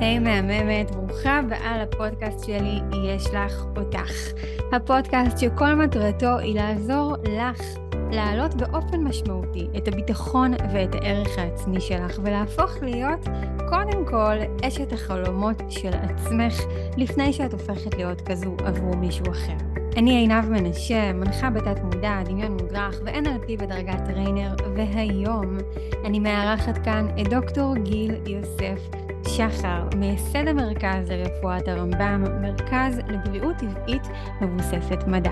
היי hey, מהממת, ברוכה הבאה לפודקאסט שלי, יש לך אותך. הפודקאסט שכל מטרתו היא לעזור לך להעלות באופן משמעותי את הביטחון ואת הערך העצמי שלך ולהפוך להיות קודם כל אשת החלומות של עצמך לפני שאת הופכת להיות כזו עבור מישהו אחר. אני עינב מנשה, מנחה בתת מודע, דמיון מודרך ו-NLP בדרגת trainer, והיום אני מארחת כאן את דוקטור גיל יוסף שחר, מייסד המרכז לרפואת הרמב"ם, מרכז לבריאות טבעית מבוססת מדע.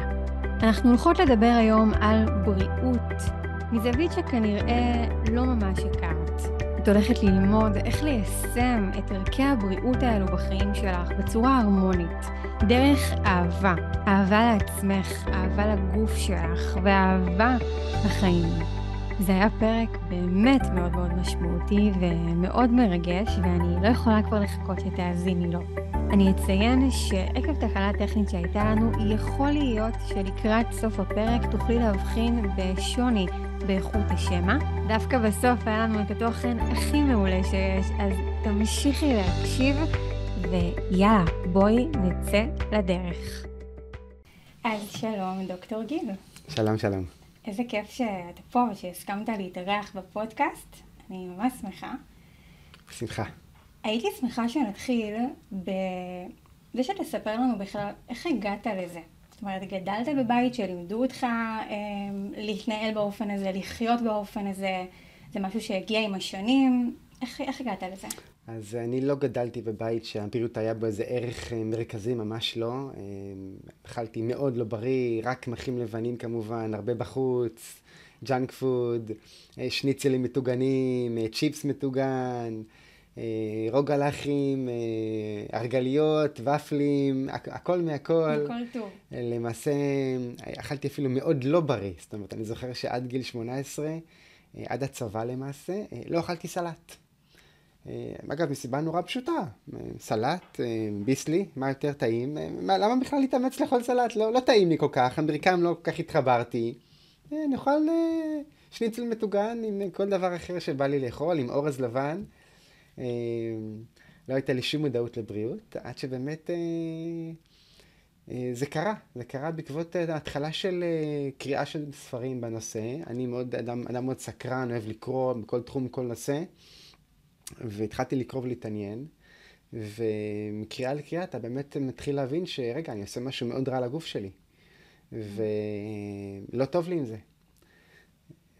אנחנו הולכות לדבר היום על בריאות, מזווית שכנראה לא ממש הכרת. את הולכת ללמוד איך ליישם את ערכי הבריאות האלו בחיים שלך בצורה הרמונית, דרך אהבה, אהבה לעצמך, אהבה לגוף שלך ואהבה לחיים. זה היה פרק באמת מאוד מאוד משמעותי ומאוד מרגש, ואני לא יכולה כבר לחכות שתאזיני לו. אני אציין שעקב תקלה טכנית שהייתה לנו, יכול להיות שלקראת סוף הפרק תוכלי להבחין בשוני באיכות השמע. דווקא בסוף היה לנו את התוכן הכי מעולה שיש, אז תמשיכי להקשיב, ויאללה, בואי נצא לדרך. אז שלום, דוקטור גיל. שלום, שלום. איזה כיף שאתה פה ושהסכמת להתארח בפודקאסט, אני ממש שמחה. בשמחה. הייתי שמחה שנתחיל בזה שתספר לנו בכלל איך הגעת לזה. זאת אומרת, גדלת בבית שלימדו אותך אה, להתנהל באופן הזה, לחיות באופן הזה, זה משהו שהגיע עם השנים, איך, איך הגעת לזה? אז אני לא גדלתי בבית שהבריאות היה בו איזה ערך אה, מרכזי, ממש לא. אה, אכלתי מאוד לא בריא, רק קמחים לבנים כמובן, הרבה בחוץ, ג'אנק פוד, אה, שניצלים מטוגנים, צ'יפס מטוגן, רוגלחים, רוגליות, ופלים, הכל מהכל. הכל טוב. למעשה, אכלתי אפילו מאוד לא בריא. זאת אומרת, אני זוכר שעד גיל 18, עד הצבא למעשה, לא אכלתי סלט. אה, אגב, מסיבה נורא פשוטה, אה, סלט, אה, ביסלי, מה יותר טעים? מה, למה בכלל להתאמץ לאכול סלט? לא, לא טעים לי כל כך, אמריקאים לא כל כך התחברתי. נאכל שניצל מטוגן עם כל דבר אחר שבא לי לאכול, עם אורז לבן. לא הייתה לי שום מודעות לבריאות, עד שבאמת זה קרה. זה קרה בעקבות ההתחלה של קריאה של ספרים בנושא. אני מאוד, אדם, אדם מאוד סקרן, אוהב לקרוא בכל תחום, בכל נושא. והתחלתי לקרוא ולהתעניין, ומקריאה לקריאה אתה באמת מתחיל להבין שרגע, אני עושה משהו מאוד רע לגוף שלי, ולא טוב לי עם זה.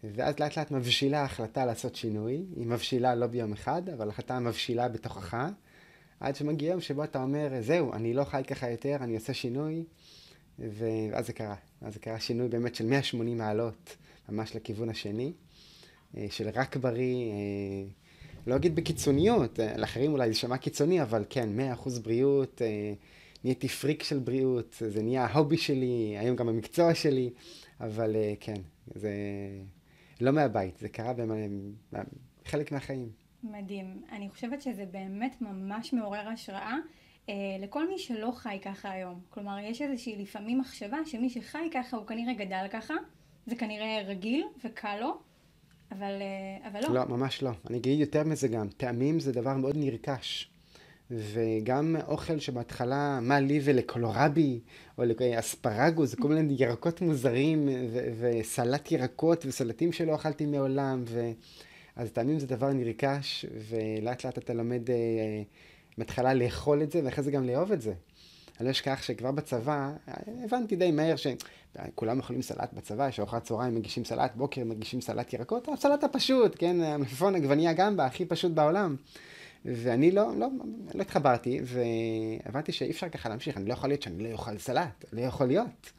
ואז לאט לאט מבשילה ההחלטה לעשות שינוי, היא מבשילה לא ביום אחד, אבל החלטה מבשילה בתוכך, עד שמגיע יום שבו אתה אומר, זהו, אני לא חי ככה יותר, אני עושה שינוי, ואז זה קרה. אז זה קרה שינוי באמת של 180 מעלות, ממש לכיוון השני, אה, של רק בריא, אה, לא אגיד בקיצוניות, אה, לאחרים אולי זה שמע קיצוני, אבל כן, 100% בריאות, אה, נהייתי פריק של בריאות, זה נהיה ההובי שלי, היום גם המקצוע שלי, אבל אה, כן, זה לא מהבית, זה קרה בחלק מהחיים. מדהים. אני חושבת שזה באמת ממש מעורר השראה. לכל מי שלא חי ככה היום. כלומר, יש איזושהי לפעמים מחשבה שמי שחי ככה הוא כנראה גדל ככה, זה כנראה רגיל וקל לו, אבל, אה, אבל לא. לא, ממש לא. אני אגיד יותר מזה גם. טעמים זה דבר מאוד נרכש. וגם אוכל שבהתחלה, מה לי ולקולורבי, או לאספרגוס, זה כל מיני ירקות מוזרים, ו- וסלט ירקות, וסלטים שלא אכלתי מעולם, ו... אז טעמים זה דבר נרכש, ולאט לאט אתה לומד אה, בהתחלה לאכול את זה, ואחרי זה גם לאהוב את זה. אני לא אשכח שכבר בצבא, הבנתי די מהר שכולם אוכלים סלט בצבא, יש ארוחת צהריים מגישים סלט, בוקר מגישים סלט ירקות, הסלט הפשוט, כן, המלפפון עגבנייה גמבה, הכי פשוט בעולם. ואני לא, לא, לא התחברתי, והבנתי שאי אפשר ככה להמשיך, אני לא יכול להיות שאני לא אוכל סלט, לא יכול להיות.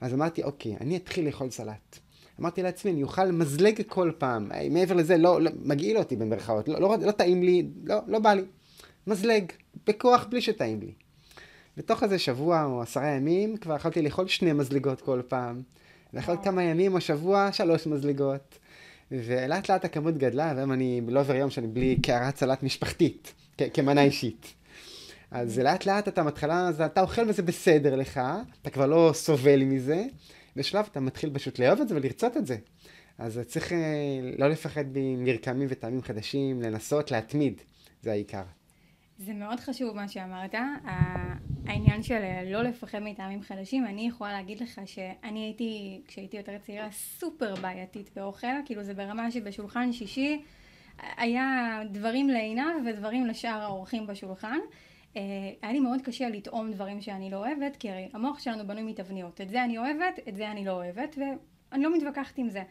אז אמרתי, אוקיי, אני אתחיל לאכול סלט. אמרתי לעצמי, אני אוכל מזלג כל פעם, מעבר לזה, לא, לא מגעיל אותי במרכאות, לא, לא, לא טעים לי, לא, לא בא לי. מזלג, בכוח בלי שטעים לי. בתוך איזה שבוע או עשרה ימים כבר יכולתי לאכול שני מזלגות כל פעם. לאכול כמה ימים או שבוע שלוש מזלגות. ולאט לאט הכמות גדלה, והיום אני לא עובר יום שאני בלי קערת סלט משפחתית, כמנה אישית. אז לאט לאט אתה מתחילה, אתה אוכל וזה בסדר לך, אתה כבר לא סובל מזה, בשלב אתה מתחיל פשוט לאהוב את זה ולרצות את זה. אז צריך אה, לא לפחד ממרקמים וטעמים חדשים, לנסות להתמיד, זה העיקר. זה מאוד חשוב מה שאמרת, העניין של לא לפחד מטעמים חדשים, אני יכולה להגיד לך שאני הייתי, כשהייתי יותר צעירה, סופר בעייתית באוכל, כאילו זה ברמה שבשולחן שישי היה דברים לעיניו ודברים לשאר האורחים בשולחן. אה, היה לי מאוד קשה לטעום דברים שאני לא אוהבת, כי הרי המוח שלנו בנוי מתבניות. את זה אני אוהבת, את זה אני לא אוהבת, ואני לא מתווכחת עם זה.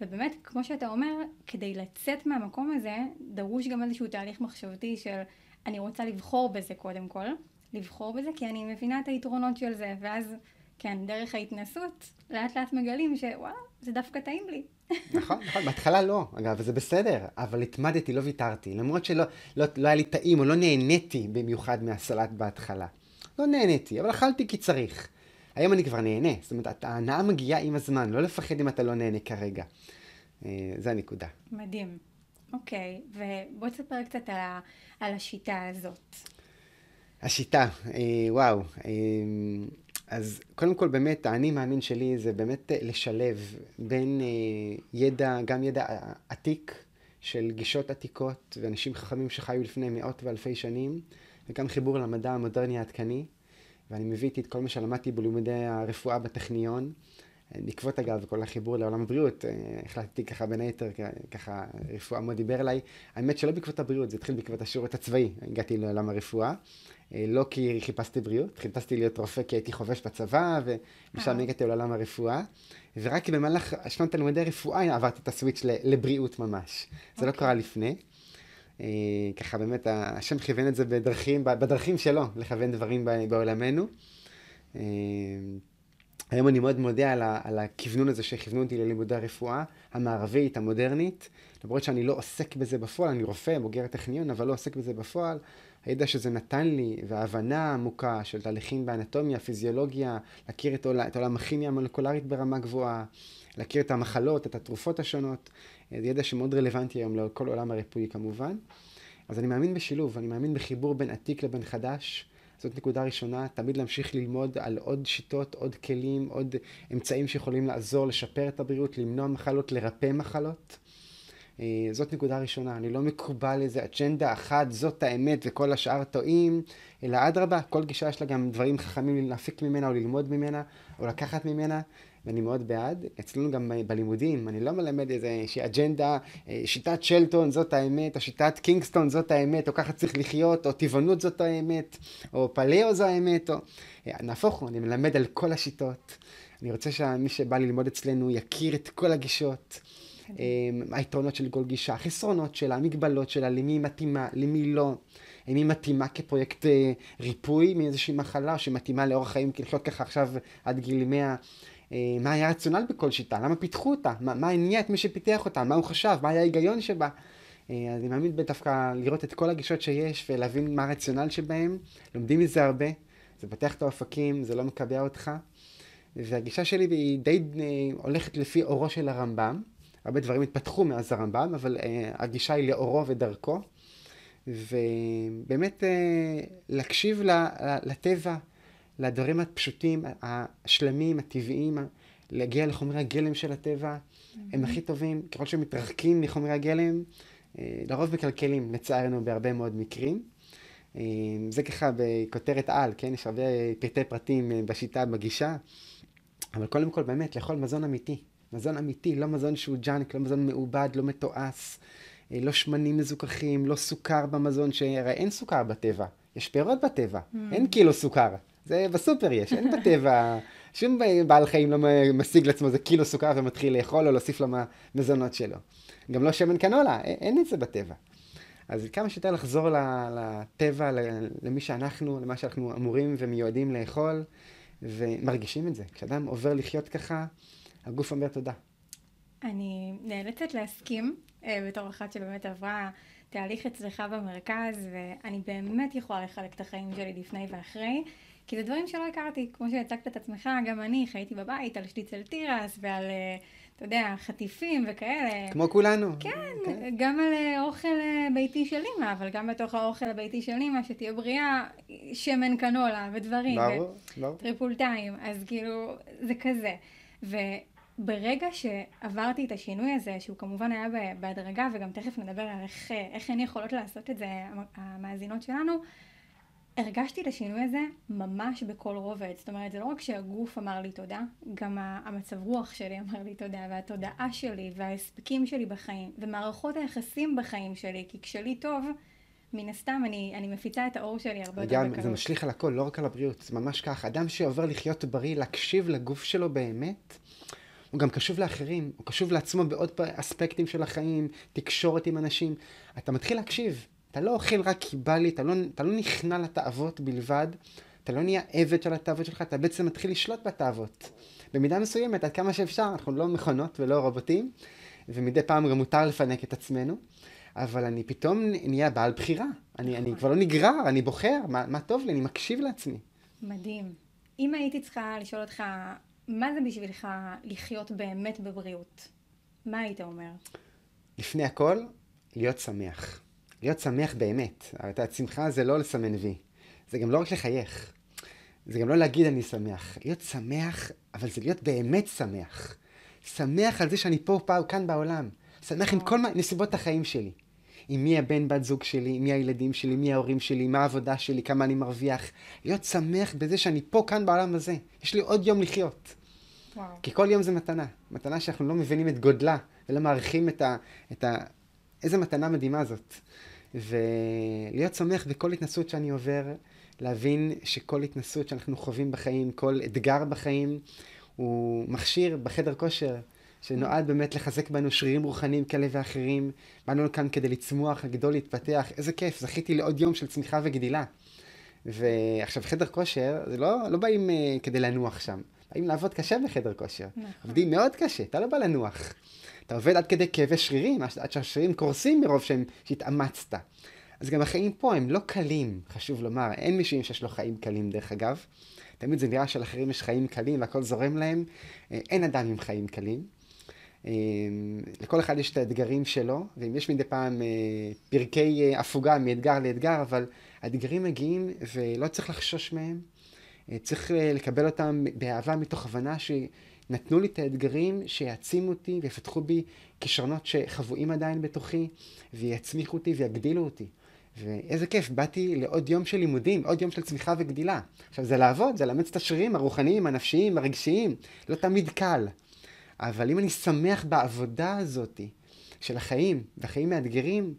ובאמת, כמו שאתה אומר, כדי לצאת מהמקום הזה, דרוש גם איזשהו תהליך מחשבתי של אני רוצה לבחור בזה קודם כל, לבחור בזה כי אני מבינה את היתרונות של זה, ואז, כן, דרך ההתנסות, לאט לאט מגלים שוואלה, זה דווקא טעים לי. נכון, נכון, בהתחלה לא, אגב, וזה בסדר, אבל התמדתי, לא ויתרתי, למרות שלא לא, לא היה לי טעים או לא נהניתי במיוחד מהסלט בהתחלה. לא נהניתי, אבל אכלתי כי צריך. היום אני כבר נהנה, זאת אומרת, ההנאה מגיעה עם הזמן, לא לפחד אם אתה לא נהנה כרגע. אה, זה הנקודה. מדהים. אוקיי, ובוא תספר קצת על, ה, על השיטה הזאת. השיטה, אה, וואו. אה, אז קודם כל באמת, האני מאמין שלי זה באמת לשלב בין אה, ידע, גם ידע עתיק של גישות עתיקות ואנשים חכמים שחיו לפני מאות ואלפי שנים, וגם חיבור למדע המודרני העדכני. ואני מביא איתי את כל מה שלמדתי בלימודי הרפואה בטכניון. בעקבות אגב כל החיבור לעולם הבריאות, אה, החלטתי ככה בין היתר, ככה רפואה מאוד דיבר אליי. האמת שלא בעקבות הבריאות, זה התחיל בעקבות השירות הצבאי, הגעתי לעולם הרפואה. אה, לא כי חיפשתי בריאות, חיפשתי להיות רופא כי הייתי חובש בצבא, ומשם אה. הגעתי לעולם הרפואה. ורק במהלך שנות הלימודי רפואה עברתי את הסוויץ' לבריאות ממש. זה לא אוקיי. קרה לפני. ככה באמת, השם כיוון את זה בדרכים, בדרכים שלו, לכוון דברים בעולמנו. היום אני מאוד מודה על, על הכוונון הזה שכיוונו אותי ללימודי הרפואה המערבית, המודרנית. למרות שאני לא עוסק בזה בפועל, אני רופא, בוגר הטכניון, אבל לא עוסק בזה בפועל. הידע שזה נתן לי, וההבנה העמוקה של תהליכים באנטומיה, פיזיולוגיה, להכיר את, עול, את עולם הכימיה המולקולרית ברמה גבוהה, להכיר את המחלות, את התרופות השונות. זה ידע שמאוד רלוונטי היום לכל עולם הריפוי כמובן. אז אני מאמין בשילוב, אני מאמין בחיבור בין עתיק לבין חדש. זאת נקודה ראשונה, תמיד להמשיך ללמוד על עוד שיטות, עוד כלים, עוד אמצעים שיכולים לעזור, לשפר את הבריאות, למנוע מחלות, לרפא מחלות. אה, זאת נקודה ראשונה, אני לא מקובל איזה אג'נדה אחת, זאת האמת וכל השאר טועים, אלא אדרבה, כל גישה יש לה גם דברים חכמים להפיק ממנה או ללמוד ממנה או לקחת ממנה. ואני מאוד בעד. אצלנו גם בלימודים, אני לא מלמד איזושהי אג'נדה, אה, שיטת שלטון זאת האמת, או שיטת קינגסטון זאת האמת, או ככה צריך לחיות, או טבעונות זאת האמת, או פלאו זו האמת, או... אה, נהפוך הוא, אני מלמד על כל השיטות. אני רוצה שמי שבא ללמוד אצלנו יכיר את כל הגישות. אה, היתרונות של כל גישה, החסרונות שלה, המגבלות שלה, למי היא מתאימה, למי לא. היא מתאימה כפרויקט ריפוי מאיזושהי מחלה, או שמתאימה לאורח חיים, כי לחיות ככה עכשיו עד גיל 100 אה, מה היה רציונל בכל שיטה, למה פיתחו אותה, מה, הניע את מי שפיתח אותה, מה הוא חשב, מה היה ההיגיון שבה. אה, אז אני מאמין דווקא לראות את כל הגישות שיש ולהבין מה הרציונל שבהם, לומדים מזה הרבה, זה פותח את האופקים, זה לא מקבע אותך. והגישה שלי היא די אה, הולכת לפי אורו של הרמב"ם. הרבה דברים התפתחו מאז הרמב"ם, אבל הגישה היא לאורו ודרכו. ובאמת להקשיב לטבע, לדברים הפשוטים, השלמים, הטבעיים, להגיע לחומרי הגלם של הטבע, הם הכי טובים. ככל שהם מתרחקים מחומרי הגלם, אה, לרוב מקלקלים, לצערנו, בהרבה מאוד מקרים. אה, זה ככה בכותרת על, כן? יש הרבה פרטי פרטים אה, בשיטה, בגישה, אבל קודם כל באמת לאכול מזון אמיתי. מזון אמיתי, לא מזון שהוא ג'אנק, לא מזון מעובד, לא מתועש, לא שמנים מזוכחים, לא סוכר במזון, שהרי אין סוכר בטבע, יש פירות בטבע, mm. אין קילו סוכר. זה בסופר יש, אין בטבע, שום בעל חיים לא משיג לעצמו איזה קילו סוכר ומתחיל לאכול או להוסיף למזונות שלו. גם לא שמן קנולה, אין את זה בטבע. אז כמה שיותר לחזור לטבע, למי שאנחנו, למה שאנחנו אמורים ומיועדים לאכול, ומרגישים את זה. כשאדם עובר לחיות ככה, הגוף אומר תודה. אני נאלצת להסכים, אה, בתור אחת שבאמת עברה תהליך אצלך במרכז, ואני באמת יכולה לחלק את החיים שלי לפני ואחרי. כי זה דברים שלא הכרתי, כמו שהצגת את עצמך, גם אני חייתי בבית על שטיצל תירס ועל, אה, אתה יודע, חטיפים וכאלה. כמו כולנו. כן, כן. גם על אה, אוכל אה, ביתי של אימא, אבל גם בתוך האוכל הביתי של אימא, שתהיה בריאה, שמן קנולה ודברים. ברור, ברור. טריפולטיים, אז כאילו, זה כזה. ו... ברגע שעברתי את השינוי הזה, שהוא כמובן היה בהדרגה, וגם תכף נדבר על איך, איך הן יכולות לעשות את זה, המאזינות שלנו, הרגשתי את השינוי הזה ממש בכל רובד. זאת אומרת, זה לא רק שהגוף אמר לי תודה, גם המצב רוח שלי אמר לי תודה, והתודעה שלי, וההספקים שלי בחיים, ומערכות היחסים בחיים שלי, כי כשלי טוב, מן הסתם אני, אני מפיצה את האור שלי הרבה יותר בקרוב. זה משליך על הכל, לא רק על הבריאות, זה ממש ככה. אדם שעובר לחיות בריא, להקשיב לגוף שלו באמת, הוא גם קשוב לאחרים, הוא קשוב לעצמו בעוד אספקטים של החיים, תקשורת עם אנשים. אתה מתחיל להקשיב, אתה לא אוכל רק כי בא לי, אתה לא, אתה לא נכנע לתאוות בלבד, אתה לא נהיה עבד של התאוות שלך, אתה בעצם מתחיל לשלוט בתאוות. במידה מסוימת, עד כמה שאפשר, אנחנו לא מכונות ולא רובוטים, ומדי פעם גם מותר לפנק את עצמנו, אבל אני פתאום נהיה בעל בחירה. אני, אני כבר לא נגרר, אני בוחר, מה, מה טוב לי, אני מקשיב לעצמי. מדהים. אם הייתי צריכה לשאול אותך, מה זה בשבילך לחיות באמת בבריאות? מה היית אומר? לפני הכל, להיות שמח. להיות שמח באמת. את השמחה זה לא לסמן וי. זה גם לא רק לחייך. זה גם לא להגיד אני שמח. להיות שמח, אבל זה להיות באמת שמח. שמח על זה שאני פה, פה, כאן בעולם. שמח עם כל נסיבות החיים שלי. עם מי הבן בת זוג שלי, מי הילדים שלי, מי ההורים שלי, מה העבודה שלי, כמה אני מרוויח. להיות שמח בזה שאני פה, כאן בעולם הזה. יש לי עוד יום לחיות. וואו. כי כל יום זה מתנה. מתנה שאנחנו לא מבינים את גודלה, ולא מעריכים את ה... את ה... איזה מתנה מדהימה זאת. ולהיות שמח בכל התנסות שאני עובר, להבין שכל התנסות שאנחנו חווים בחיים, כל אתגר בחיים, הוא מכשיר בחדר כושר, שנועד באמת לחזק בנו שרירים רוחניים כאלה ואחרים. באנו לכאן כדי לצמוח, לגדול, להתפתח. איזה כיף, זכיתי לעוד יום של צמיחה וגדילה. ועכשיו, חדר כושר, זה לא, לא באים uh, כדי לנוח שם. באים לעבוד קשה בחדר כושר. נכון. עובדים מאוד קשה, אתה לא בא לנוח. אתה עובד עד כדי כאבי שרירים, עד שהשרירים קורסים מרוב שהם, שהתאמצת. אז גם החיים פה הם לא קלים, חשוב לומר. אין מישהו שיש לו חיים קלים, דרך אגב. תמיד זה נראה שלאחרים יש חיים קלים והכל זורם להם. אה, אין אדם עם חיים קלים. אה, לכל אחד יש את האתגרים שלו, ואם יש מדי פעם אה, פרקי הפוגה מאתגר לאתגר, אבל האתגרים מגיעים ולא צריך לחשוש מהם. צריך לקבל אותם באהבה מתוך הבנה ש... נתנו לי את האתגרים שיעצימו אותי ויפתחו בי כישרונות שחבויים עדיין בתוכי, ויצמיחו אותי ויגדילו אותי. ואיזה כיף, באתי לעוד יום של לימודים, עוד יום של צמיחה וגדילה. עכשיו, זה לעבוד, זה לאמץ את השרירים הרוחניים, הנפשיים, הרגשיים. לא תמיד קל. אבל אם אני שמח בעבודה הזאת של החיים, והחיים מאתגרים,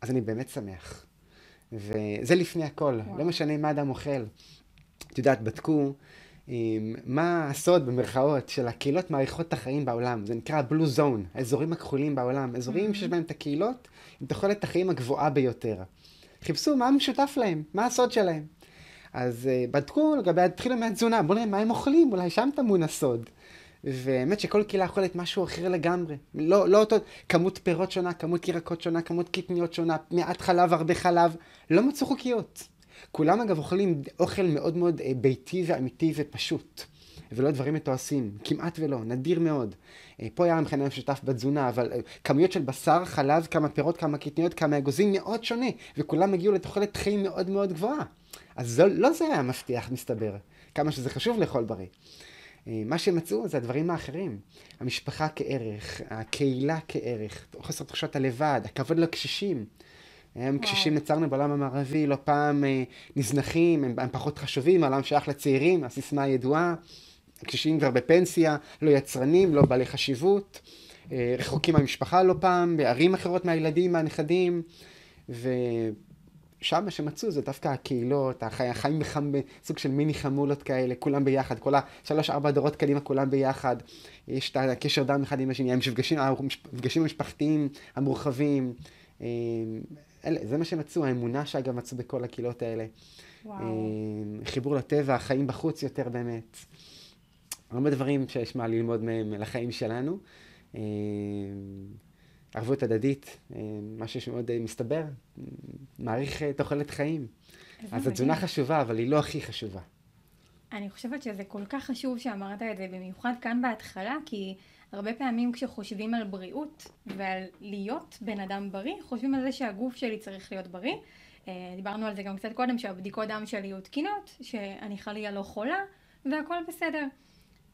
אז אני באמת שמח. וזה לפני הכל, וואו. לא משנה מה אדם אוכל. את יודעת, בדקו מה הסוד במרכאות של הקהילות מעריכות החיים בעולם. זה נקרא בלו זון, האזורים הכחולים בעולם. אזורים mm-hmm. שיש בהם את הקהילות עם תוחלת החיים הגבוהה ביותר. חיפשו מה משותף להם, מה הסוד שלהם. אז uh, בדקו לגבי, התחילו מהתזונה, בואו נראה מה הם אוכלים, אולי שם טמון הסוד. והאמת שכל קהילה אוכלת משהו אחר לגמרי. לא, לא אותו, כמות פירות שונה, כמות ירקות שונה, כמות קטניות שונה, מעט חלב, הרבה חלב. לא מצאו חוקיות. כולם אגב אוכלים אוכל מאוד מאוד אה, ביתי ואמיתי ופשוט. ולא דברים מתועשים, כמעט ולא, נדיר מאוד. אה, פה היה המכנה המשותף בתזונה, אבל אה, כמויות של בשר, חלב, כמה פירות, כמה קטניות, כמה אגוזים, מאוד שונה, וכולם הגיעו לתוחלת חיים מאוד מאוד גבוהה. אז זו, לא זה היה המפתח, מסתבר, כמה שזה חשוב לאכול בריא. מה שמצאו זה הדברים האחרים. המשפחה כערך, הקהילה כערך, חוסר תחושת הלבד, הכבוד לקשישים. הם קשישים נצרנו בעולם המערבי, לא פעם אה, נזנחים, הם, הם פחות חשובים, העולם שייך לצעירים, הסיסמה הידועה. קשישים כבר בפנסיה, לא יצרנים, לא בעלי חשיבות, אה, רחוקים מהמשפחה לא פעם, בערים אחרות מהילדים, מהנכדים, ושם מה שמצאו זה דווקא הקהילות, החיים, בחם, בסוג של מיני חמולות כאלה, כולם ביחד, כל השלוש ארבע דורות קדימה כולם ביחד, יש את הקשר דם אחד עם השני, המפגשים המשפחתיים המורחבים. אלה, זה מה שמצאו, האמונה שאגב מצאו בכל הקהילות האלה. וואו. אה, חיבור לטבע, חיים בחוץ יותר באמת. הרבה דברים שיש מה ללמוד מהם לחיים שלנו. אה, ערבות הדדית, אה, משהו שמאוד מסתבר, מעריך תוחלת חיים. אז התזונה חשובה, אבל היא לא הכי חשובה. אני חושבת שזה כל כך חשוב שאמרת את זה, במיוחד כאן בהתחלה, כי הרבה פעמים כשחושבים על בריאות ועל להיות בן אדם בריא, חושבים על זה שהגוף שלי צריך להיות בריא. אה, דיברנו על זה גם קצת קודם, שהבדיקות דם שלי יהיו תקינות, שאני חלילה לא חולה, והכל בסדר.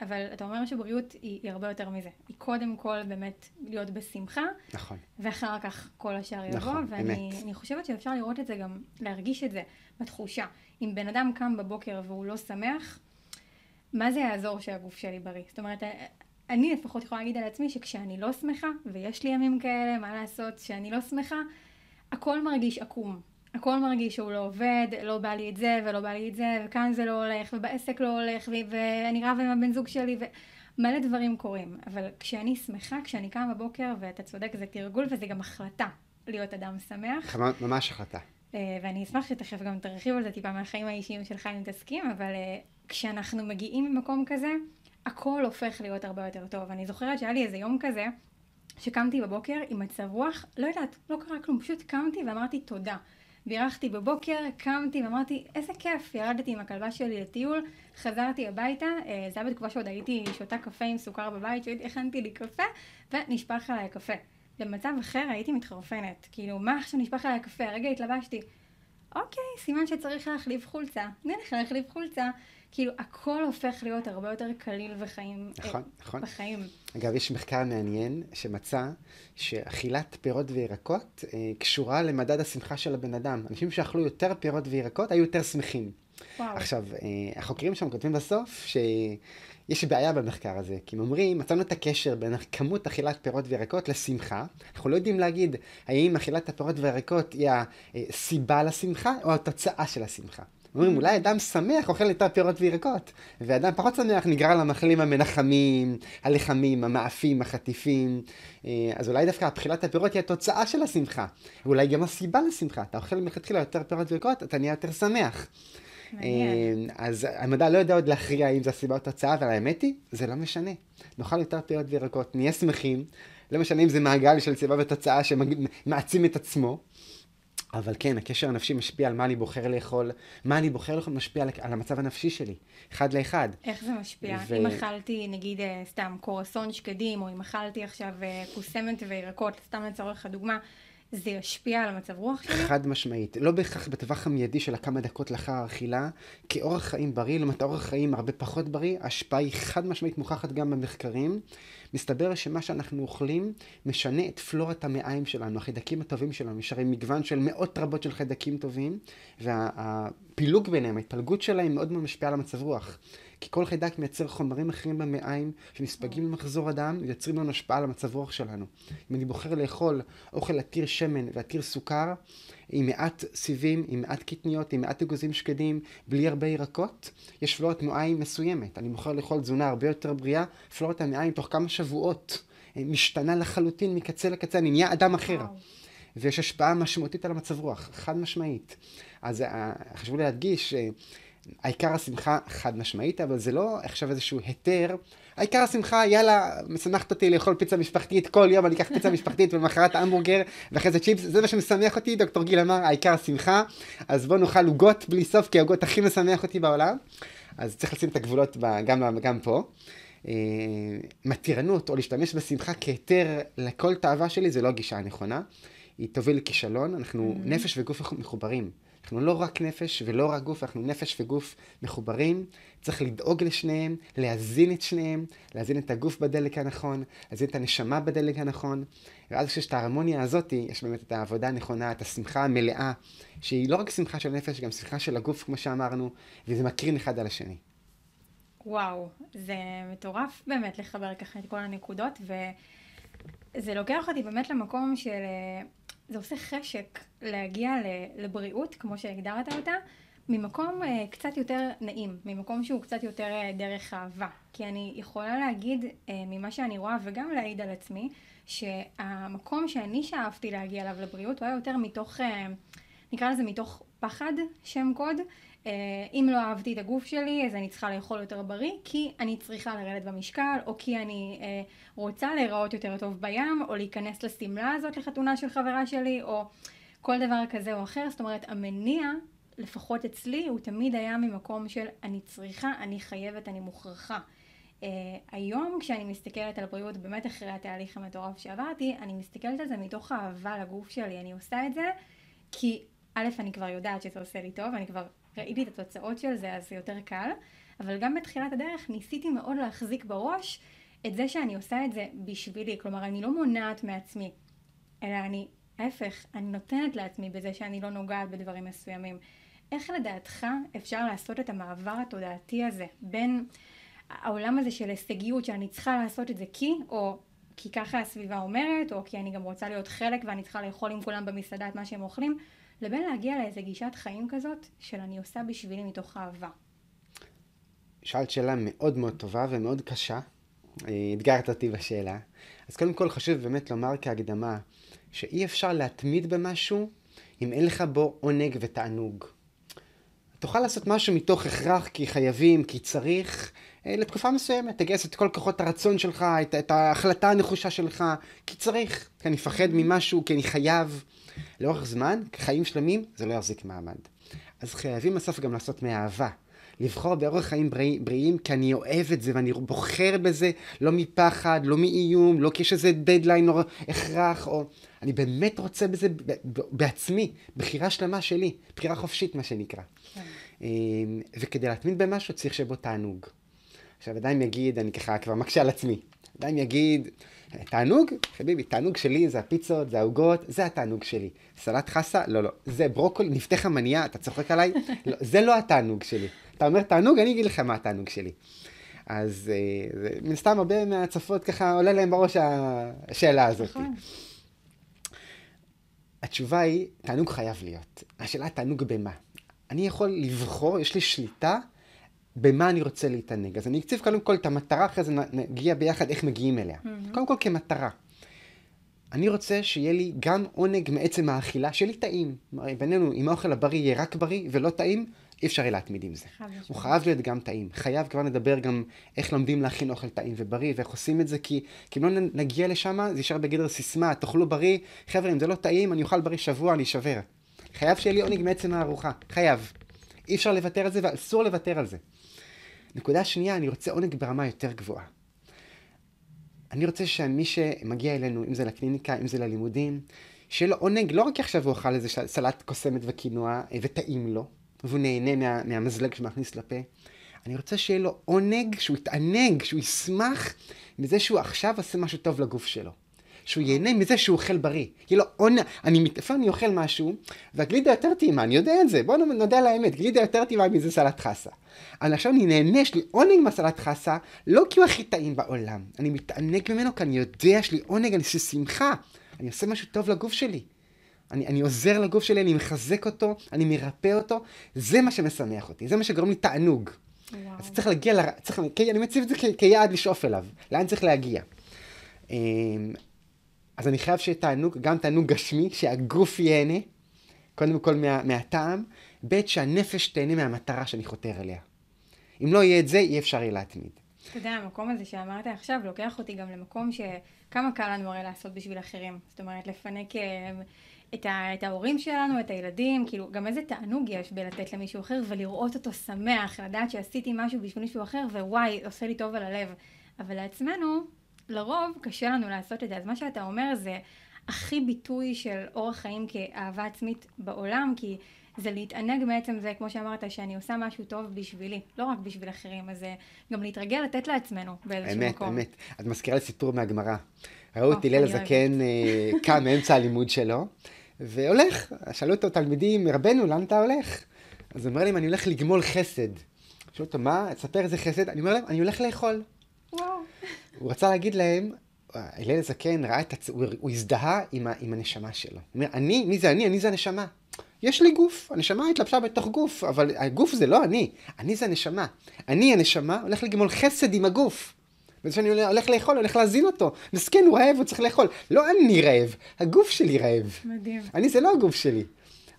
אבל אתה אומר שבריאות היא, היא הרבה יותר מזה. היא קודם כל באמת להיות בשמחה, נכון. ואחר כך כל השאר יבוא, נכון, ואני חושבת שאפשר לראות את זה גם, להרגיש את זה בתחושה. אם בן אדם קם בבוקר והוא לא שמח, מה זה יעזור שהגוף שלי בריא? זאת אומרת, אני לפחות יכולה להגיד על עצמי שכשאני לא שמחה, ויש לי ימים כאלה, מה לעשות, שאני לא שמחה, הכל מרגיש עקום. הכל מרגיש שהוא לא עובד, לא בא לי את זה ולא בא לי את זה, וכאן זה לא הולך, ובעסק לא הולך, ואני רבה עם הבן זוג שלי, ומלא דברים קורים. אבל כשאני שמחה, כשאני קמה בבוקר, ואתה צודק, זה תרגול וזה גם החלטה להיות אדם שמח. ממש החלטה. אה, ואני אשמח שתכף גם תרחיב על זה טיפה מהחיים האישיים שלך אם תסכים, אבל אה, כשאנחנו מגיעים ממקום כזה, הכל הופך להיות הרבה יותר טוב. אני זוכרת שהיה לי איזה יום כזה, שקמתי בבוקר עם מצב רוח, לא יודעת, לא קרה כלום, פשוט קמתי ואמרתי תודה. בירכתי בבוקר, קמתי ואמרתי, איזה כיף, ירדתי עם הכלבה שלי לטיול, חזרתי הביתה, אה, זה היה בתקופה שעוד הייתי שותה קפה עם סוכר בבית, שהכנתי לי קפה, ונשפך עליי הקפה. במצב אחר הייתי מתחרפנת, כאילו, מה עכשיו נשפך עליי הקפה? הרגע התלבשתי. אוקיי, סימן שצריך להחליף חולצה, נלך להחליף חולצה. כאילו, הכל הופך להיות הרבה יותר קליל וחיים, נכון, אה, נכון. בחיים. אגב, יש מחקר מעניין שמצא שאכילת פירות וירקות אה, קשורה למדד השמחה של הבן אדם. אנשים שאכלו יותר פירות וירקות היו יותר שמחים. וואו. עכשיו, אה, החוקרים שם כותבים בסוף שיש בעיה במחקר הזה, כי הם אומרים, מצאנו את הקשר בין כמות אכילת פירות וירקות לשמחה. אנחנו לא יודעים להגיד האם אכילת הפירות והירקות היא הסיבה לשמחה או התוצאה של השמחה. אומרים, אולי אדם שמח אוכל יותר פירות וירקות, ואדם פחות שמח נגרר למאכלים המנחמים, הלחמים, המאפים, החטיפים. אה, אז אולי דווקא אכילת הפירות היא התוצאה של השמחה. ואולי גם הסיבה לשמחה. אתה אוכל מלכתחילה יותר פירות וירקות, אתה נהיה יותר שמח. מעניין. אה, אז המדע לא יודע עוד להכריע אם זה הסיבה או תוצאה, אבל האמת היא, זה לא משנה. נאכל יותר פירות וירקות, נהיה שמחים, לא משנה אם זה מעגל של סיבה ותוצאה שמעצים את עצמו. אבל כן, הקשר הנפשי משפיע על מה אני בוחר לאכול, מה אני בוחר לאכול משפיע על, על המצב הנפשי שלי, אחד לאחד. איך זה משפיע? ו- אם אכלתי נגיד אה, סתם קורסון שקדים, או אם אכלתי עכשיו אה, קוסמת וירקות, סתם לצורך הדוגמה, זה ישפיע על המצב רוח שלי? חד משמעית. לא בהכרח בטווח המיידי של הכמה דקות לאחר האכילה, כאורח חיים בריא, לעומת אורח חיים הרבה פחות בריא, ההשפעה היא חד משמעית מוכחת גם במחקרים. מסתבר שמה שאנחנו אוכלים משנה את פלורת המעיים שלנו, החידקים הטובים שלנו. יש הרי מגוון של מאות רבות של חידקים טובים, והפילוג ביניהם, ההתפלגות שלהם מאוד מאוד משפיעה על המצב רוח. כי כל חיידק מייצר חומרים אחרים במעיים שנספגים במחזור הדם ויוצרים לנו השפעה על המצב רוח שלנו. אם אני בוחר לאכול אוכל עתיר שמן ועתיר סוכר, עם מעט סיבים, עם מעט קטניות, עם מעט אגוזים שקדים, בלי הרבה ירקות, יש פלורת מעיים מסוימת. אני בוחר לאכול תזונה הרבה יותר בריאה, פלורת המעיים תוך כמה שבועות אה, משתנה לחלוטין מקצה לקצה, אני נהיה אדם אחר. וואו. ויש השפעה משמעותית על המצב רוח, חד משמעית. אז אה, חשוב לי להדגיש, אה, העיקר השמחה חד משמעית, אבל זה לא עכשיו איזשהו היתר. העיקר השמחה, יאללה, משמחת אותי לאכול פיצה משפחתית, כל יום אני אקח פיצה משפחתית ולמחרת המבורגר ואחרי זה צ'יפס, זה מה שמשמח אותי, דוקטור גיל אמר, העיקר השמחה, אז בוא נאכל עוגות בלי סוף, כי העוגות הכי משמח אותי בעולם, אז צריך לשים את הגבולות גם, גם פה. אה, מתירנות או להשתמש בשמחה כהיתר לכל תאווה שלי זה לא הגישה הנכונה, היא תוביל לכישלון, אנחנו Mm-hmm. נפש וגוף מחוברים. אנחנו לא רק נפש ולא רק גוף, אנחנו נפש וגוף מחוברים. צריך לדאוג לשניהם, להזין את שניהם, להזין את הגוף בדלק הנכון, להזין את הנשמה בדלק הנכון. ואז כשיש את ההרמוניה הזאת, יש באמת את העבודה הנכונה, את השמחה המלאה, שהיא לא רק שמחה של נפש, גם שמחה של הגוף, כמו שאמרנו, וזה מקרין אחד על השני. וואו, זה מטורף באמת לחבר ככה את כל הנקודות, וזה לוקח אותי באמת למקום של... זה עושה חשק להגיע לבריאות, כמו שהגדרת אותה, ממקום אה, קצת יותר נעים, ממקום שהוא קצת יותר אה, דרך אהבה. כי אני יכולה להגיד אה, ממה שאני רואה, וגם להעיד על עצמי, שהמקום שאני שאפתי להגיע אליו לבריאות, הוא היה יותר מתוך, נקרא לזה מתוך פחד, שם קוד. אה, אם לא אהבתי את הגוף שלי, אז אני צריכה לאכול יותר בריא, כי אני צריכה לרדת במשקל, או כי אני אה, רוצה להיראות יותר טוב בים, או להיכנס לשמלה הזאת לחתונה של חברה שלי, או כל דבר כזה או אחר. זאת אומרת, המניע, לפחות אצלי, הוא תמיד היה ממקום של אני צריכה, אני חייבת, אני מוכרחה. Uh, היום כשאני מסתכלת על בריאות, באמת אחרי התהליך המטורף שעברתי, אני מסתכלת על זה מתוך אהבה לגוף שלי. אני עושה את זה כי א', אני כבר יודעת שזה עושה לי טוב, אני כבר ראיתי את התוצאות של זה, אז זה יותר קל. אבל גם בתחילת הדרך ניסיתי מאוד להחזיק בראש את זה שאני עושה את זה בשבילי. כלומר, אני לא מונעת מעצמי, אלא אני, ההפך, אני נותנת לעצמי בזה שאני לא נוגעת בדברים מסוימים. איך לדעתך אפשר לעשות את המעבר התודעתי הזה בין העולם הזה של הישגיות שאני צריכה לעשות את זה כי, או כי ככה הסביבה אומרת, או כי אני גם רוצה להיות חלק ואני צריכה לאכול עם כולם במסעדה את מה שהם אוכלים, לבין להגיע לאיזה גישת חיים כזאת של אני עושה בשבילי מתוך אהבה. שאלת שאלה מאוד מאוד טובה ומאוד קשה. אה, אתגרת אותי בשאלה. אז קודם כל חשוב באמת לומר כהקדמה, שאי אפשר להתמיד במשהו אם אין לך בו עונג ותענוג. תוכל לעשות משהו מתוך הכרח, כי חייבים, כי צריך, אה, לתקופה מסוימת. תגייס את כל כוחות הרצון שלך, את, את ההחלטה הנחושה שלך, כי צריך. כי אני מפחד ממשהו, כי אני חייב. לאורך זמן, כחיים שלמים, זה לא יחזיק מעמד. אז חייבים בסוף גם לעשות מאהבה. לבחור באורח חיים בריא, בריאים, כי אני אוהב את זה ואני בוחר בזה, לא מפחד, לא מאיום, לא כי יש איזה דדליין או הכרח, או... אני באמת רוצה בזה בעצמי, בחירה שלמה שלי, בחירה חופשית מה שנקרא. כן. אמ, וכדי להתמיד במשהו צריך שבו תענוג. עכשיו אדם יגיד, אני ככה כבר מקשה על עצמי, אדם יגיד, תענוג, חביבי, תענוג שלי זה הפיצות, זה העוגות, זה התענוג שלי. סלט חסה, לא, לא. זה ברוקולי, נפתחה מניעה, אתה צוחק עליי? לא, זה לא התענוג שלי. אתה אומר תענוג, אני אגיד לך מה התענוג שלי. אז אה, מן סתם הרבה מהצפות ככה עולה להם בראש השאלה הזאת. נכון. התשובה היא, תענוג חייב להיות. השאלה תענוג במה. אני יכול לבחור, יש לי שליטה במה אני רוצה להתענג. אז אני אקציב קודם כל את המטרה, אחרי זה נגיע ביחד איך מגיעים אליה. Mm-hmm. קודם כל כמטרה. אני רוצה שיהיה לי גם עונג מעצם האכילה, שיהיה לי טעים. בינינו, אם האוכל הבריא יהיה רק בריא ולא טעים, אי אפשר יהיה להתמיד עם זה. הוא חייב להיות גם טעים. חייב כבר נדבר גם איך לומדים להכין אוכל טעים ובריא, ואיך עושים את זה, כי, כי אם לא נגיע לשם, זה יישאר בגדר סיסמה, תאכלו בריא, חבר'ה, אם זה לא טעים, אני אוכל בריא שבוע, אני אשבר. חייב שיהיה לי עונג מעצם הארוחה. חייב. אי אפשר לוותר על זה, ואסור לוותר על זה. נקודה שנייה, אני רוצה עונג ברמה יותר גבוהה. אני רוצה שמי שמגיע אלינו, אם זה לקליניקה, אם זה ללימודים, שיהיה לו עונג, לא רק עכשיו הוא אכל איזה סלט קוסמת וקינוע, אה, וטעים לו, והוא נהנה מה, מהמזלג שמכניס לפה. אני רוצה שיהיה לו עונג, שהוא יתענג, שהוא ישמח מזה שהוא עכשיו עושה משהו טוב לגוף שלו. שהוא ייהנה מזה שהוא אוכל בריא. יהיה לו עונג, אני, איפה אני אוכל משהו, והגלידה יותר טעימה, אני יודע את זה, בואו נודה על האמת, גלידה יותר טעימה מזה סלט חסה. אבל עכשיו אני נהנה, יש לי עונג מהסלט חסה, לא כי הוא הכי טעים בעולם, אני מתענג ממנו כי אני יודע, יש לי עונג, אני עושה שמחה, אני עושה משהו טוב לגוף שלי. אני, אני עוזר לגוף שלי, אני מחזק אותו, אני מרפא אותו, זה מה שמשמח אותי, זה מה שגורם לי תענוג. וואו. אז צריך להגיע, ל... צריך, אני מציב את זה כ, כיעד לשאוף אליו, לאן צריך להגיע. אז אני חייב שיהיה תענוג, גם תענוג גשמי, שהגוף ייהנה, קודם כל מה, מהטעם, ב' שהנפש תהנה מהמטרה שאני חותר אליה. אם לא יהיה את זה, אי אפשר יהיה להתמיד. אתה יודע, המקום הזה שאמרת עכשיו לוקח אותי גם למקום שכמה קל לנו הרי לעשות בשביל אחרים. זאת אומרת, לפנק אה, את, ה, את ההורים שלנו, את הילדים, כאילו, גם איזה תענוג יש בלתת למישהו אחר ולראות אותו שמח, לדעת שעשיתי משהו בשביל מישהו אחר ווואי, עושה לי טוב על הלב. אבל לעצמנו, לרוב קשה לנו לעשות את זה. אז מה שאתה אומר זה הכי ביטוי של אורח חיים כאהבה עצמית בעולם, כי זה להתענג מעצם זה, כמו שאמרת, שאני עושה משהו טוב בשבילי, לא רק בשביל אחרים, אז גם להתרגל לתת לעצמנו באיזשהו אמת, מקום. אמת, אמת. את מזכירה לי סיפור מהגמרא. ראו את הלל הזקן אה, קם מאמצע הלימוד שלו, והולך, שאלו אותו תלמידים, רבנו, לאן אתה הולך? אז הוא אומר להם, אני הולך לגמול חסד. שאלו אותו, מה? תספר איזה חסד? אני אומר להם, אני הולך לאכול. הוא רצה להגיד להם, הלל הזקן ראה את הצ... הוא, הזדהה עם, ה... עם הנשמה שלו. הוא אומר, אני, מי זה אני? אני זה הנשמה. יש לי גוף, הנשמה התלבשה בתוך גוף, אבל הגוף זה לא אני, אני זה הנשמה. אני הנשמה, הולך לגמול חסד עם הגוף. וזה שאני הולך לאכול, הולך להזין אותו. מסכן, הוא רעב, הוא צריך לאכול. לא אני רעב, הגוף שלי רעב. מדהים. אני זה לא הגוף שלי.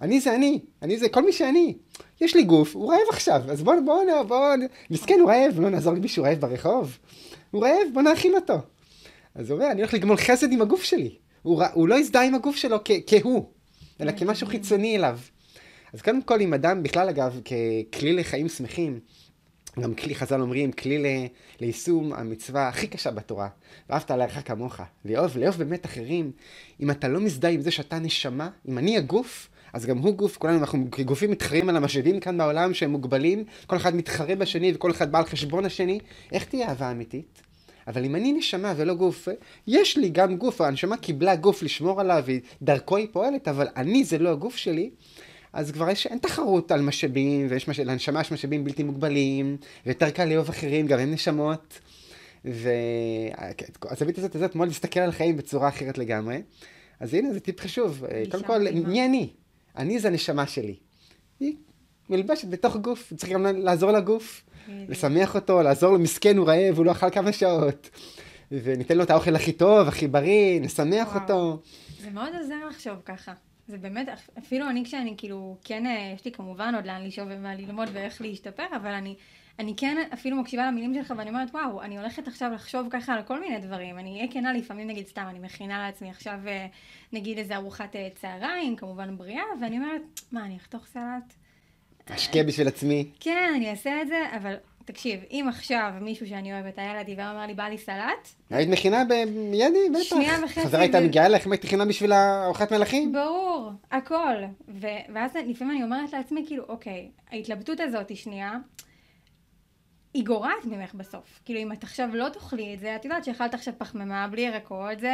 אני זה אני, אני זה כל מי שאני. יש לי גוף, הוא רעב עכשיו, אז בוא, בוא, בוא, בוא, מסכן, הוא רעב, לא נעזור למישהו רעב ברחוב. הוא רעב, בוא נאכיל אותו. אז הוא אומר, אני הולך לגמול חסד עם הגוף שלי. הוא, הוא לא הזדהה עם הגוף שלו כ- כהוא, אלא כמשהו חיצוני אליו. אז קודם כל, אם אדם, בכלל אגב, ככלי לחיים שמחים, גם כלי, חז"ל אומרים, כלי ל, ליישום המצווה הכי קשה בתורה, ואהבת עליך כמוך, לאהוב, לאהוב באמת אחרים. אם אתה לא מזדהה עם זה שאתה נשמה, אם אני הגוף, אז גם הוא גוף, כולנו, אנחנו כגופים מתחרים על המשאבים כאן בעולם שהם מוגבלים, כל אחד מתחרה בשני וכל אחד בא על חשבון השני, איך תהיה אהבה אמיתית? אבל אם אני נשמה ולא גוף, יש לי גם גוף, הנשמה קיבלה גוף לשמור עליו, ודרכו היא פועלת, אבל אני זה לא הגוף שלי, אז כבר יש, אין תחרות על משאבים, ויש מש... לנשמה יש משאבים בלתי מוגבלים, ויותר קל לאהוב אחרים, גם הם נשמות. והזווית הזאת הזאת מאוד להסתכל על החיים בצורה אחרת לגמרי. אז הנה, זה טיפ חשוב. קודם כל, מי אני? אני זה הנשמה שלי. היא מלבשת בתוך גוף, צריך גם לעזור לגוף, לשמח אותו, לעזור לו, מסכן, הוא רעב, הוא לא אכל כמה שעות. וניתן לו את האוכל הכי טוב, הכי בריא, נשמח וואו. אותו. זה מאוד עוזר לחשוב ככה. זה באמת, אפילו אני כשאני כאילו, כן, אה, יש לי כמובן עוד לאן לשאוב ומה ללמוד ואיך להשתפר, אבל אני, אני כן אפילו מקשיבה למילים שלך ואני אומרת, וואו, אני הולכת עכשיו לחשוב ככה על כל מיני דברים. אני אהיה כנה לפעמים, נגיד, סתם, אני מכינה לעצמי עכשיו, אה, נגיד, איזה ארוחת אה, צהריים, כמובן בריאה, ואני אומרת, מה, אני אחתוך סלט? אשקיע בשביל עצמי. כן, אני אעשה את זה, אבל תקשיב, אם עכשיו מישהו שאני אוהבת היה לידי ואמר לי, בא לי סלט? היית מכינה בידי, בטח. שנייה וחצי. חזרה הייתה מגיעה אליך אם היית מכינה בשביל ארוחת מלכים? ברור, הכל. ואז לפעמים אני אומרת לעצמי, כאילו, אוקיי, ההתלבטות הזאת היא שנייה, היא גורעת ממך בסוף. כאילו, אם את עכשיו לא תאכלי את זה, את יודעת שאכלת עכשיו פחמימה בלי ירקות, זה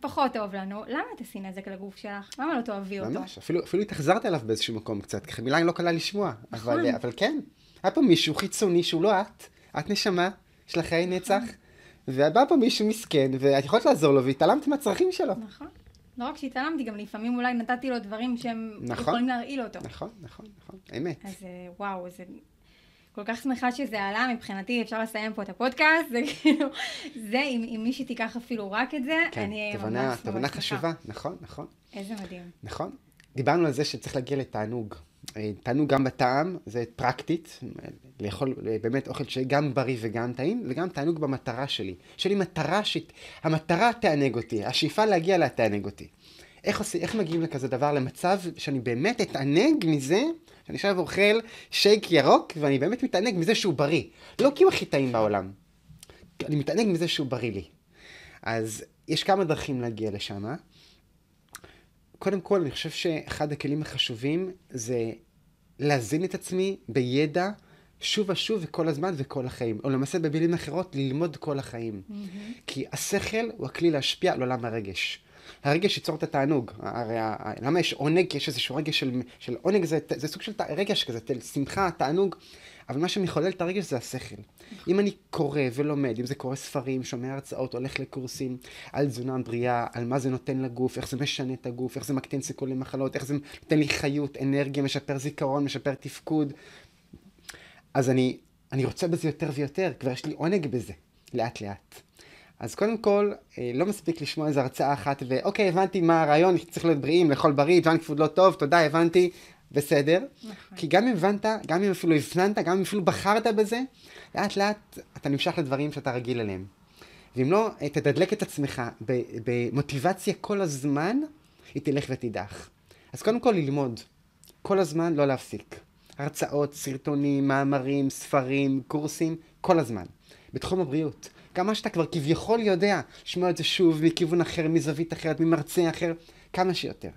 פחות טוב לנו. למה תעשי נזק לגוף שלך? למה לא תאהבי אותו? ממש, אפילו, אפילו התאכזרת אליו באיזשהו מקום קצת, ככה מילה לא קלה לשמוע. נכון. אבל, אבל כן, היה פה מישהו חיצוני שהוא לא את, את נשמה, יש לך חיי נצח, ובא פה מישהו מסכן, ואת יכולת לעזור לו, והתעלמת מהצרכים שלו. נכון. לא רק שהתעלמתי, גם לפעמים אולי נתתי לו דברים שהם נכון, יכולים להרעיל אותו. נכון, נכון, נכון, אמת. אז אה, וואו, זה כל כך שמחה שזה עלה, מבחינתי אפשר לסיים פה את הפודקאסט, זה כאילו, זה, אם, אם מישהי תיקח אפילו רק את זה, כן, אני תובנה, ממש תובנה חשובה, נכון, נכון. איזה מדהים. נכון. דיברנו על זה שצריך להגיע לתענוג. אה, תענוג גם בטעם, זה פרקטית, לאכול אה, באמת אוכל שגם בריא וגם טעים, וגם תענוג במטרה שלי. יש לי מטרה, ש... המטרה תענג אותי, השאיפה להגיע לה תענג אותי. איך, עושים, איך מגיעים לכזה דבר, למצב שאני באמת אתענג מזה שאני עכשיו אוכל שייק ירוק, ואני באמת מתענג מזה שהוא בריא. לא כי הוא הכי טעים בעולם. אני מתענג מזה שהוא בריא לי. אז יש כמה דרכים להגיע לשם. קודם כל, אני חושב שאחד הכלים החשובים זה להזין את עצמי בידע שוב ושוב וכל הזמן וכל החיים. או למעשה במילים אחרות, ללמוד כל החיים. Mm-hmm. כי השכל הוא הכלי להשפיע על עולם הרגש. הרגש ייצור את התענוג. הרי למה יש עונג? יש איזשהו רגש של, של עונג, זה, זה סוג של רגש כזה, שמחה, תענוג. אבל מה שמחולל את הרגש זה השכל. אם אני קורא ולומד, אם זה קורא ספרים, שומע הרצאות, הולך לקורסים על תזונה בריאה, על מה זה נותן לגוף, איך זה משנה את הגוף, איך זה מקטין סיכון למחלות, איך זה נותן לי חיות, אנרגיה, משפר זיכרון, משפר תפקוד. אז אני, אני רוצה בזה יותר ויותר, כבר יש לי עונג בזה, לאט לאט. אז קודם כל, אה, לא מספיק לשמוע איזו הרצאה אחת, ואוקיי, הבנתי מה הרעיון, צריך להיות בריאים, לאכול בריא, ג'אנק פוד לא טוב, תודה, הבנתי, בסדר. נכון. כי גם אם הבנת, גם אם אפילו הפנמת, גם אם אפילו בחרת בזה, לאט לאט אתה נמשך לדברים שאתה רגיל אליהם. ואם לא, אה, תדדלק את עצמך במוטיבציה כל הזמן, היא תלך ותידח. אז קודם כל ללמוד, כל הזמן לא להפסיק. הרצאות, סרטונים, מאמרים, ספרים, קורסים, כל הזמן. בתחום הבריאות. גם מה שאתה כבר כביכול יודע, לשמוע את זה שוב מכיוון אחר, מזווית אחרת, ממרצה אחר, כמה שיותר.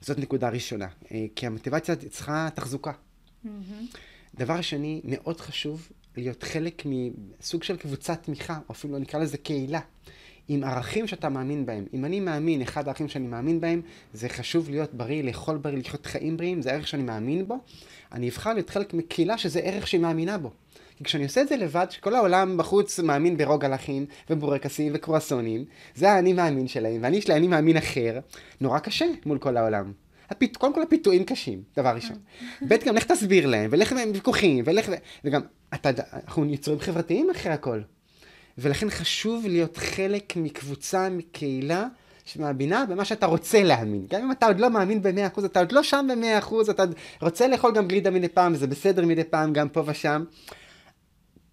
זאת נקודה ראשונה, אה, כי המוטיבציה צריכה תחזוקה. Mm-hmm. דבר שני, מאוד חשוב להיות חלק מסוג של קבוצת תמיכה, או אפילו נקרא לזה קהילה, עם ערכים שאתה מאמין בהם. אם אני מאמין, אחד הערכים שאני מאמין בהם, זה חשוב להיות בריא, לאכול בריא, לחיות חיים בריאים, זה ערך שאני מאמין בו, אני אבחר להיות חלק מקהילה שזה ערך שהיא מאמינה בו. כי כשאני עושה את זה לבד, שכל העולם בחוץ מאמין ברוגלחים ובורקסים וקרואסונים, זה האני מאמין שלהם, ואני יש לי אני מאמין אחר, נורא קשה מול כל העולם. הפית... קודם כל הפיתויים קשים, דבר ראשון. ב' גם לך תסביר להם, ולך עם ויכוחים, ולך ו... וגם, אתה, אנחנו יצורים חברתיים אחרי הכל. ולכן חשוב להיות חלק מקבוצה, מקהילה, שמאמינה במה שאתה רוצה להאמין. גם אם אתה עוד לא מאמין במאה אחוז, אתה עוד לא שם במאה אחוז, אתה רוצה לאכול גם גלידה מדי פעם, וזה בסדר מדי פעם, גם פה ושם.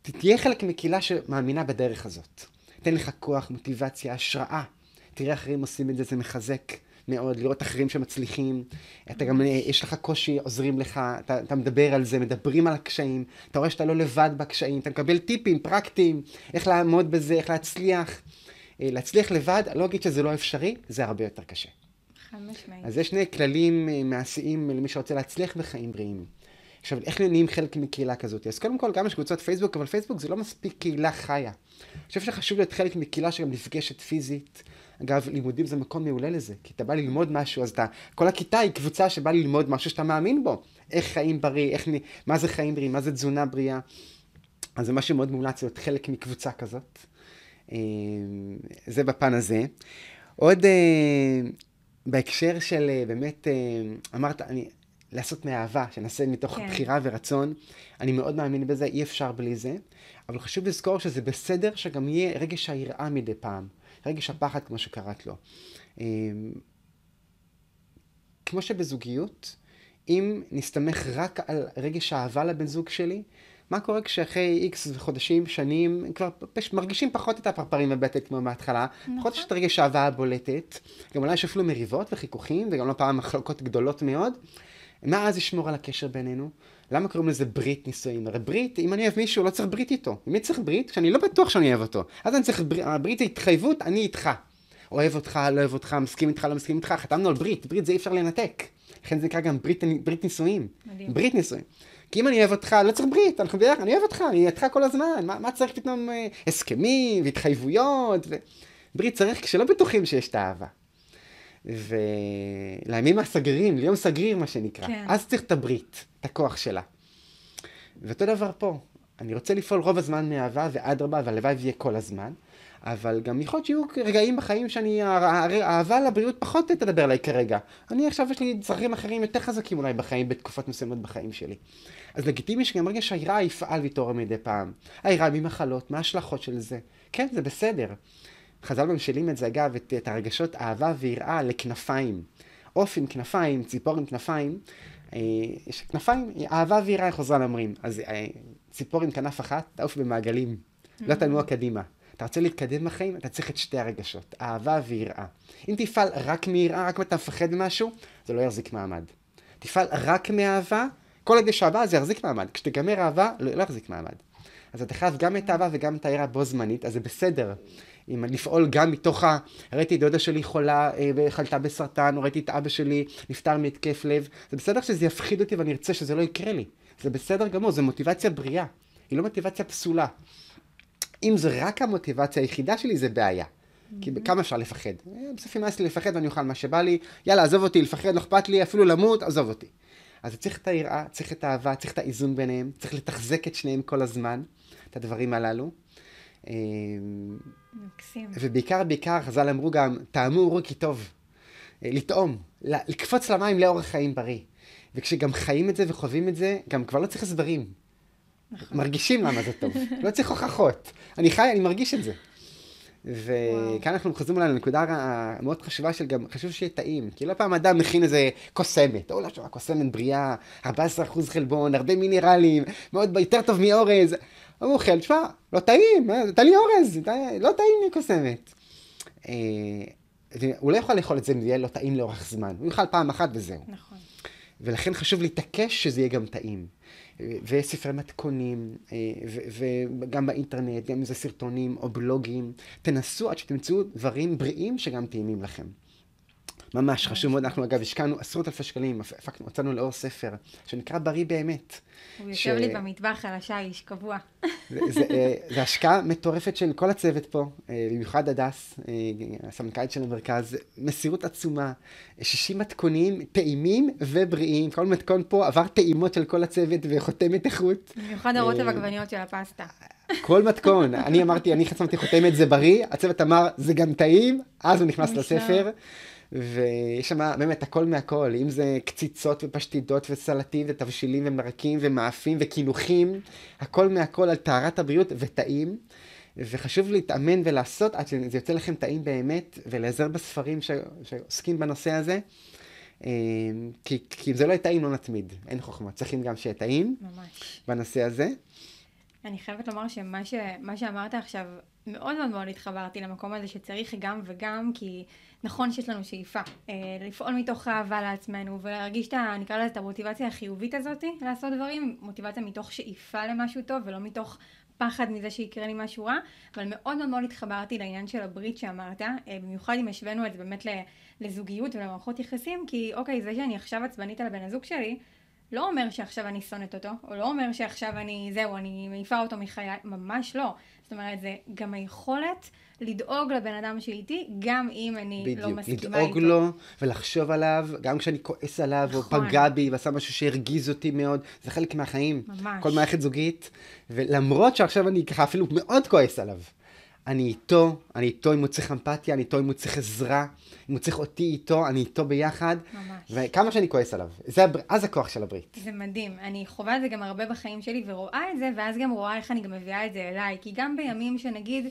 תהיה חלק מקהילה שמאמינה בדרך הזאת. תן לך כוח, מוטיבציה, השראה. תראה אחרים עושים את זה, זה מחזק מאוד, לראות אחרים שמצליחים. אתה גם, יש לך קושי, עוזרים לך, אתה, אתה מדבר על זה, מדברים על הקשיים, אתה רואה שאתה לא לבד בקשיים, אתה מקבל טיפים פרקטיים, איך לעמוד בזה, איך להצליח. אה, להצליח לבד, לא אגיד שזה לא אפשרי, זה הרבה יותר קשה. חד משמעית. אז יש שני כללים אה, מעשיים למי שרוצה להצליח בחיים בריאים. עכשיו, איך נהיים חלק מקהילה כזאת? אז קודם כל, גם יש קבוצות פייסבוק, אבל פייסבוק זה לא מספיק קהילה חיה. אני חושב שחשוב להיות חלק מקהילה שגם נפגשת פיזית. אגב, לימודים זה מקום מעולה לזה, כי אתה בא ללמוד משהו, אז אתה, כל הכיתה היא קבוצה שבאה ללמוד משהו שאתה מאמין בו. איך חיים בריא, איך, מה זה חיים בריאים, מה זה תזונה בריאה. אז זה משהו מאוד מומלץ להיות חלק מקבוצה כזאת. אה, זה בפן הזה. עוד אה, בהקשר של אה, באמת, אמרת, אני, לעשות מאהבה, שנעשה מתוך כן. בחירה ורצון. אני מאוד מאמין בזה, אי אפשר בלי זה. אבל חשוב לזכור שזה בסדר שגם יהיה רגש היראה מדי פעם. רגש הפחד, כמו שקראת לו. כמו שבזוגיות, אם נסתמך רק על רגש האהבה לבן זוג שלי, מה קורה כשאחרי איקס חודשים, שנים, כבר פש, מרגישים פחות את הפרפרים בבטן כמו מההתחלה, נכון. פחות יש את רגש האהבה הבולטת, גם אולי יש אפילו מריבות וחיכוכים, וגם לא פעם מחלוקות גדולות מאוד. מה אז ישמור על הקשר בינינו? למה קוראים לזה ברית נישואים? הרי ברית, אם אני אוהב מישהו, לא צריך ברית איתו. אם אני צריך ברית? כשאני לא בטוח שאני אוהב אותו. אז אני צריך ברית, הברית זה התחייבות, אני איתך. אוהב אותך, לא אוהב אותך, מסכים איתך, לא מסכים איתך, חתמנו על ברית, ברית זה אי אפשר לנתק. לכן זה נקרא גם ברית, ברית נישואים. מדהים. ברית נישואים. כי אם אני אוהב אותך, לא צריך ברית, אנחנו ביחד, אני אוהב אותך, אני איתך כל הזמן, מה, מה צריך פתאום אה, הסכמים והתחייבויות? ו... ברית צריך כשלא בטוחים שיש את האהבה. ולימים הסגרירים, ליום סגריר מה שנקרא, כן. אז צריך את הברית, את הכוח שלה. ואותו דבר פה, אני רוצה לפעול רוב הזמן מאהבה, ואדרבה, והלוואי ויהיה כל הזמן. אבל גם יכול להיות שיהיו רגעים בחיים שאני, האהבה לבריאות פחות תדבר עליי כרגע. אני עכשיו יש לי צרכים אחרים יותר חזקים אולי בחיים, בתקופות מסוימות בחיים שלי. אז לגיטימי שגם רגע שהיראה יפעל ויתעורר מדי פעם. היראה ממחלות, מה ההשלכות של זה? כן, זה בסדר. חז"ל ממשלים את זה, אגב, את, את הרגשות אהבה ויראה לכנפיים. עוף עם כנפיים, ציפור עם כנפיים. אה, יש כנפיים, אהבה ויראה, איך עוזרן אומרים. אז אה, ציפור עם כנף אחת, תעוף במעגלים. לא תנוע קדימה. אתה רוצה להתקדם בחיים, אתה צריך את שתי הרגשות, אהבה ויראה. אם תפעל רק מיראה, רק אם אתה מפחד ממשהו, זה לא יחזיק מעמד. תפעל רק מאהבה, כל עוד יש אהבה זה יחזיק מעמד. כשתגמר אהבה, לא, לא יחזיק מעמד. אז אתה חייב גם את האהבה וגם את היראה בו זמנית, אז זה בסדר. אם לפעול גם מתוך ה... ראיתי את דודה שלי חולה אה, וחלתה בסרטן, או ראיתי את אבא שלי נפטר מהתקף לב, זה בסדר שזה יפחיד אותי ואני ארצה שזה לא יקרה לי. זה בסדר גמור, זו מוטיבציה בריאה. היא לא מוטיבציה פסולה. אם זה רק המוטיבציה היחידה שלי, זה בעיה. כי כמה אפשר לפחד? אה, בסוף נמאס לי לפחד ואני אוכל מה שבא לי, יאללה, עזוב אותי, לפחד, לא אכפת לי, אפילו למות, עזוב אותי. אז צריך את היראה, צריך את האהבה, צריך את האיזון ביניהם, צריך לתחזק את שניהם כל הזמן, את הדברים הללו. מקסים. ובעיקר, בעיקר, חז"ל אמרו גם, טעמו אורו כי טוב. אה, לטעום, לקפוץ למים לאורך חיים בריא. וכשגם חיים את זה וחווים את זה, גם כבר לא צריך הסברים. נכון. מרגישים למה זה טוב. לא צריך הוכחות. אני חי, אני מרגיש את זה. וכאן אנחנו חוזרים אולי לנקודה המאוד חשובה של גם, חשוב שיהיה טעים. כי לא פעם אדם מכין איזה קוסמת, או לא קוסמת בריאה, 14% חלבון, הרבה מינרלים, מאוד יותר טוב מאורז. הוא אוכל, תשמע, לא טעים, אה, תן לי אורז, לא טעים לי קוסמת. אה, הוא לא יכול לאכול את זה אם יהיה לא טעים לאורך זמן. הוא יאכל פעם אחת וזהו. נכון. ולכן חשוב להתעקש שזה יהיה גם טעים. וספרי מתכונים, אה, וגם באינטרנט, גם אם זה סרטונים או בלוגים. תנסו עד שתמצאו דברים בריאים שגם טעימים לכם. ממש חשוב מאוד, אנחנו אגב השקענו עשרות אלפי שקלים, הפקנו, הוצאנו לאור ספר, שנקרא בריא באמת. הוא ש... יושב לי במטבח על השיש, קבוע. זה, זה, אה, זה השקעה מטורפת של כל הצוות פה, אה, במיוחד הדס, אה, הסמנכ"לית של המרכז, מסירות עצומה, 60 מתכונים טעימים ובריאים, כל מתכון פה עבר טעימות של כל הצוות וחותמת איכות. במיוחד הרוטב עגבניות של הפסטה. כל מתכון, אני אמרתי, אני חצמתי חותמת זה בריא, הצוות אמר זה גם טעים, אז הוא נכנס לספר. ויש שם באמת הכל מהכל, אם זה קציצות ופשטידות וסלטים ותבשילים ומרקים ומאפים וקינוחים, הכל מהכל על טהרת הבריאות וטעים. וחשוב להתאמן ולעשות עד שזה יוצא לכם טעים באמת, ולהיעזר בספרים ש... שעוסקים בנושא הזה. אה, כי, כי אם זה לא יהיה טעים, לא נתמיד. אין חוכמה. צריכים גם שיהיה טעים. ממש. בנושא הזה. אני חייבת לומר שמה ש... שאמרת עכשיו, מאוד מאוד מאוד התחברתי למקום הזה שצריך גם וגם, כי נכון שיש לנו שאיפה. אה, לפעול מתוך אהבה לעצמנו ולהרגיש את ה... נקרא לזה את המוטיבציה החיובית הזאת לעשות דברים, מוטיבציה מתוך שאיפה למשהו טוב ולא מתוך פחד מזה שיקרה לי משהו רע, אבל מאוד מאוד מאוד התחברתי לעניין של הברית שאמרת, אה, במיוחד אם השווינו את זה באמת לזוגיות ולמערכות יחסים, כי אוקיי, זה שאני עכשיו עצבנית על הבן הזוג שלי, לא אומר שעכשיו אני שונאת אותו, או לא אומר שעכשיו אני, זהו, אני מעיפה אותו מחיי, ממש לא. זאת אומרת, זה גם היכולת לדאוג לבן אדם שאיתי, גם אם אני לא בדיוק, לא מסכימה לדאוג איתו. לו ולחשוב עליו, גם כשאני כועס עליו, נכון. או פגע בי ועשה משהו שהרגיז אותי מאוד, זה חלק מהחיים. ממש. כל מערכת זוגית, ולמרות שעכשיו אני ככה אפילו מאוד כועס עליו, אני איתו, אני איתו אם הוא צריך אמפתיה, אני איתו אם הוא צריך עזרה, אם הוא צריך אותי איתו, אני איתו ביחד, ממש. וכמה שאני כועס עליו. זה, הבר- אז הכוח של הברית. זה מדהים, אני חווה את זה גם הרבה בחיים שלי ורואה את זה, ואז גם רואה איך אני גם מביאה את זה אליי, כי גם בימים שנגיד,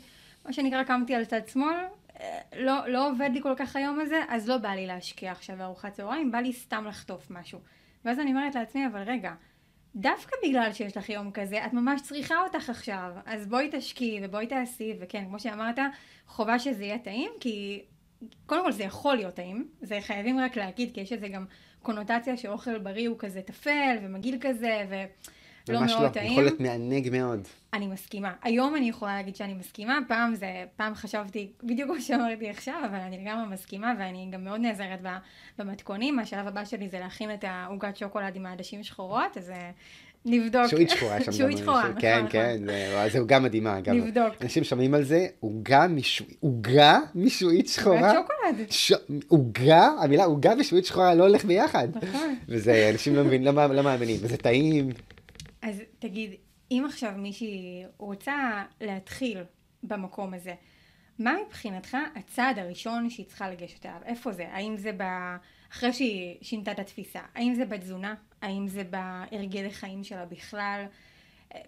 מה שנקרא קמתי על צד שמאל, אה, לא, לא עובד לי כל כך היום הזה, אז לא בא לי להשקיע עכשיו בארוחת צהריים, בא לי סתם לחטוף משהו. ואז אני אומרת לעצמי, אבל רגע, דווקא בגלל שיש לך יום כזה, את ממש צריכה אותך עכשיו, אז בואי תשקיעי ובואי תעשי, וכן, כמו שאמרת, חובה שזה יהיה טעים, כי קודם כל זה יכול להיות טעים, זה חייבים רק להגיד, כי יש איזה גם קונוטציה שאוכל בריא הוא כזה טפל ומגעיל כזה, ולא ממש מאוד לא, טעים. יכול להיות מענג מאוד. אני מסכימה. היום אני יכולה להגיד שאני מסכימה, פעם זה, פעם חשבתי בדיוק כמו שאמרתי עכשיו, אבל אני לגמרי מסכימה, ואני גם מאוד נעזרת במתכונים. השלב הבא שלי זה להכין את העוגת שוקולד עם העדשים שחורות, אז אה, נבדוק. שועית שחורה שם. שועית גם, שחורה, נכון, כן, נכון. כן, זה- זה עוגה מדהימה. נבדוק. אנשים שומעים על זה, עוגה משועית, שחורה. עוגת שוקולד. עוגה, המילה עוגה ושועית שחורה לא הולך ביחד. נכון. וזה, אנשים לא מבינים, לא לא מאמינים, וזה טעים. אז תגיד, אם עכשיו מישהי רוצה להתחיל במקום הזה, מה מבחינתך הצעד הראשון שהיא צריכה לגשת אליו? איפה זה? האם זה ב... אחרי שהיא שינתה את התפיסה? האם זה בתזונה? האם זה בהרגלי חיים שלה בכלל?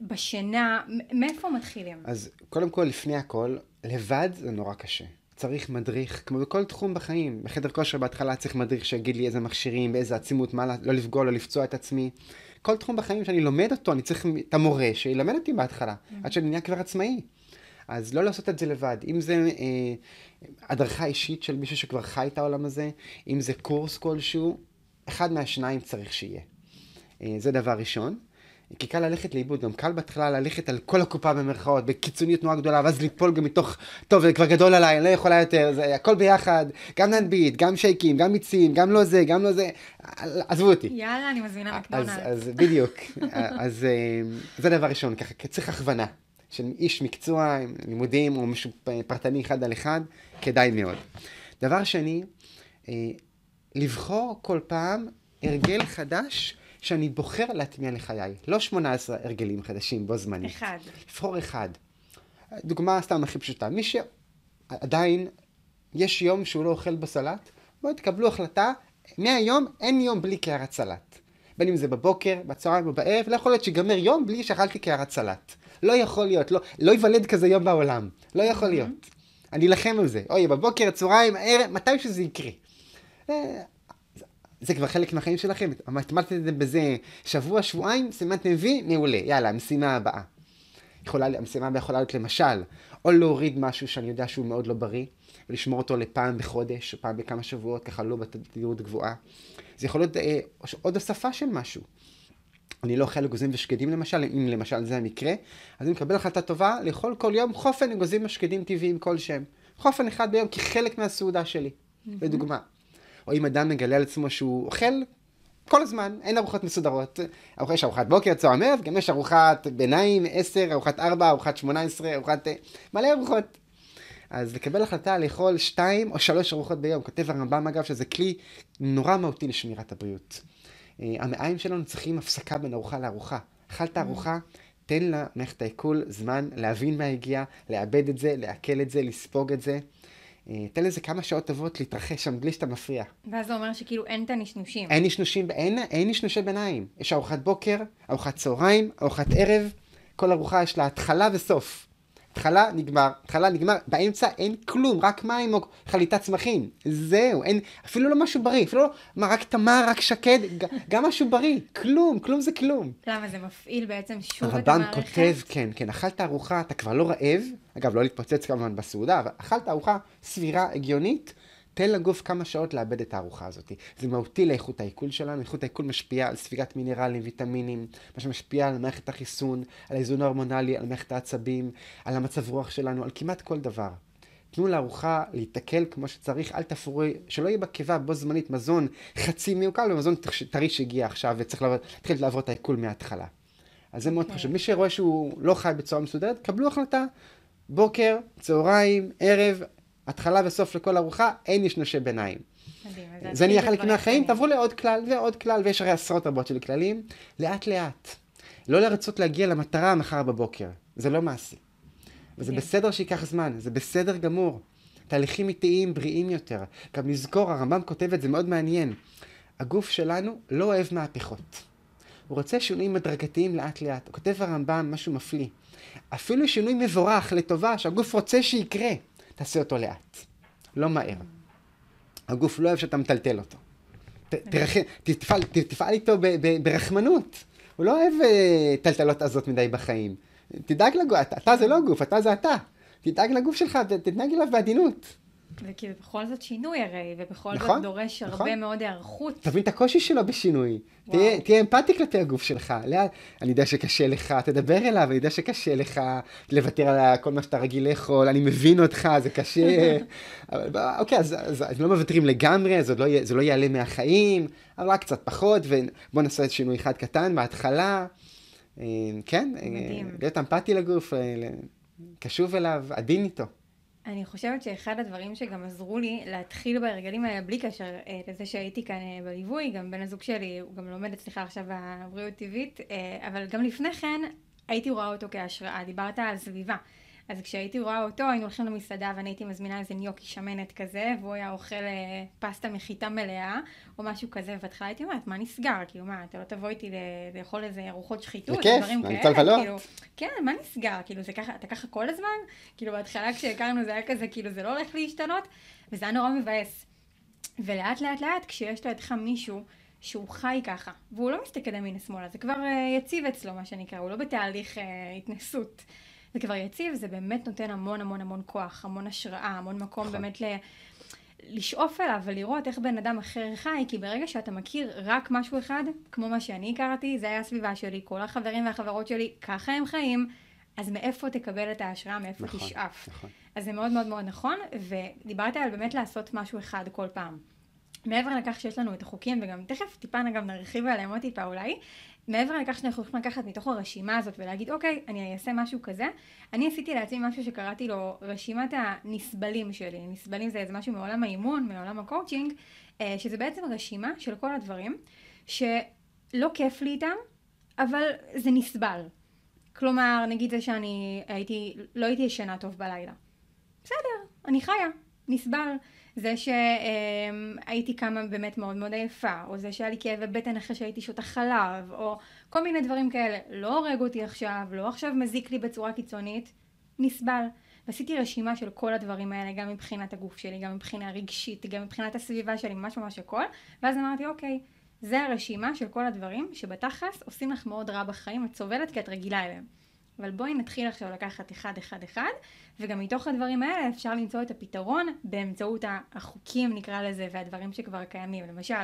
בשינה? מאיפה מתחילים? אז קודם כל, לפני הכל, לבד זה נורא קשה. צריך מדריך, כמו בכל תחום בחיים. בחדר כושר בהתחלה צריך מדריך שיגיד לי איזה מכשירים, באיזה עצימות, מה לא לפגוע, לא לפצוע את עצמי. כל תחום בחיים שאני לומד אותו, אני צריך את המורה שילמד אותי בהתחלה, עד שאני נהיה כבר עצמאי. אז לא לעשות את זה לבד. אם זה אה, הדרכה אישית של מישהו שכבר חי את העולם הזה, אם זה קורס כלשהו, אחד מהשניים צריך שיהיה. אה, זה דבר ראשון. כי קל ללכת לאיבוד, גם קל בהתחלה ללכת על כל הקופה במרכאות, בקיצוניות נורא גדולה, ואז ליפול גם מתוך, טוב, זה כבר גדול עליי, אני לא יכולה יותר, זה הכל ביחד, גם להנביט, גם שייקים, גם מיצים, גם לא זה, גם לא זה, עזבו אותי. יאללה, אני מזמינה אז, מקדונלדס. אז בדיוק, אז אה, זה דבר ראשון, ככה, צריך הכוונה של איש מקצוע, לימודים או משהו פרטני אחד על אחד, כדאי מאוד. דבר שני, אה, לבחור כל פעם הרגל חדש שאני בוחר להטמיע לחיי. לא 18 הרגלים חדשים בו זמנית. אחד. לבחור אחד. דוגמה סתם הכי פשוטה, מי שעדיין יש יום שהוא לא אוכל בסלט, בואו תקבלו החלטה, מהיום אין יום בלי קערת סלט. בין אם זה בבוקר, בצהריים או בערב, לא יכול להיות שיגמר יום בלי שאכלתי קערת סלט. לא יכול להיות, לא, לא ייוולד כזה יום בעולם. לא יכול להיות. אני אלחם על זה. אוי, בבוקר, צהריים, ערב, מתי שזה יקרה. זה כבר חלק מהחיים שלכם. הטמטתם בזה שבוע, שבועיים, סימנתם וי, מעולה. יאללה, המשימה הבאה. יכולה, המשימה הבאה יכולה להיות למשל, או להוריד משהו שאני יודע שהוא מאוד לא בריא, ולשמור אותו לפעם בחודש, או פעם בכמה שבועות, ככה לא בתדירות גבוהה. זה יכול להיות אה, עוד הוספה של משהו. אני לא אוכל אגוזים ושקדים למשל, אם למשל זה המקרה, אז אני מקבל החלטה טובה לאכול כל יום חופן אגוזים ושקדים טבעיים כלשהם. חופן אחד ביום כחלק מהסעודה שלי, לדוגמה. או אם אדם מגלה על עצמו שהוא אוכל כל הזמן, אין ארוחות מסודרות. יש ארוחת בוקר, צהריים ערב, גם יש ארוחת ביניים, 10, ארוחת 4, ארוחת 18, ארוחת... אה, מלא ארוחות. אז לקבל החלטה לאכול שתיים או שלוש ארוחות ביום. כותב הרמב"ם אגב שזה כלי נורא מהותי לשמירת הבריאות. אה, המעיים שלנו צריכים הפסקה בין ארוחה לארוחה. אכלת ארוחה, תן למערכת העיכול זמן להבין מה הגיע, לעבד את זה, לעכל את זה, לספוג את זה. אה, תן לזה כמה שעות טובות להתרחש שם בלי שאתה מפריע. ואז זה אומר שכאילו אין את הנשנושים. אין נשנושים, אין, אין נשנושי ביניים. יש ארוחת בוקר, ארוחת צהריים, ארוחת ערב, כל ארוחה יש לה התחלה וסוף. התחלה נגמר, התחלה נגמר, באמצע אין כלום, רק מים או חליטת צמחים. זהו, אין, אפילו לא משהו בריא, אפילו לא, מה, רק תמר, רק שקד, גם משהו בריא. כלום, כלום זה כלום. למה זה מפעיל בעצם שוב את הרמב"ם המערכת? כותב, כן, כן, אכלת ארוחה, אתה כבר לא רעב, אגב, לא להתפוצץ כמובן בסעודה, אבל אכלת ארוחה סבירה, הגיונית, תן לגוף כמה שעות לאבד את הארוחה הזאת. זה מהותי לאיכות העיכול שלנו, איכות העיכול משפיעה על ספיגת מינרלים, ויטמינים, מה שמשפיע על מערכת החיסון, על האיזון ההורמונלי, על מערכת העצבים, על המצב רוח שלנו, על כמעט כל דבר. תנו לארוחה להתקל כמו שצריך, אל תפרו, שלא יהיה בקיבה בו זמנית מזון חצי מעוקל ומזון טרי שהגיע עכשיו וצריך להתחיל לעבור את העיכול מההתחלה. אז זה מאוד okay. אוקיי. חשוב. מי שרואה שהוא לא חי בצורה מסודרת, קבלו החלטה. בוקר, צהריים, ערב, התחלה וסוף לכל ארוחה, אין נשנושי ביניים. מדהים. זה נהיה חלק מהחיים, תעברו לעוד כלל ועוד כלל, ויש הרי עשרות רבות של כללים, לאט לאט. לא לרצות להגיע למטרה מחר בבוקר, זה לא מעשי. וזה בסדר שייקח זמן, זה בסדר גמור. תהליכים איטיים, בריאים יותר. גם לזכור, הרמב"ם כותב את זה מאוד מעניין. הגוף שלנו לא אוהב מהפכות. הוא רוצה שינויים הדרגתיים לאט לאט. הוא כותב הרמב"ם משהו מפליא. אפילו שינוי מבורך לטובה שהגוף רוצה שיקרה, תעשה אותו לאט. לא מהר. הגוף לא אוהב שאתה מטלטל אותו. תפעל, תפעל איתו ברחמנות. הוא לא אוהב אה, טלטלות עזות מדי בחיים. תדאג לגוף, אתה זה לא גוף, אתה זה אתה. תדאג לגוף שלך, תתנהג אליו בעדינות. וכאילו בכל זאת שינוי הרי, ובכל נכון, זאת דורש נכון. הרבה מאוד היערכות. תבין את הקושי שלו בשינוי. תהיה, תהיה אמפתי כלפי הגוף שלך. לאן, אני יודע שקשה לך, תדבר אליו, אני יודע שקשה לך לוותר על כל מה שאתה רגיל לאכול, אני מבין אותך, זה קשה. אבל, אוקיי, אז, אז, אז לא מוותרים לגמרי, זה לא, זה לא יעלה מהחיים, אבל רק קצת פחות, ובוא נעשה את שינוי אחד קטן בהתחלה. אה, כן, אה, מדהים. להיות אמפתי לגוף, אה, קשוב אליו, עדין איתו. אני חושבת שאחד הדברים שגם עזרו לי להתחיל בהרגלים האלה בלי קשר אה, לזה שהייתי כאן אה, בליווי, גם בן הזוג שלי, הוא גם לומד אצלך עכשיו בבריאות טבעית, אה, אבל גם לפני כן הייתי רואה אותו כהשראה, דיברת על סביבה. אז כשהייתי רואה אותו, היינו הולכים למסעדה ואני הייתי מזמינה איזה ניוקי שמנת כזה, והוא היה אוכל אה, פסטה מחיטה מלאה, או משהו כזה, ובהתחלה הייתי אומרת, מה נסגר? כאילו, מה, אתה לא תבוא איתי לאכול איזה ארוחות שחיתות, דברים כאלה, כאילו, כן, מה נסגר? כאילו, זה ככה, אתה ככה כל הזמן? כאילו, בהתחלה כשהכרנו זה היה כזה, כאילו, זה לא הולך להשתנות, וזה היה נורא מבאס. ולאט לאט לאט, כשיש לידך מישהו שהוא חי ככה, והוא לא מסתכל ימינה שמאלה, זה כבר uh, יציב אצלו, מה שנקרא, הוא לא בתהליך uh, התנסות. זה כבר יציב, זה באמת נותן המון המון המון כוח, המון השראה, המון מקום נכון. באמת ל... לשאוף אליו ולראות איך בן אדם אחר חי, כי ברגע שאתה מכיר רק משהו אחד, כמו מה שאני הכרתי, זה היה הסביבה שלי, כל החברים והחברות שלי, ככה הם חיים, אז מאיפה תקבל את ההשראה, מאיפה נכון, תשאף. נכון. אז זה מאוד מאוד מאוד נכון, ודיברת על באמת לעשות משהו אחד כל פעם. מעבר לכך שיש לנו את החוקים, וגם תכף טיפה גם נרחיב עליהם עוד טיפה אולי, מעבר לכך שאנחנו יכולים לקחת מתוך הרשימה הזאת ולהגיד, אוקיי, אני אעשה משהו כזה, אני עשיתי לעצמי משהו שקראתי לו רשימת הנסבלים שלי. נסבלים זה איזה משהו מעולם האימון, מעולם הקואוצ'ינג, אה, שזה בעצם רשימה של כל הדברים שלא כיף לי איתם, אבל זה נסבל. כלומר, נגיד זה שאני הייתי, לא הייתי ישנה טוב בלילה. בסדר, אני חיה, נסבל. זה שהייתי קמה באמת מאוד מאוד עייפה, או זה שהיה לי כאבי בטן אחרי שהייתי שותה חלב, או כל מיני דברים כאלה. לא הורג אותי עכשיו, לא עכשיו מזיק לי בצורה קיצונית, נסבל. ועשיתי רשימה של כל הדברים האלה, גם מבחינת הגוף שלי, גם מבחינה רגשית, גם מבחינת הסביבה שלי, ממש ממש הכל, ואז אמרתי, אוקיי, זה הרשימה של כל הדברים שבתכלס עושים לך מאוד רע בחיים, את סובלת כי את רגילה אליהם. אבל בואי נתחיל עכשיו לקחת אחד אחד אחד, וגם מתוך הדברים האלה אפשר למצוא את הפתרון באמצעות החוקים נקרא לזה, והדברים שכבר קיימים. למשל,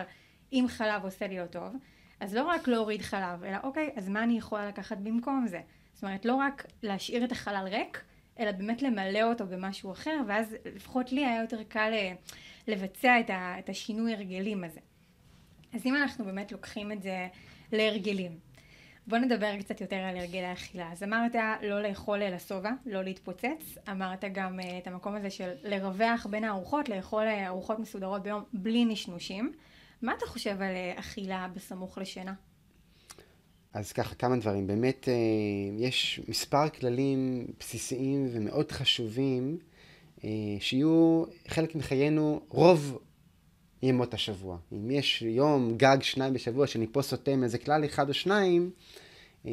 אם חלב עושה לי לא טוב, אז לא רק להוריד חלב, אלא אוקיי, אז מה אני יכולה לקחת במקום זה? זאת אומרת, לא רק להשאיר את החלל ריק, אלא באמת למלא אותו במשהו אחר, ואז לפחות לי היה יותר קל אה, לבצע את השינוי הרגלים הזה. אז אם אנחנו באמת לוקחים את זה להרגלים, בוא נדבר קצת יותר על הרגלי אכילה. אז אמרת לא לאכול לשובע, לא להתפוצץ. אמרת גם uh, את המקום הזה של לרווח בין הארוחות, לאכול uh, ארוחות מסודרות ביום בלי נשנושים. מה אתה חושב על uh, אכילה בסמוך לשינה? אז ככה, כמה דברים. באמת, יש מספר כללים בסיסיים ומאוד חשובים, שיהיו חלק מחיינו רוב ימות השבוע. אם יש יום גג שניים בשבוע שאני פה סוטה מאיזה כלל אחד או שניים, אה,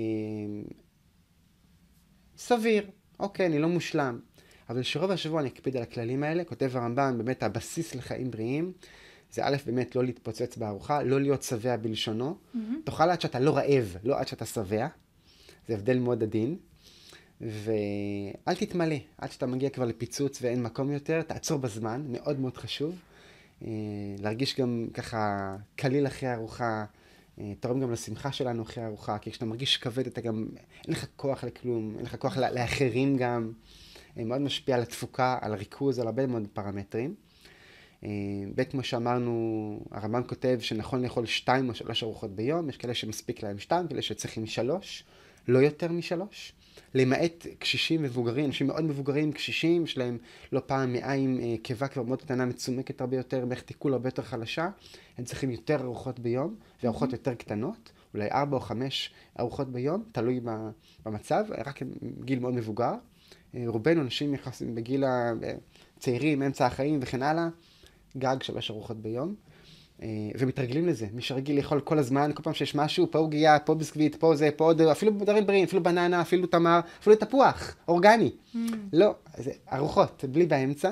סביר, אוקיי, אני לא מושלם. אבל שרוב השבוע אני אקפיד על הכללים האלה, כותב הרמב"ם, באמת הבסיס לחיים בריאים, זה א', באמת לא להתפוצץ בארוחה, לא להיות שבע בלשונו. Mm-hmm. תאכל עד שאתה לא רעב, לא עד שאתה שבע. זה הבדל מאוד עדין. ואל תתמלא, עד שאתה מגיע כבר לפיצוץ ואין מקום יותר, תעצור בזמן, מאוד מאוד חשוב. להרגיש גם ככה קליל אחרי הארוחה, תורם גם לשמחה שלנו אחרי הארוחה, כי כשאתה מרגיש כבד אתה גם, אין לך כוח לכלום, אין לך כוח לאחרים גם. מאוד משפיע על התפוקה, על הריכוז, על הרבה מאוד פרמטרים. ב', כמו שאמרנו, הרמב"ם כותב שנכון לאכול שתיים או שלוש ארוחות ביום, יש כאלה שמספיק להם שתיים, כאלה שצריכים שלוש, לא יותר משלוש. למעט קשישים מבוגרים, אנשים מאוד מבוגרים, קשישים, יש להם לא פעם מעיים אה, קיבה כבר מאוד קטנה, מצומקת הרבה יותר, מערכת עיכול הרבה יותר חלשה, הם צריכים יותר ארוחות ביום, וארוחות mm-hmm. יותר קטנות, אולי ארבע או חמש ארוחות ביום, תלוי במצב, רק גיל מאוד מבוגר. אה, רובנו אנשים יחסים בגיל הצעירים, אה, אמצע החיים וכן הלאה, גג שלוש ארוחות ביום. אה, ומתרגלים לזה, מי שרגיל לאכול כל הזמן, כל פעם שיש משהו, פה עוגיה, פה ביסקוויט, פה זה, פה עוד, אפילו דברים בריאים, אפילו בננה, אפילו תמר, אפילו תפוח, אורגני. Mm. לא, זה ארוחות, בלי באמצע.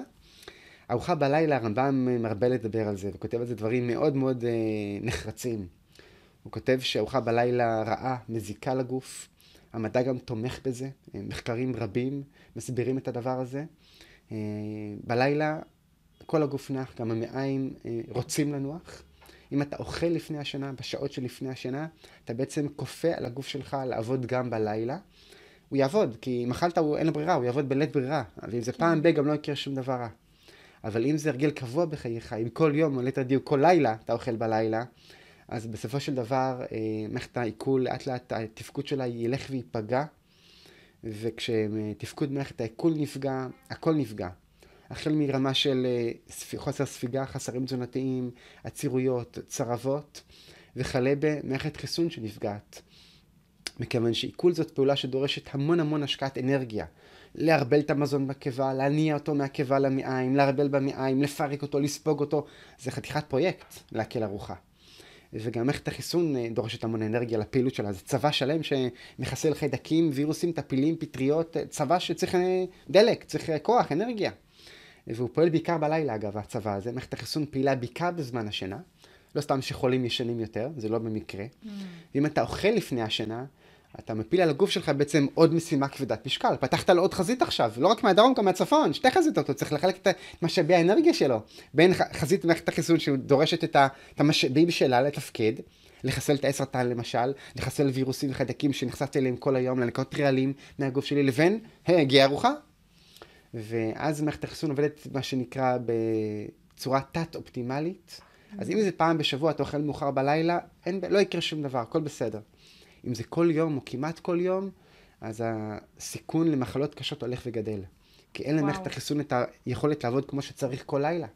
ארוחה בלילה, הרמב"ם מרבה לדבר על זה, וכותב על זה דברים מאוד מאוד אה, נחרצים. הוא כותב שארוחה בלילה רעה, מזיקה לגוף. המדע גם תומך בזה, אה, מחקרים רבים מסבירים את הדבר הזה. אה, בלילה כל הגוף נח, גם המעיים אה, רוצים לנוח. אם אתה אוכל לפני השינה, בשעות שלפני השינה, אתה בעצם כופה על הגוף שלך לעבוד גם בלילה. הוא יעבוד, כי אם אכלת, אין לו ברירה, הוא יעבוד בלית ברירה. ואם זה פעם ב, גם לא יקרה שום דבר רע. אבל אם זה הרגל קבוע בחייך, אם כל יום, או ליתר דיוק כל לילה, אתה אוכל בלילה, אז בסופו של דבר, אה, מערכת העיכול, לאט לאט התפקוד שלה ילך וייפגע, וכשתפקוד מערכת העיכול נפגע, הכל נפגע. החל מרמה של אה, חוסר ספיגה, חסרים תזונתיים, עצירויות, צרבות, וכלה במערכת חיסון שנפגעת. מכיוון שעיכול זאת פעולה שדורשת המון המון השקעת אנרגיה. לערבל את המזון בקיבה, להניע אותו מהקיבה למעיים, לערבל במעיים, לפרק אותו, לספוג אותו. זה חתיכת פרויקט להקל ארוחה. וגם מערכת החיסון אה, דורשת המון אנרגיה לפעילות שלה. זה צבא שלם שמחסל חיידקים, וירוסים, טפילים, פטריות, אה, צבא שצריך דלק, צריך כוח, אנרגיה. והוא פועל בעיקר בלילה אגב, הצבא הזה. מערכת החיסון פעילה בעיקר בזמן השינה. לא סתם שחולים ישנים יותר, זה לא במקרה. Mm. ואם אתה אוכל לפני השינה, אתה מפיל על הגוף שלך בעצם עוד משימה כבדת משקל. פתחת לו עוד חזית עכשיו, לא רק מהדרום, גם מהצפון, שתי חזיתות, הוא צריך לחלק את משאבי האנרגיה שלו. בין חזית מערכת החיסון שדורשת את המשאבים שלה לתפקד, לחסל את הסרטן למשל, לחסל וירוסים וחיידקים שנחשפתי אליהם כל היום, לנקות טריאלים מהגוף שלי, לבין, היי, הגיעה ארוחה, ואז מערכת החיסון עובדת מה שנקרא בצורה תת-אופטימלית. אז אם זה פעם בשבוע, אתה אוכל מאוחר בלילה, אין, לא יקרה שום דבר, הכל בסדר. אם זה כל יום או כמעט כל יום, אז הסיכון למחלות קשות הולך וגדל. כי אין למערכת החיסון את היכולת לעבוד כמו שצריך כל לילה.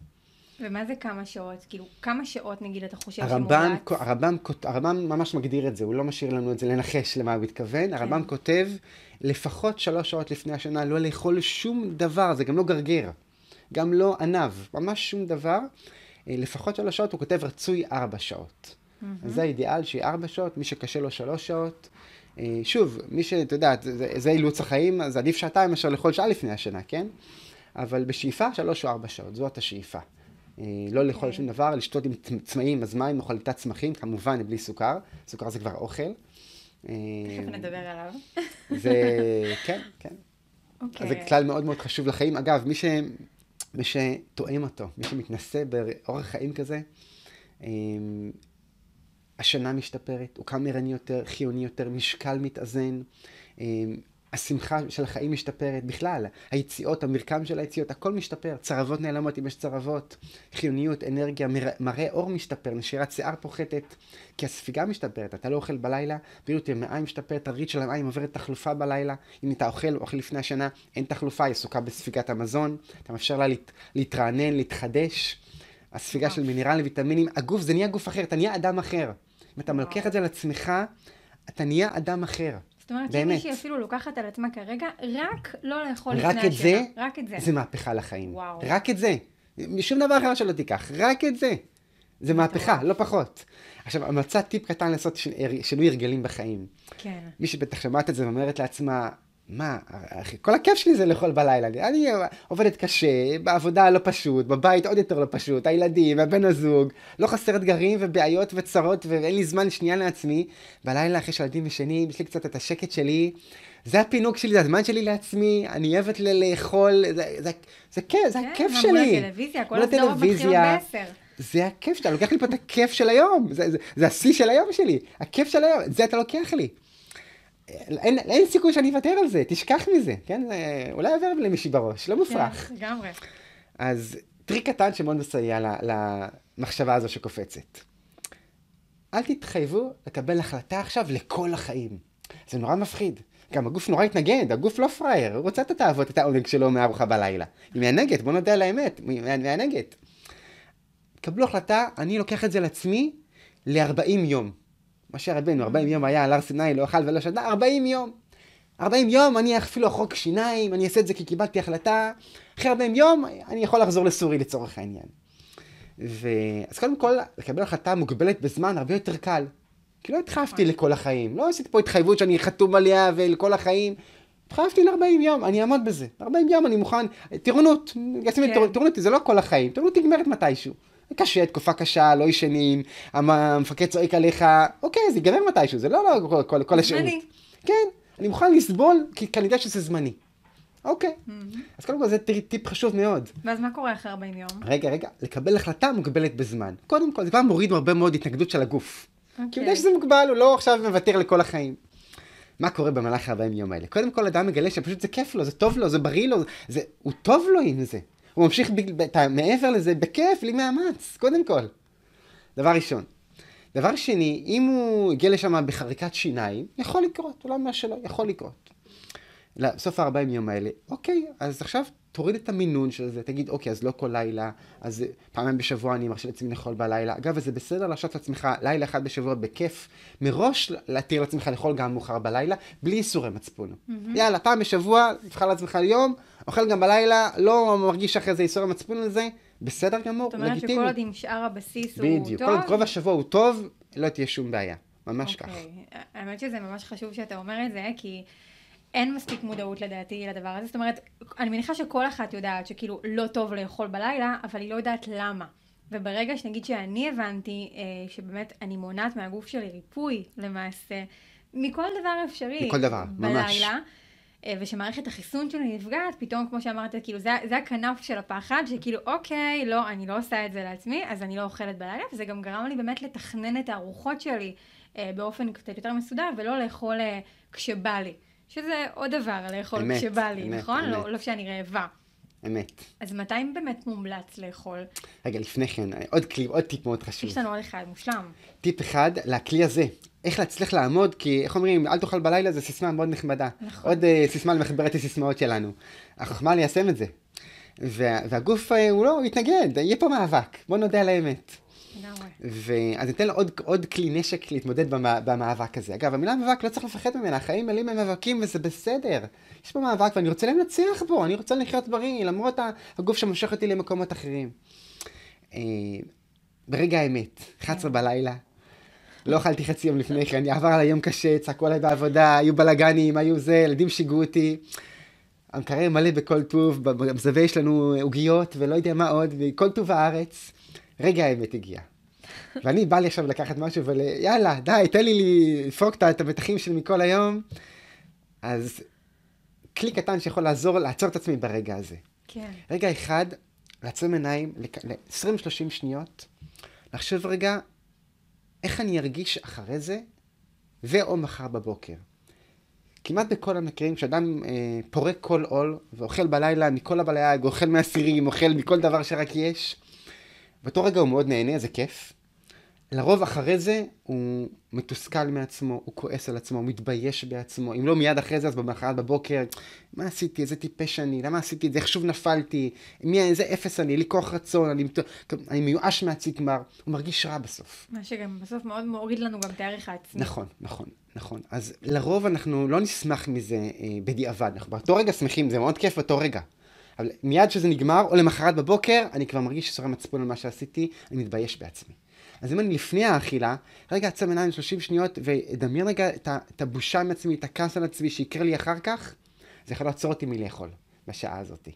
ומה זה כמה שעות? כאילו, כמה שעות נגיד אתה חושב הרמב"ם, שמומלץ? הרמב"ם, הרמב"ם ממש מגדיר את זה, הוא לא משאיר לנו את זה לנחש למה הוא מתכוון. כן. הרמב"ם כותב, לפחות שלוש שעות לפני השנה לא לאכול שום דבר, זה גם לא גרגר, גם לא ענב, ממש שום דבר. אה, לפחות שלוש שעות, הוא כותב רצוי ארבע שעות. Mm-hmm. זה האידיאל שיהיה ארבע שעות, מי שקשה לו שלוש שעות. אה, שוב, מי שאת יודעת, זה, זה אילוץ החיים, אז עדיף שעתיים מאשר לאכול שעה לפני השנה, כן? אבל בשאיפה שלוש או ארבע שעות, זאת השאיפה. אה, לא לאכול. אוקיי. שום דבר, לשתות עם צמאים, אז מים, או חליטת צמחים, כמובן בלי סוכר, סוכר זה כבר אוכל. תכף נדבר עליו. זה, כן, כן. אוקיי. אז זה כלל מאוד מאוד חשוב לחיים. אגב, מי, ש, מי שתואם אותו, מי שמתנסה באורח חיים כזה, אה, השינה משתפרת, הוא קם ערני יותר, חיוני יותר, משקל מתאזן, אה, השמחה של החיים משתפרת בכלל, היציאות, המרקם של היציאות, הכל משתפר, צרבות נעלמות אם יש צרבות, חיוניות, אנרגיה, מראה אור משתפר, נשירת שיער פוחתת, כי הספיגה משתפרת, אתה לא אוכל בלילה, בריאות המעיים משתפרת, הריד של המעיים עוברת תחלופה בלילה, אם אתה אוכל, אוכל לפני השנה, אין תחלופה, היא עסוקה בספיגת המזון, אתה מאפשר לה להת, להתרענן, להתחדש, הספיגה של מינרלים, ויטמינים, הגוף זה נהיה גוף אחר, אתה נהיה אדם אחר. אם אתה לוקח את זה על עצמך, אתה נהיה אדם אחר. זאת אומרת שמישהי אפילו לוקחת על עצמה כרגע רק לא לאכול לפני השינה. זה, רק את זה. זה מהפכה לחיים. וואו. רק את זה. שום דבר אחר שלא תיקח, רק את זה. זה מהפכה, לא פחות. עכשיו, מצאת טיפ קטן לעשות שינוי הרגלים בחיים. כן. מי שבטח שמעת את זה ואומרת לעצמה, מה, אחי, כל הכיף שלי זה לאכול בלילה. אני עובדת קשה, בעבודה לא פשוט, בבית עוד יותר לא פשוט, הילדים, הבן הזוג, לא חסר אתגרים ובעיות וצרות ואין לי זמן שנייה לעצמי. בלילה אחרי שילדים ישנים, יש לי קצת את השקט שלי. זה הפינוק שלי, זה הזמן שלי לעצמי, אני אוהבת לאכול, זה, זה, זה, זה כיף, זה כן, הכיף שלי. כן, מול הטלוויזיה, כל הסדרות מתחילות בעשר. זה הכיף שאתה לוקח לי פה את הכיף של היום, זה, זה, זה השיא של היום שלי, הכיף של היום, זה אתה לוקח לי. אין, אין סיכוי שאני אוותר על זה, תשכח מזה, כן? אולי עובר למישהי בראש, לא מופרך. כן, לגמרי. אז טריק קטן שמאוד מסייע למחשבה הזו שקופצת. אל תתחייבו לקבל החלטה עכשיו לכל החיים. זה נורא מפחיד. גם הגוף נורא התנגד, הגוף לא פראייר, הוא רוצה את התאוות, את העונג שלו מארוחה בלילה. היא מענגת, בוא נודה על האמת, היא מענגת. קבלו החלטה, אני לוקח את זה לעצמי ל-40 יום. משה רבנו, 40 יום היה על הר סיני, לא אכל ולא שתה, 40 יום. 40 יום אני אפילו אחרוק שיניים, אני אעשה את זה כי קיבלתי החלטה. אחרי 40 יום אני יכול לחזור לסורי לצורך העניין. ו... אז קודם כל, לקבל החלטה מוגבלת בזמן הרבה יותר קל. כי לא התחייבתי לכל החיים. לא עשיתי פה התחייבות שאני חתום עליה ולכל החיים. התחייבתי ל-40 יום, אני אעמוד בזה. 40 יום אני מוכן, טירונות, כן. טירונות זה לא כל החיים, טירונות נגמרת מתישהו. קשה, תקופה קשה, לא ישנים, המפקד צועק עליך, אוקיי, זה ייגמר מתישהו, זה לא, לא כל, כל, כל השירות. זמני. כן, אני מוכן לסבול, כי, כי אני יודע שזה זמני. אוקיי. Mm-hmm. אז קודם כל זה טיפ חשוב מאוד. ואז מה קורה אחרי 40 יום? רגע, רגע, לקבל החלטה מוגבלת בזמן. קודם כל, זה כבר מוריד הרבה מאוד התנגדות של הגוף. אוקיי. כי הוא יודע שזה מוגבל, הוא לא עכשיו מוותר לכל החיים. מה קורה במהלך 40 יום האלה? קודם כל, אדם מגלה שפשוט זה כיף לו, זה טוב לו, זה בריא לו, זה, הוא טוב לו עם זה. הוא ממשיך ב, מעבר לזה בכיף, בלי מאמץ, קודם כל. דבר ראשון. דבר שני, אם הוא הגיע לשם בחריקת שיניים, יכול לקרות, לא אומר שלא, יכול לקרות. לסוף ה-40 יום האלה, אוקיי, אז עכשיו תוריד את המינון של זה, תגיד, אוקיי, אז לא כל לילה, אז פעמיים בשבוע אני מרשה לעצמי לאכול בלילה. אגב, זה בסדר להרשות לעצמך לילה אחד בשבוע בכיף, מראש להתיר לעצמך לאכול גם מאוחר בלילה, בלי איסורי מצפון. Mm-hmm. יאללה, פעם בשבוע, תבחר לעצמך יום, אוכל גם בלילה, לא מרגיש אחרי זה איסורי מצפון לזה, בסדר גמור, לגיטימי. זאת אומרת שכל עוד עם שאר הבסיס הוא טוב? בדיוק, כל עוד רוב השבוע הוא טוב, לא תהיה שום בעיה. ממש כך. אוקיי, האמת שזה ממש חשוב שאתה אומר את זה, כי... אין מספיק מודעות לדעתי לדבר הזה. זאת אומרת, אני מניחה שכל אחת יודעת שכאילו לא טוב לאכול בלילה, אבל היא לא יודעת למה. וברגע שנגיד שאני הבנתי אה, שבאמת אני מונעת מהגוף שלי ריפוי למעשה, מכל דבר אפשרי. מכל דבר, בלילה, ממש. אה, ושמערכת החיסון שלי נפגעת, פתאום כמו שאמרת, כאילו זה, זה הכנף של הפחד, שכאילו אוקיי, לא, אני לא עושה את זה לעצמי, אז אני לא אוכלת בלילה, וזה גם גרם לי באמת לתכנן את הארוחות שלי אה, באופן קצת יותר מסודר, ולא לאכול אה, כשבא לי. שזה עוד דבר, לאכול אמת, כשבא לי, אמת, נכון? לא, אמת. לא, לא שאני רעבה. אמת. אז מתי באמת מומלץ לאכול? רגע, לפני כן, עוד כלי, עוד טיפ מאוד חשוב. יש לנו עוד אחד, מושלם. טיפ אחד, לכלי הזה. איך להצליח לעמוד, כי איך אומרים, אל תאכל בלילה, זו סיסמה מאוד נחמדה. נכון. עוד uh, סיסמה למחברת הסיסמאות שלנו. החוכמה ליישם את זה. וה, והגוף, uh, הוא לא, הוא יתנגד, יהיה פה מאבק. בוא נודה על האמת. ואז ניתן לו עוד, עוד כלי נשק להתמודד במאבק הזה. אגב, המילה מאבק לא צריך לפחד ממנה, החיים מלאים ממאבקים וזה בסדר. יש פה מאבק ואני רוצה לנצח בו, אני רוצה לחיות בריא, למרות הגוף שמושך אותי למקומות אחרים. אה, ברגע האמת, 11 בלילה, לא אכלתי חצי יום לפני כן, עבר עליי יום קשה, צעקו עליי בעבודה, היו בלאגנים, היו זה, ילדים שיגעו אותי. המקרר מלא בכל טוב, במזווה יש לנו עוגיות ולא יודע מה עוד, וכל טוב הארץ. רגע האמת הגיע. ואני בא לי עכשיו לקחת משהו ול... יאללה, די, תן לי לפרוק את המתחים שלי מכל היום. אז כלי קטן שיכול לעזור לעצור את עצמי ברגע הזה. כן. רגע אחד, לעצום עיניים ל-20-30 שניות, לחשוב רגע איך אני ארגיש אחרי זה, ואו מחר בבוקר. כמעט בכל המקרים, כשאדם אה, פורק כל עול ואוכל בלילה מכל הבלייג, אוכל מהסירים, אוכל מכל דבר שרק יש, באותו רגע הוא מאוד נהנה, זה כיף. לרוב אחרי זה הוא מתוסכל מעצמו, הוא כועס על עצמו, הוא מתבייש בעצמו. אם לא מיד אחרי זה, אז במחרת בבוקר, מה עשיתי, איזה טיפש אני, למה עשיתי את זה, איך שוב נפלתי, מי, איזה אפס אני, לי כוח רצון, אני, אני מיואש כבר, הוא מרגיש רע בסוף. מה שגם בסוף מאוד מוריד לנו גם את הערך העצמי. נכון, נכון, נכון. אז לרוב אנחנו לא נשמח מזה אה, בדיעבד, אנחנו באותו רגע שמחים, זה מאוד כיף באותו רגע. אבל מיד שזה נגמר, או למחרת בבוקר, אני כבר מרגיש שסורי מצפון על מה שעשיתי, אני מתבייש בעצמי. אז אם אני לפני האכילה, רגע עצם עיניים 30 שניות, ואדמיין רגע את, את הבושה מעצמי, את הכעס על עצמי שיקרה לי אחר כך, זה יכול לעצור אותי מלאכול בשעה הזאת.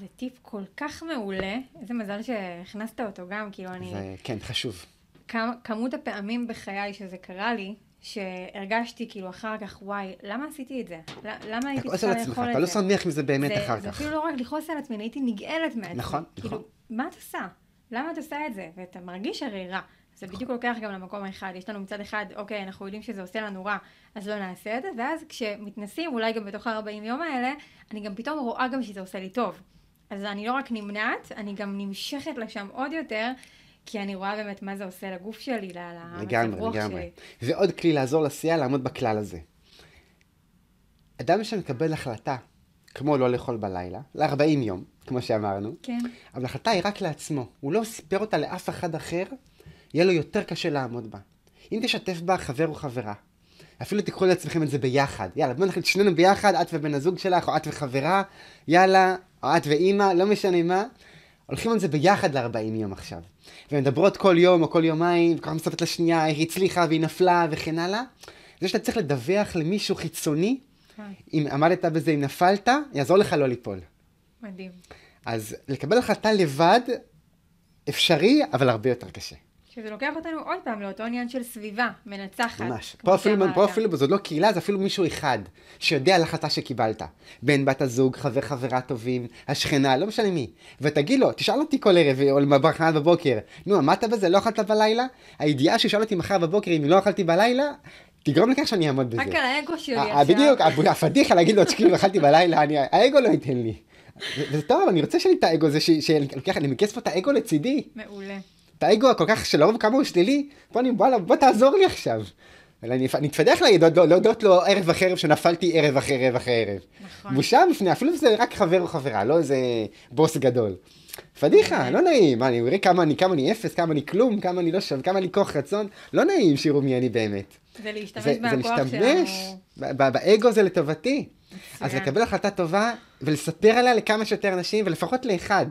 זה טיפ כל כך מעולה, איזה מזל שהכנסת אותו גם, כאילו אני... זה, כן, חשוב. כמה, כמות הפעמים בחיי שזה קרה לי, שהרגשתי כאילו אחר כך, וואי, למה עשיתי את זה? למה הייתי צריכה לאכול את זה? אתה לא שמח עם זה באמת זה, אחר זה כך. אפילו לא רק לכעוס על עצמי, הייתי נגאלת מעצמי. נכון, כאילו, נכון. מה את עושה? למה את עושה את זה? ואתה מרגיש הרי רע. זה בדיוק לוקח גם למקום האחד. יש לנו מצד אחד, אוקיי, אנחנו יודעים שזה עושה לנו רע, אז לא נעשה את זה, ואז כשמתנסים, אולי גם בתוך ה-40 יום האלה, אני גם פתאום רואה גם שזה עושה לי טוב. אז אני לא רק נמנעת, אני גם נמשכת לשם עוד יותר, כי אני רואה באמת מה זה עושה לגוף שלי, למצב רוח שלי. לגמרי. ועוד כלי לעזור לסיעה לעמוד בכלל הזה. אדם שמקבל החלטה, כמו לא לאכול בלילה, ל-40 יום, כמו שאמרנו, כן. אבל ההחלטה היא רק לעצמו. הוא לא סיפר אותה לאף אחד אחר, יהיה לו יותר קשה לעמוד בה. אם תשתף בה חבר או חברה, אפילו תיקחו לעצמכם את זה ביחד. יאללה, בואו נחליט שנינו ביחד, את ובן הזוג שלך, או את וחברה, יאללה, או את ואימא, לא משנה מה. הולכים על זה ביחד ל-40 יום עכשיו. ומדברות כל יום או כל יומיים, וככה מסתכלת לשנייה, היא הצליחה והיא נפלה וכן הלאה. זה שאתה צריך לדווח למישהו חיצוני, כן. אם עמדת בזה, אם נפלת, יעזור לך לא ליפול. מדהים. אז לקבל החלטה לבד אפשרי, אבל הרבה יותר קשה. שזה לוקח אותנו עוד פעם לאותו עניין של סביבה מנצחת. ממש. פה אפילו, פה אפילו, זאת לא קהילה, זה אפילו מישהו אחד, שיודע על החלטה שקיבלת. בן, בת הזוג, חבר, חברה טובים, השכנה, לא משנה מי. ותגיד לו, תשאל אותי כל ערב, או מחר בבוקר, נו, עמדת בזה, לא אכלת בלילה? הידיעה שישאל אותי מחר בבוקר אם לא אכלתי בלילה, תגרום לכך שאני אעמוד בזה. רק על האגו שלי עכשיו. בדיוק, הפדיחה להגיד לו, תשכיב, אכלתי בלילה, האגו לא ייתן לי. וזה טוב, אני רוצה שאני את האגו הזה, שאני מכנס פה את האגו לצידי. מעולה. את האגו הכל כך שלרוב כמה הוא שלילי, בוא, אני, בוא, בוא תעזור לי עכשיו. אני, אתפדח להגיד, להודות לו ערב אחרי ערב שנפלתי ערב אחרי ערב אחרי ערב. נכון. בושה בפני, אפילו אם זה רק חבר או חברה, לא איזה בוס גדול. פדיחה, לא נעים, אני אראה כמה אני, כמה אני אפס, כמה אני כלום, כמה אני לא שווה, כמה אין לי כוח רצון, לא נעים שיראו מי אני באמת. זה להשתמש בכוח שלנו. זה להשתמש, באגו זה לטובתי. אז לקבל החלטה טובה ולספר עליה לכמה שיותר אנשים, ולפחות לאחד.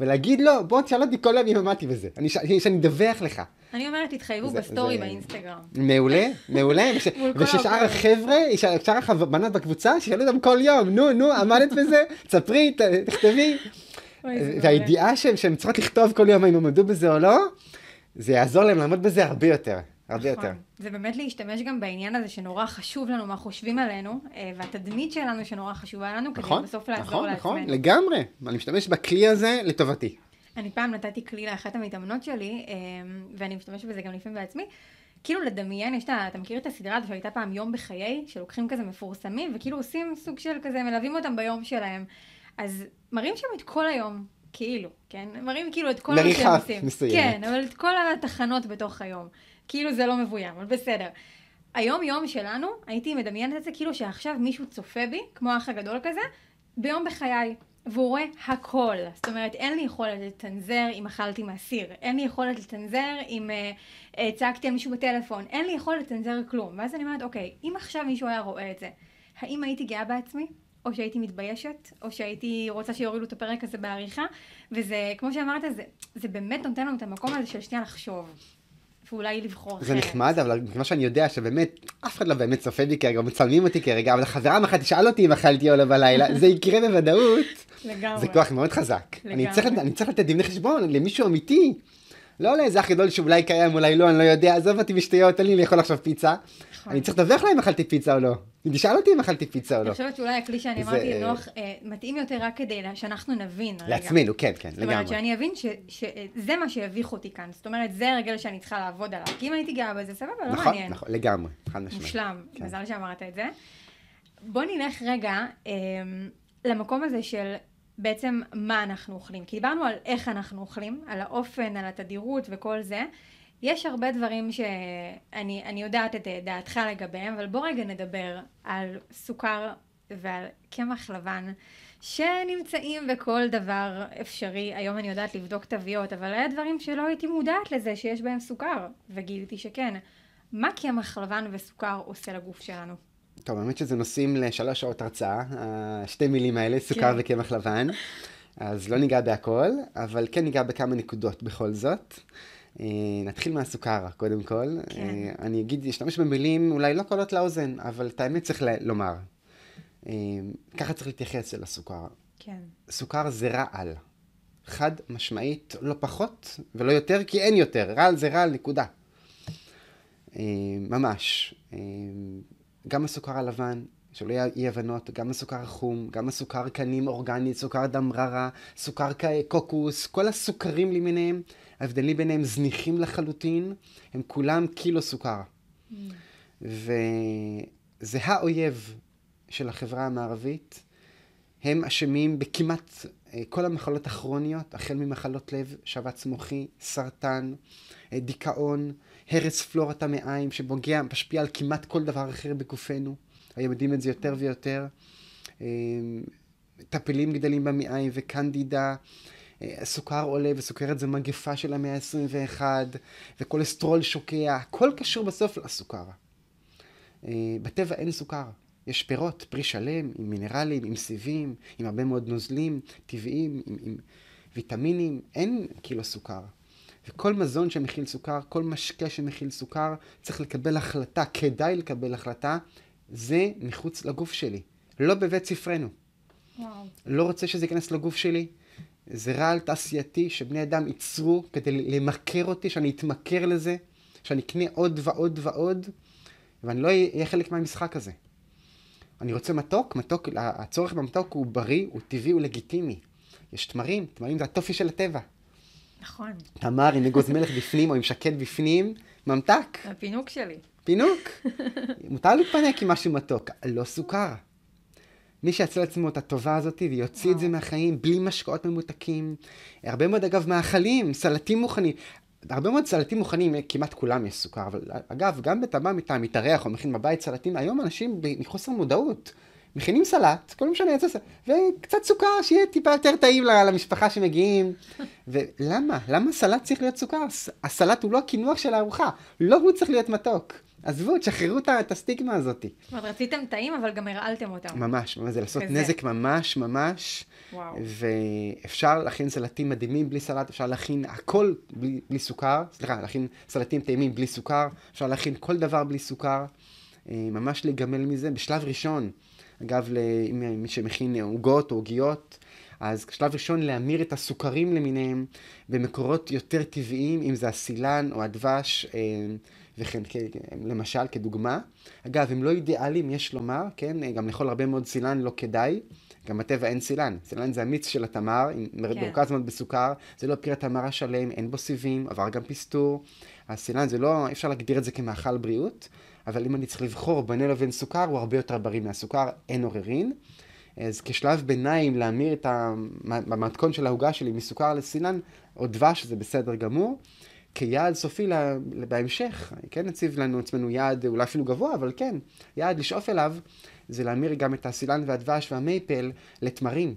ולהגיד לו, בוא תשאל אותי כל היום אם עמדתי בזה, אני, שאני אדווח לך. אני אומרת, תתחייבו בסטורי באינסטגרם. מעולה, מעולה. וששאר החבר'ה, שאר הבנות בקבוצה, שישאלו אותם כל יום, נו, נו, עמדת בזה, תספרי, תכתבי. והידיעה שהן צריכות לכתוב כל יום אם עמדו בזה או לא, זה יעזור להם לעמוד בזה הרבה יותר. הרבה נכון. יותר. זה באמת להשתמש גם בעניין הזה שנורא חשוב לנו מה חושבים עלינו, אה, והתדמית שלנו שנורא חשובה לנו, נכון, כדי בסוף לעזור נכון, לעצמנו. נכון, נכון, לגמרי. אני משתמש בכלי הזה לטובתי. אני פעם נתתי כלי לאחת המתאמנות שלי, אה, ואני משתמשת בזה גם לפעמים בעצמי. כאילו לדמיין, יש את ה... אתה מכיר את הסדרה הזו שהייתה פעם יום בחיי, שלוקחים כזה מפורסמים, וכאילו עושים סוג של כזה, מלווים אותם ביום שלהם. אז מראים שם את כל היום, כאילו, כן? מראים כאילו את כל מה שהם עושים. מריחה מסוימת. כן, אבל את כל התחנות בתוך היום. כאילו זה לא מבוים, אבל בסדר. היום יום שלנו, הייתי מדמיינת את זה כאילו שעכשיו מישהו צופה בי, כמו האח הגדול כזה, ביום בחיי. והוא רואה הכל. זאת אומרת, אין לי יכולת לצנזר אם אכלתי מהסיר, אין לי יכולת לצנזר אם uh, צעקתי על מישהו בטלפון, אין לי יכולת לצנזר כלום. ואז אני אומרת, אוקיי, אם עכשיו מישהו היה רואה את זה, האם הייתי גאה בעצמי? או שהייתי מתביישת, או שהייתי רוצה שיורידו את הפרק הזה בעריכה, וזה, כמו שאמרת, זה, זה באמת נותן לנו את המקום הזה של שנייה לחשוב. ואולי לבחור אחרת. זה נחמד, אבל כמו שאני יודע שבאמת, אף אחד לא באמת צופה בי כרגע, מצלמים אותי כרגע, אבל חברה אחת תשאל אותי אם אכלתי או לא בלילה, זה יקרה בוודאות. לגמרי. זה כוח מאוד חזק. לגמרי. אני צריך, אני צריך לתת דין חשבון למישהו אמיתי. לא לאיזה אח גדול שאולי קיים, אולי לא, אני לא יודע, עזוב אותי בשטויות, תן לי לאכול עכשיו פיצה. נכון. אני צריך לדווח להם אם אכלתי פיצה או לא. תשאל אותי אם אכלתי פיצה או לא. אני חושבת שאולי הכלי שאני אמרתי נוח, אה, מתאים יותר רק כדי שאנחנו נבין. לעצמנו, כן, כן, לגמרי. זאת אומרת, שאני אבין שזה מה שהביך אותי כאן. זאת אומרת, זה הרגל שאני צריכה לעבוד עליו. כי אם הייתי גאה בזה, סבבה, לא נכון, מעניין. נכון, לגמרי, חד משמעית. מושלם, כן. מזל שאמרת את זה. בוא נלך רגע אמ, למקום הזה של בעצם מה אנחנו אוכלים. כי דיברנו על איך אנחנו אוכלים, על האופן, על התדירות וכל זה. יש הרבה דברים שאני יודעת את דעתך לגביהם, אבל בוא רגע נדבר על סוכר ועל קמח לבן, שנמצאים בכל דבר אפשרי. היום אני יודעת לבדוק תוויות, אבל היה דברים שלא הייתי מודעת לזה שיש בהם סוכר, וגיליתי שכן. מה קמח לבן וסוכר עושה לגוף שלנו? טוב, האמת שזה נושאים לשלוש שעות הרצאה, השתי מילים האלה, סוכר כן. וקמח לבן. אז לא ניגע בהכל, אבל כן ניגע בכמה נקודות בכל זאת. אה, נתחיל מהסוכר, קודם כל. כן. אה, אני אגיד, אשתמש במילים אולי לא קולות לאוזן, אבל את האמת צריך לומר. אה, ככה צריך להתייחס אל הסוכר. כן. סוכר זה רעל. חד משמעית, לא פחות ולא יותר, כי אין יותר. רעל זה רעל, נקודה. ממש. גם הסוכר הלבן, שלא יהיו אי הבנות, גם הסוכר חום, גם הסוכר קנים אורגני, סוכר דמררה, סוכר קוקוס, כל הסוכרים למיניהם, ההבדלים ביניהם זניחים לחלוטין, הם כולם קילו סוכר. Mm. וזה האויב של החברה המערבית. הם אשמים בכמעט אה, כל המחלות הכרוניות, החל ממחלות לב, שבץ מוחי, סרטן, אה, דיכאון, הרס פלורת המעיים שפוגע, משפיע על כמעט כל דבר אחר בגופנו. היום יודעים את זה יותר ויותר. אה, טפלים גדלים במעיים וקנדידה. סוכר עולה וסוכרת זה מגפה של המאה ה-21 וכולסטרול שוקע, הכל קשור בסוף לסוכר. בטבע אין סוכר. יש פירות, פרי שלם, עם מינרלים, עם סיבים, עם הרבה מאוד נוזלים טבעיים, עם, עם ויטמינים, אין קילו סוכר. וכל מזון שמכיל סוכר, כל משקה שמכיל סוכר, צריך לקבל החלטה, כדאי לקבל החלטה, זה מחוץ לגוף שלי, לא בבית ספרנו. וואו. לא רוצה שזה ייכנס לגוף שלי. זה רעל תעשייתי שבני אדם ייצרו כדי למכר אותי, שאני אתמכר לזה, שאני אקנה עוד ועוד ועוד, ואני לא אהיה חלק מהמשחק הזה. אני רוצה מתוק, מתוק, הצורך במתוק הוא בריא, הוא טבעי, הוא לגיטימי. יש תמרים, תמרים זה הטופי של הטבע. נכון. תמר עם אגוז מלך בפנים או עם שקד בפנים, ממתק. הפינוק שלי. פינוק. מותר להתפנק עם משהו מתוק, לא סוכר. מי שיעשה לעצמו את הטובה הזאת ויוציא את זה מהחיים בלי משקאות ממותקים. הרבה מאוד אגב מאכלים, סלטים מוכנים. הרבה מאוד סלטים מוכנים, כמעט כולם יש סוכר, אבל אגב, גם בטבע אתה מתארח או מכין בבית סלטים, היום אנשים מחוסר מודעות. מכינים סלט, כל משנה יוצא סלט, וקצת סוכר, שיהיה טיפה יותר טעים למשפחה שמגיעים. ולמה? למה סלט צריך להיות סוכר? הסלט הוא לא הקינוח של הארוחה, לא הוא צריך להיות מתוק. עזבו, תשחררו את הסטיגמה הזאת. זאת אומרת, רציתם טעים, אבל גם הרעלתם אותם. ממש, ממש, זה לעשות. נזק ממש ממש. וואו. ואפשר להכין סלטים מדהימים בלי סלט, אפשר להכין הכל בלי, בלי סוכר, סליחה, להכין סלטים טעימים בלי סוכר, אפשר להכין כל דבר בלי סוכר, אה, ממש להיגמל מזה. בשלב ראשון, אגב, למי שמכין עוגות או עוגיות, אז שלב ראשון להמיר את הסוכרים למיניהם במקורות יותר טבעיים, אם זה הסילן או הדבש. וכן, למשל, כדוגמה. אגב, הם לא אידיאליים, יש לומר, כן? גם לאכול הרבה מאוד סילן לא כדאי. גם בטבע אין סילן. סילן זה המיץ של התמר, כן. מרוכז מאוד בסוכר, זה לא פרי התמר השלם, אין בו סיבים, עבר גם פסטור. הסילן זה לא, אי אפשר להגדיר את זה כמאכל בריאות, אבל אם אני צריך לבחור בינו לבין סוכר, הוא הרבה יותר בריא מהסוכר, אין עוררין. אז כשלב ביניים להמיר את המתכון של העוגה שלי מסוכר לסילן או דבש, זה בסדר גמור. כיעד סופי בהמשך, כן נציב לנו עצמנו יעד אולי אפילו גבוה, אבל כן, יעד לשאוף אליו, זה להמיר גם את הסילן והדבש והמייפל לתמרים.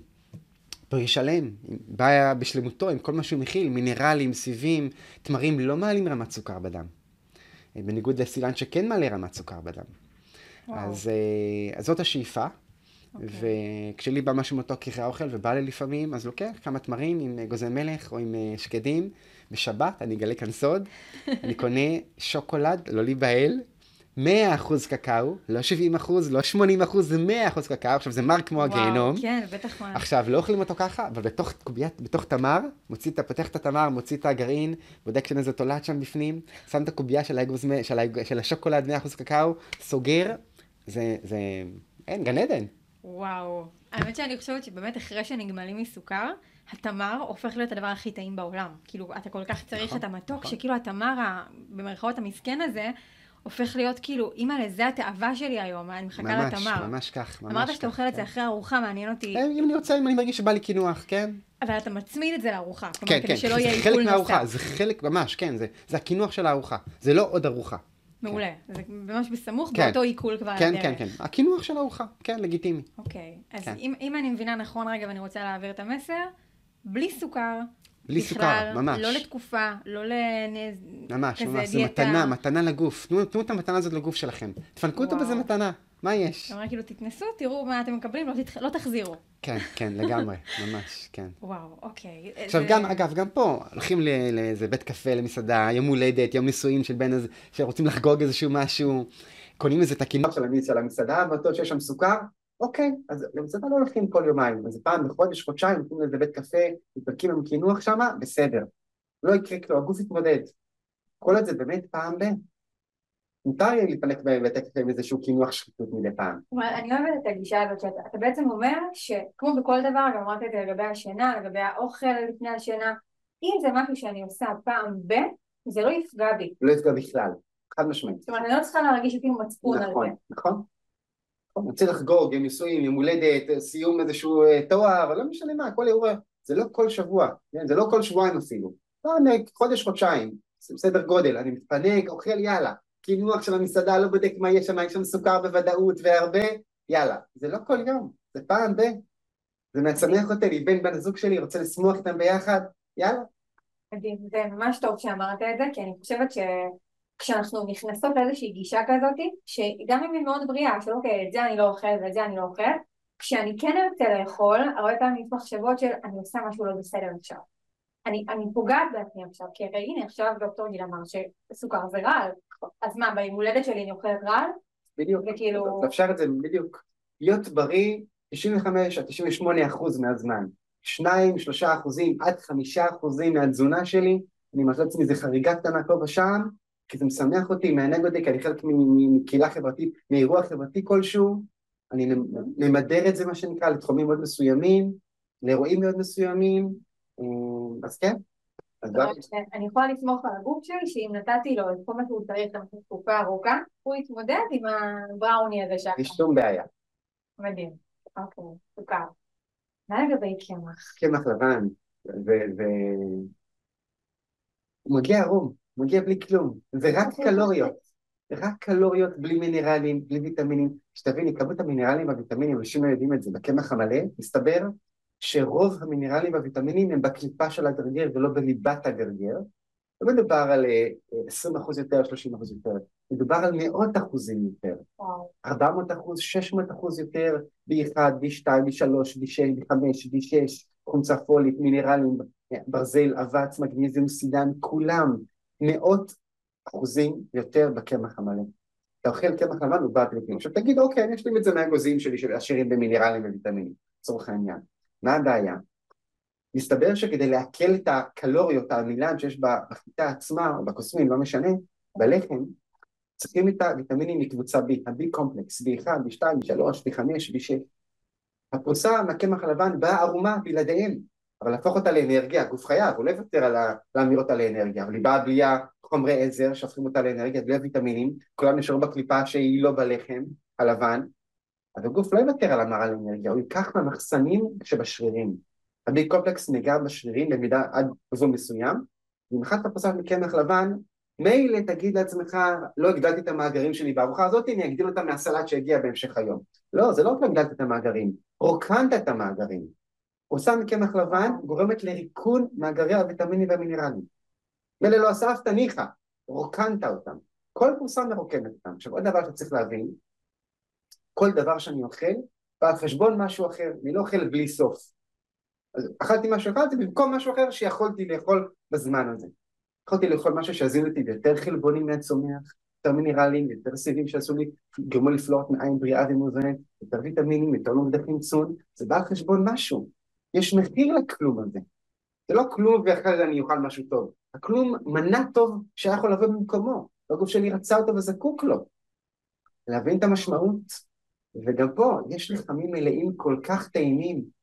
פרי שלם, בא בשלמותו עם כל מה שהוא מכיל, מינרלים, סיבים, תמרים לא מעלים רמת סוכר בדם. בניגוד לסילן שכן מעלה רמת סוכר בדם. אז, אה, אז זאת השאיפה. Okay. אוקיי. וכשלי בא משהו מתוק אחרי האוכל ובא לי לפעמים, אז לוקח כמה תמרים עם גוזי מלך או עם אה, שקדים, בשבת, אני אגלה כאן סוד, אני קונה שוקולד, לא להיבהל, 100% קקאו, לא 70%, לא 80%, זה 100% קקאו, עכשיו זה מר כמו וואו, הגיהנום. כן, בטח מה. עכשיו, לא אוכלים אותו ככה, אבל בתוך קוביית, בתוך תמר, מוציא, פותח את התמר, מוציא את הגרעין, בודק שאין איזה תולעת שם בפנים, שם את הקובייה של, האגוז, של, של השוקולד 100% קקאו, סוגר, זה, זה, אין, גן עדן. וואו. האמת שאני חושבת שבאמת אחרי שנגמלים מסוכר, התמר הופך להיות הדבר הכי טעים בעולם. כאילו, אתה כל כך צריך נכון, את המתוק, נכון. שכאילו התמר, במרכאות המסכן הזה, הופך להיות כאילו, אימא לזה התאווה שלי היום, אני מחכה ממש, לתמר. ממש, ממש כך, ממש אמרת שאתה אוכל את זה כן. אחרי ארוחה, מעניין אותי. אה, אם אני רוצה, אם אני מרגיש שבא לי קינוח, כן. אבל אתה מצמיד את זה לארוחה. כן, כלומר, כן, כדי שלא יהיה עיכול נוסף. זה חלק מהארוחה, זה חלק, ממש, כן, זה, זה הקינוח של הארוחה. זה לא עוד ארוחה. מעולה, כן. זה ממש בסמוך כן. באותו עיכול כבר כן, כן, כן, הקינוח של הארוחה, כן, לגיטימי. אוקיי, אז כן. אם, אם אני מבינה נכון רגע ואני רוצה להעביר את המסר, בלי סוכר, בלי בכלל, סוכר, ממש. לא לתקופה, לא לנז... ממש, ממש, זה מתנה, מתנה לגוף. תנו, תנו את המתנה הזאת לגוף שלכם. תפנקו אותו בזה מתנה, מה יש? אתה אומר כאילו, תתנסו, תראו מה אתם מקבלים, לא, תתח... לא תחזירו. כן, כן, לגמרי, ממש, כן. וואו, אוקיי. עכשיו זה... גם, אגב, גם פה, הולכים לאיזה בית קפה, למסעדה, יום הולדת, יום נישואים של בן הזה, שרוצים לחגוג איזשהו משהו, קונים איזה את הקינוח של המסעדה, בטוח שיש שם סוכר, אוקיי, אז למסעדה לא הולכים כל יומיים, אז פעם בחודש, חודשיים, נותנים לזה בית קפה, מתפרקים עם קינוח שם, בסדר. לא יקרה כלום, הגוף יתמודד. כל את זה באמת פעם ב... מותר לי להתפנק בהם ולתת להם איזשהו קינוח שחיתות מדי פעם. אני אוהבת את הגישה הזאת שאתה בעצם אומר שכמו בכל דבר, גם אמרת את זה לגבי השינה, לגבי האוכל לפני השינה, אם זה משהו שאני עושה פעם ב, זה לא יפגע בי. לא יפגע בכלל, חד משמעית. זאת אומרת, אני לא צריכה להרגיש אותי מצפון על נכון, זה. נכון. אני רוצה לחגוג, נישואים, יום הולדת, סיום איזשהו אה, תואר, אבל לא משנה מה, כל אירוע, זה לא כל שבוע, כן? זה לא כל שבועיים אפילו. פעם אה, חודש, חודשיים, זה בסדר גודל, אני מתפנק, אוכל, יאללה. קינוח של המסעדה, לא בודק מה יש שם, יש שם סוכר בוודאות והרבה, יאללה. זה לא כל יום, זה פעם ב... זה מצמח אותי, לי בן בן הזוג שלי, רוצה לשמוח איתם ביחד, יאללה. מדהים, זה ממש טוב שאמרת את זה, כי אני חושבת שכשאנחנו נכנסות לאיזושהי גישה כזאת, שגם אם היא מאוד בריאה, של אוקיי, את זה אני לא אוכלת ואת זה אני לא אוכלת, כשאני כן ארצה לאכול, הרבה פעמים יש מחשבות של אני עושה משהו לא בסדר עכשיו. אני, אני פוגעת בעצמי עכשיו, כי הרי הנה עכשיו דוקטור גיל אמר שסוכר זה רעל, אז מה, ביום הולדת שלי אני אוכלת רעל? בדיוק, וכאילו... אפשר את זה בדיוק. להיות בריא 95 עד 98 אחוז מהזמן. 2, 3 אחוזים עד 5 אחוזים מהתזונה שלי, אני מרשה לעצמי איזה חריגה קטנה פה ושם, כי זה משמח אותי, מענג אותי, כי אני חלק מקהילה חברתית, מאירוע חברתי כלשהו, אני ממדר את זה מה שנקרא לתחומים מאוד מסוימים, לאירועים מאוד מסוימים, אה, אז כן. אני יכולה לסמוך על הגוף שלי שאם נתתי לו את כל מה שהוא צריך למשך תקופה ארוכה, הוא יתמודד עם הבראוני הזה שם. יש שום בעיה. מדהים. אוקיי, סוכר. מה לגבי קמח? קמח לבן, ו... הוא מגיע ערום, מגיע בלי כלום, זה רק קלוריות. רק קלוריות בלי מינרלים, בלי ויטמינים. שתביני, כמות המינרלים והוויטמינים, אנשים לא יודעים את זה, בקמח המלא, מסתבר שרוב המינרלים והוויטמינים הם בקליפה של הגרגר ולא בליבת הגרגר. לא מדובר על 20 אה, אחוז יותר, 30 אחוז יותר, מדובר על מאות אחוזים יותר. 400 אחוז, 600 אחוז יותר, B1, B2, B3, B6, B5, B6, חומצה פולית, מינרלים, ברזל, אבץ, מגניזיום, סידן, כולם מאות אחוזים יותר בקמח המלא. אתה אוכל קמח לבן הוא בא פליטים. עכשיו תגיד, אוקיי, אני אשלים את זה מהאגוזים שלי שעשירים במינרלים וויטמינים, לצורך העניין. מה הבעיה? מסתבר שכדי לעכל את הקלוריות, העמילן שיש בחיטה עצמה, או בקוסמים, לא משנה, בלחם, צריכים את הוויטמינים מקבוצה B, ה-B קומפלקס, B1, B2, B3, B5, B6. הפרוסה מהקמח הלבן באה ערומה בלעדיהם, אבל להפוך אותה לאנרגיה, הגוף חייב, הוא לא יוותר על להמיר אותה לאנרגיה, אבל היא באה בלי החומרי עזר שהופכים אותה לאנרגיה, בלי הוויטמינים, כולם נשארו בקליפה שהיא לא בלחם הלבן, אז הגוף לא יוותר על המרה לאנרגיה, הוא ייקח מהמחסנים שבשרירים. הבי קומפלקס ניגע בשרירים במידה עד גבול מסוים, ואם אחת אתה מקמח לבן, מילא תגיד לעצמך, לא הגדלתי את המאגרים שלי בארוחה הזאת, אני אגדיל אותם מהסלט שהגיע בהמשך היום. לא, זה לא רק הגדלת את המאגרים, רוקנת את המאגרים. עושה מקמח לבן גורמת לריקון מאגרי הוויטמינים והמינרלים. מילא לא אספת, ניחא, רוקנת אותם. כל פורסם מרוקנת אותם. עכשיו עוד דבר שצריך להבין, כל דבר שאני אוכל בא על חשבון משהו אחר, אני לא אוכל בלי סוף. אז אכלתי משהו, אכלתי במקום משהו אחר שיכולתי לאכול בזמן הזה. יכולתי לאכול משהו שיזין אותי ביותר חלבונים מהצומח, יותר מינרלים, יותר סיבים שעשו לי, גרמו לפלוט מעין בריאה ומאוזנת, יותר ויטמינים, יותר נוגדקים צון, זה בא על חשבון משהו. יש מחיר לכלום הזה. זה לא כלום ואחרי זה אני אוכל משהו טוב. הכלום מנה טוב שהיה יכול לבוא במקומו. הגוף שלי רצה אותו וזקוק לו. להבין את המשמעות וגם פה יש לחמים מלאים כל כך טעימים.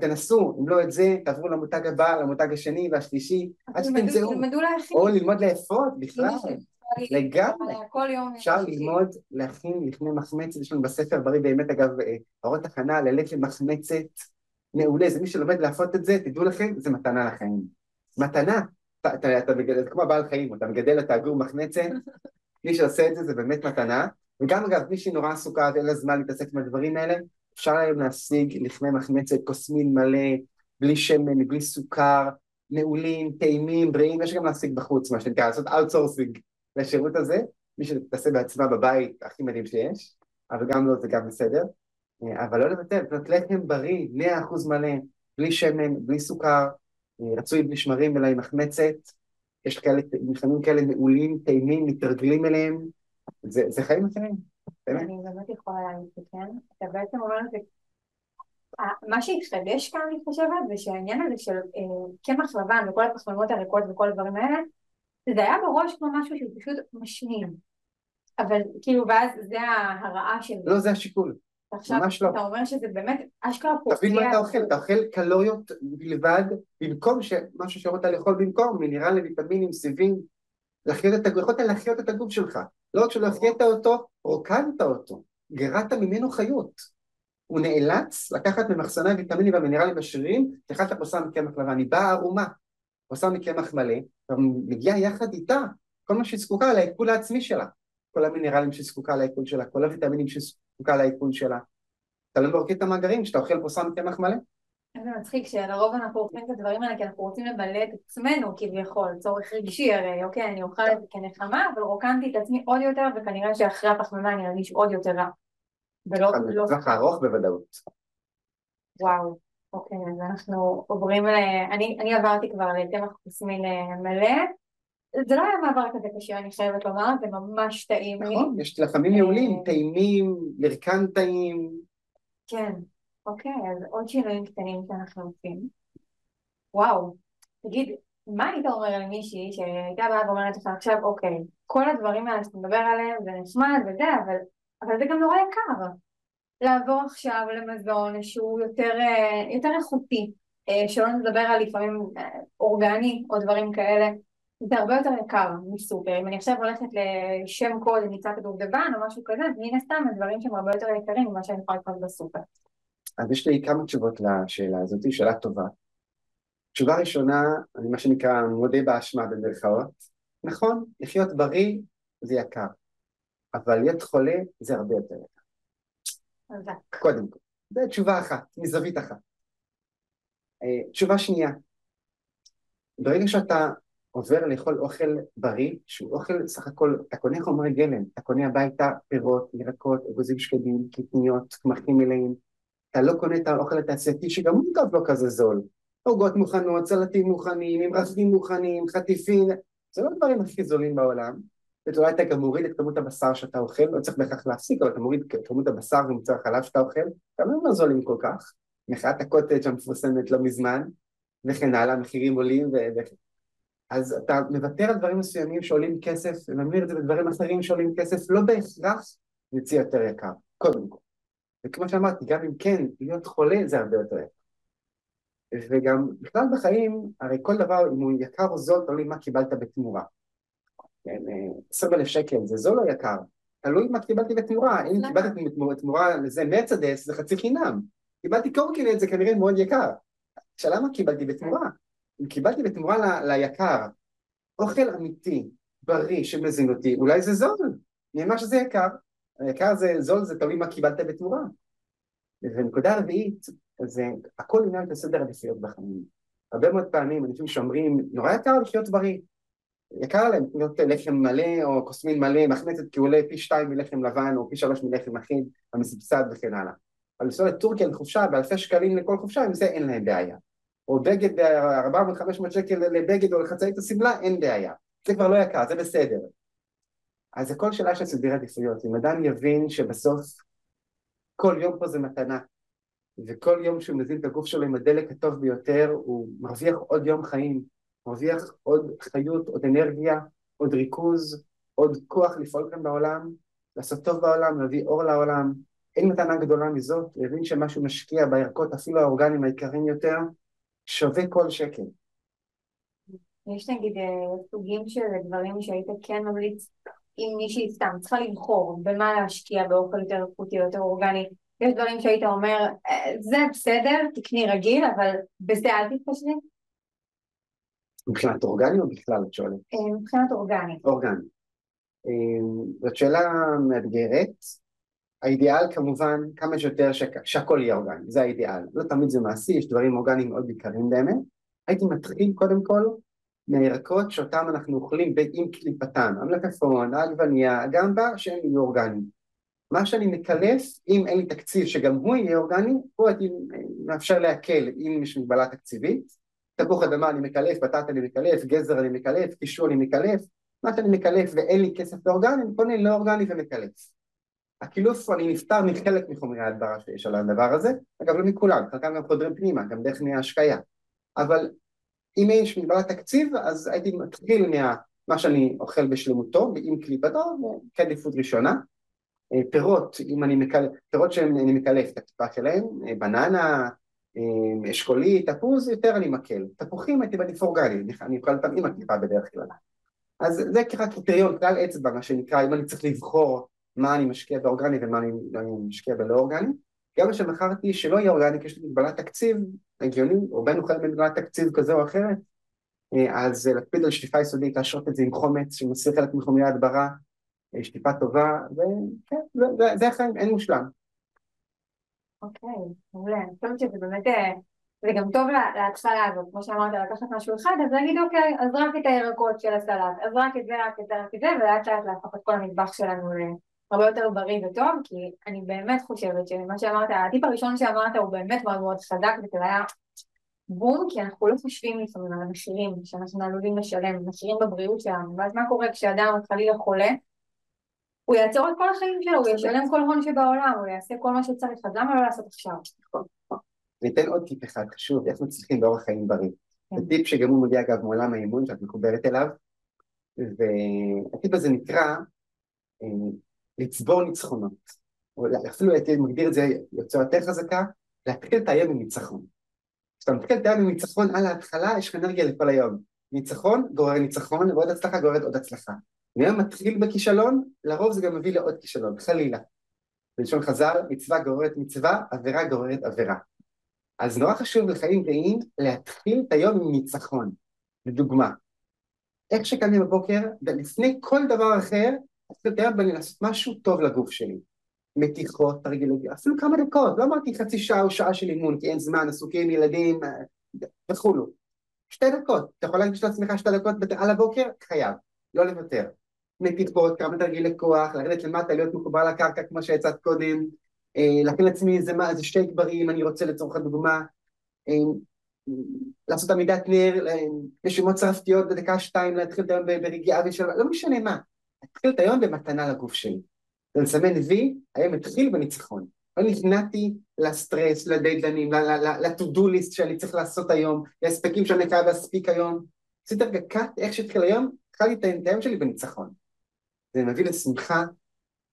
תנסו, אם לא את זה, תעברו למותג הבא, למותג השני והשלישי, עד שתמצאו. או ללמוד לאפות בכלל. לגמרי. כל יום. אפשר ללמוד להכין לפני מחמצת, יש לנו בספר בריא באמת אגב, אה, הכנה ללחם מחמצת מעולה, זה מי שלומד לאפות את זה, תדעו לכם, זה מתנה לחיים. מתנה. אתה מגדל, זה כמו בעל חיים, אתה מגדל את הגור מחמצת, מי שעושה את זה זה באמת מתנה. וגם אגב, מי שנורא עסוקה ואין לה זמן להתעסק עם הדברים האלה, אפשר היום להשיג לחמי מחמצת, כוסמין מלא, בלי שמן, בלי סוכר, מעולים, טעימים, בריאים, יש גם להשיג בחוץ, מה שנקרא, לעשות outsourcing לשירות הזה, מי שתעשה בעצמה בבית, הכי מדהים שיש, אבל גם לא, זה גם בסדר. אבל לא לבטל, זאת לחם בריא, 100% מלא, בלי שמן, בלי סוכר, רצוי בלי שמרים אלא עם מחמצת, יש כאלה, לחמים כאלה מעולים, טעימים, מתרגלים אליהם, זה, זה חיים אחרים, באמת. אני באמת יכולה להגיד שכן. אתה בעצם אומר את זה, מה שהתחדש כאן, אני חושבת, זה שהעניין הזה של אה, קמח לבן וכל הפחמימות הריקות וכל הדברים האלה, זה היה בראש כמו משהו שהוא פשוט משמין. אבל כאילו, ואז זה ההרעה של לא, זה השיקול. עכשיו ממש לא. אתה אומר שזה באמת אשכרה פוגע. תבין מה אתה אוכל, אתה אוכל קלוריות בלבד, במקום שמשהו שיכולת לאכול במקום, מינרלים, ויטמינים, סיבים, להחיות את הגוף, יכולת להחיות את הגוף שלך. לא רק שלא החיות אותו, רוקנת אותו, גרעת ממנו חיות. הוא נאלץ לקחת ממחסני הוויטמינים והמינרלים בשרירים, כאחד פרוסה מקמח לבן, היא באה ערומה, פרוסה מקמח מלא, ומגיעה יחד איתה כל מה שהיא זקוקה לעיכול העצמי שלה. כל המינרלים שהיא זקוקה לעיכול שלה, כל הוויטמינים שהיא זקוקה לעיכול שלה. אתה לא מרוקד את המאגרים כשאתה אוכל פרוסה מקמח מלא. איזה מצחיק שלרוב אנחנו אוכלים את הדברים האלה כי אנחנו רוצים למלא את עצמנו כביכול, צורך רגשי הרי, אוקיי, אני אוכל את זה כנחמה, אבל רוקנתי את עצמי עוד יותר, וכנראה שאחרי הפחמימה אני ארגיש עוד יותר רע. ולא, לא... בטווח הארוך בוודאות. וואו, אוקיי, אז אנחנו עוברים ל... אני, עברתי כבר לטמח כוסמין מלא. זה לא היה מעבר כזה קשה, אני חייבת לומר, זה ממש טעים לי. נכון, יש לחמים אה, מעולים, טעימים, מרקן טעים. כן, אוקיי, אז עוד שינויים קטנים שאנחנו עושים. וואו, תגיד, מה היית אומר למישהי שהייתה באה ואומרת לך עכשיו, אוקיי, כל הדברים האלה שאתה מדבר עליהם זה נחמד וזה, אבל, אבל זה גם נורא יקר. לעבור עכשיו למזון שהוא יותר, אה, יותר איכותי, אה, שלא נדבר על לפעמים אה, אורגני או דברים כאלה, זה הרבה יותר יקר מסופר. אם אני עכשיו הולכת לשם קוד ניצת הדובדבן או משהו כזה, אז מן הסתם הדברים שהם הרבה יותר יקרים ממה שאני יכולה לקנות בסופר. אז יש לי כמה תשובות לשאלה הזאת, שאלה טובה. תשובה ראשונה, אני מה שנקרא מודה באשמה במרכאות. נכון, לחיות בריא זה יקר, אבל להיות חולה זה הרבה יותר יקר. חזק. קודם כל. זו תשובה אחת, מזווית אחת. אה, תשובה שנייה, ברגע שאתה עובר לאכול אוכל בריא, שהוא אוכל סך הכל, אתה קונה חומרי גלם, אתה קונה הביתה פירות, ירקות, אגוזים שקדים, קטניות, קמחים מלאים, אתה לא קונה את האוכל התעשייתי שגם הוא אגב לא כזה זול. עוגות מוכנות, סלטים מוכנים, עם רחבים מוכנים, חטיפים, זה לא הדברים הכי זולים בעולם. ואולי אתה גם מוריד את כמות הבשר שאתה אוכל, לא צריך בהכרח להפסיק, אבל אתה מוריד את כמות הבשר ומוצר החלב שאתה אוכל, גם הם לא זולים כל כך. מחאת הקוטג' המפורסמת לא מזמן, וכן הלאה, המחירים עולים, ו... אז אתה מוותר על דברים מסוימים שעולים כסף, וממיר את זה בדברים אחרים שעולים כסף, לא בהכרח יוצא יותר יקר, קודם כל. וכמו שאמרתי, גם אם כן, להיות חולה זה הרבה יותר יקר. וגם בכלל בחיים, הרי כל דבר, אם הוא יקר או זול, תלוי מה קיבלת בתמורה. כן, עשרים אלף שקל זה זול או יקר? תלוי מה קיבלתי בתמורה, אם קיבלתי בתמורה לזה מרצדס זה חצי חינם, קיבלתי קורקינט זה כנראה מאוד יקר. שאלה מה קיבלתי בתמורה? קיבלתי בתמורה ל- ליקר אוכל אמיתי, בריא, שמזין אותי, אולי זה זול, נאמר שזה יקר, היקר זה זול, זה תלוי מה קיבלת בתמורה. ונקודה רביעית, זה הכל עניין של סדר עדיפויות בחיים. הרבה מאוד פעמים אנשים שאומרים, נורא יקר לחיות בריא, יקר להם לקנות לחם מלא או קוסמין מלא, מחמצת כי הוא עולה פי שתיים מלחם לבן או פי שלוש מלחם אחיד, המסובסד וכן הלאה. אבל לנסוע לטורקיה לחופשה באלפי שקלים לכל חופשה, עם זה אין להם בעיה. או בגד ב-400-500 שקל לבגד או לחצאית השמלה, אין בעיה. זה כבר לא יקר, זה בסדר. אז זה כל שאלה של סדרי עדיפויות. אם אדם יבין שבסוף כל יום פה זה מתנה, וכל יום שהוא מזין את הגוף שלו עם הדלק הטוב ביותר, הוא מרוויח עוד יום חיים, מרוויח עוד חיות, עוד אנרגיה, עוד ריכוז, עוד כוח לפעול כאן בעולם, לעשות טוב בעולם, להביא אור לעולם. אין מתנה גדולה מזאת, הוא הבין שמה שהוא משקיע בערכות, אפילו האורגנים העיקריים יותר, שווה כל שקל. יש נגיד אה, סוגים של דברים שהיית כן ממליץ אם מישהי סתם צריכה לבחור במה להשקיע באוכל יותר איכותי או יותר אורגני יש דברים שהיית אומר אה, זה בסדר תקני רגיל אבל בזה אל תתפשרי? מבחינת אורגני או בכלל את שואלת? אה, מבחינת אורגני. אורגני. זאת שאלה מאתגרת. האידיאל כמובן כמה שיותר שהכל יהיה אורגני, זה האידיאל. לא תמיד זה מעשי, יש דברים אורגניים מאוד יקרים באמת. הייתי מתחיל קודם כל מהירקות שאותם אנחנו אוכלים עם קליפתם, המלפפון, העגבניה, הגמבה, שהם יהיו אורגניים. מה שאני מקלף, אם אין לי תקציב שגם הוא יהיה אורגני, פה הייתי מאפשר להקל אם יש מגבלה תקציבית. תפוח אדמה אני מקלף, בטטה אני מקלף, גזר אני מקלף, קישור אני מקלף. מה שאני מקלף ואין לי כסף לאורגני, אני קונה לא אורגני ומקלף. הקילוף, אני נפטר מחלק מחומרי ההדברה שיש על הדבר הזה, אגב לא מכולם, חלקם גם חודרים פנימה, גם דרך מההשקיה. אבל אם יש מגבלת תקציב, אז הייתי מתחיל מה שאני אוכל בשלמותו, עם קליפתו, כעדיפות ראשונה. אה, פירות, אם אני מקלף, פירות שאני מקלף את הטיפה שלהם, אה, בננה, אה, אשכולי, תפוז, יותר אני מקל. תפוחים הייתי מעדיף אורגני, אני אוכל אותם עם הקליפה בדרך כלל. אז זה ככה קריטריון, כלל אצבע, מה שנקרא, אם אני צריך לבחור מה אני משקיע באורגני ומה אני, אני משקיע בלא אורגני. גם כשבחרתי שלא יהיה אורגני, כי יש לי מגבלת תקציב הגיוני, או בין אוכל במגבלת תקציב כזה או אחרת, אז להקפיד על שטיפה יסודית, להשרות את זה עם חומץ שמסיר חלק מחומרי ההדברה, שטיפה טובה, וכן, זה, החיים, אין מושלם. אוקיי, מעולה. אני חושבת שזה באמת, אה, זה גם טוב להתחלה הזאת, כמו שאמרת, לקחת משהו אחד, אז להגיד אוקיי, אז רק את הירקות של הסלט, אז רק את זה, רק את זה, רק את זה, ולאט לאט להפוך את כל המטבח שלנו להרבה יותר בריא וטוב, כי אני באמת חושבת שמה שאמרת, הטיפ הראשון שאמרת הוא באמת מאוד מאוד חזק, וזה היה בום, כי אנחנו לא חושבים לפעמים על המחירים שאנחנו עלולים לשלם, מחירים בבריאות שלנו, ואז מה קורה כשאדם חלילה חולה, הוא יעצור את כל החיים שלו, הוא ישלם כל הון שבעולם, הוא יעשה כל מה שצריך, אז למה לא לעשות עכשיו? נכון. ניתן עוד טיפ אחד חשוב, איך מצליחים באורח חיים בריא. כן. זה טיפ שגם הוא מגיע אגב מעולם האימון שאת מחוברת אליו, והטיפ הזה נקרא אה, לצבור ניצחונות. אפילו הייתי מגדיר את זה יוצא יותר חזקה, להתחיל את היום עם ניצחון. כשאתה מתחיל את היום עם ניצחון על ההתחלה, יש לך אנרגיה לכל היום. ניצחון גורר ניצחון, ועוד הצלחה גוררת עוד הצלחה. אם מתחיל בכישלון, לרוב זה גם מביא לעוד כישלון, חלילה. בלשון חז"ל, מצווה גוררת מצווה, עבירה גוררת עבירה. אז נורא חשוב לחיים בריאים להתחיל את היום עם ניצחון. לדוגמה, איך שקמתי בבוקר, ולפני כל דבר אחר, התחיל את היום בלי לעשות משהו טוב לגוף שלי. מתיחות, תרגילי, אפילו כמה דקות, לא אמרתי חצי שעה או שעה של אימון, כי אין זמן, עסוקים, ילדים אה, וכולו. שתי דקות, אתה יכול להגיד לעצמך שתי דקות על הבוקר? חייב, לא לוותר. מתיחות, כמה תרגילי כוח, לרדת למטה, להיות מחובר לקרקע כמו שהצעת קודם, אה, להכין לעצמי איזה, איזה שתי גברים, אני רוצה לצורך הדוגמה, אה, לעשות עמידת נר, נשימות צרפתיות בדקה שתיים, להתחיל את היום ברגיעה ושלווה, לא משנה מה, להתחיל את היום במתנה לגוף שלי. ולסמן וי, היום התחיל בניצחון. לא נכנעתי לסטרס, לדיידלנים, ל-to-do list שאני צריך לעשות היום, להספקים שאני חייב להספיק היום. עשיתי רגע קאט, איך שהתחיל היום, התחלתי את היום שלי בניצחון. זה מביא לשמחה.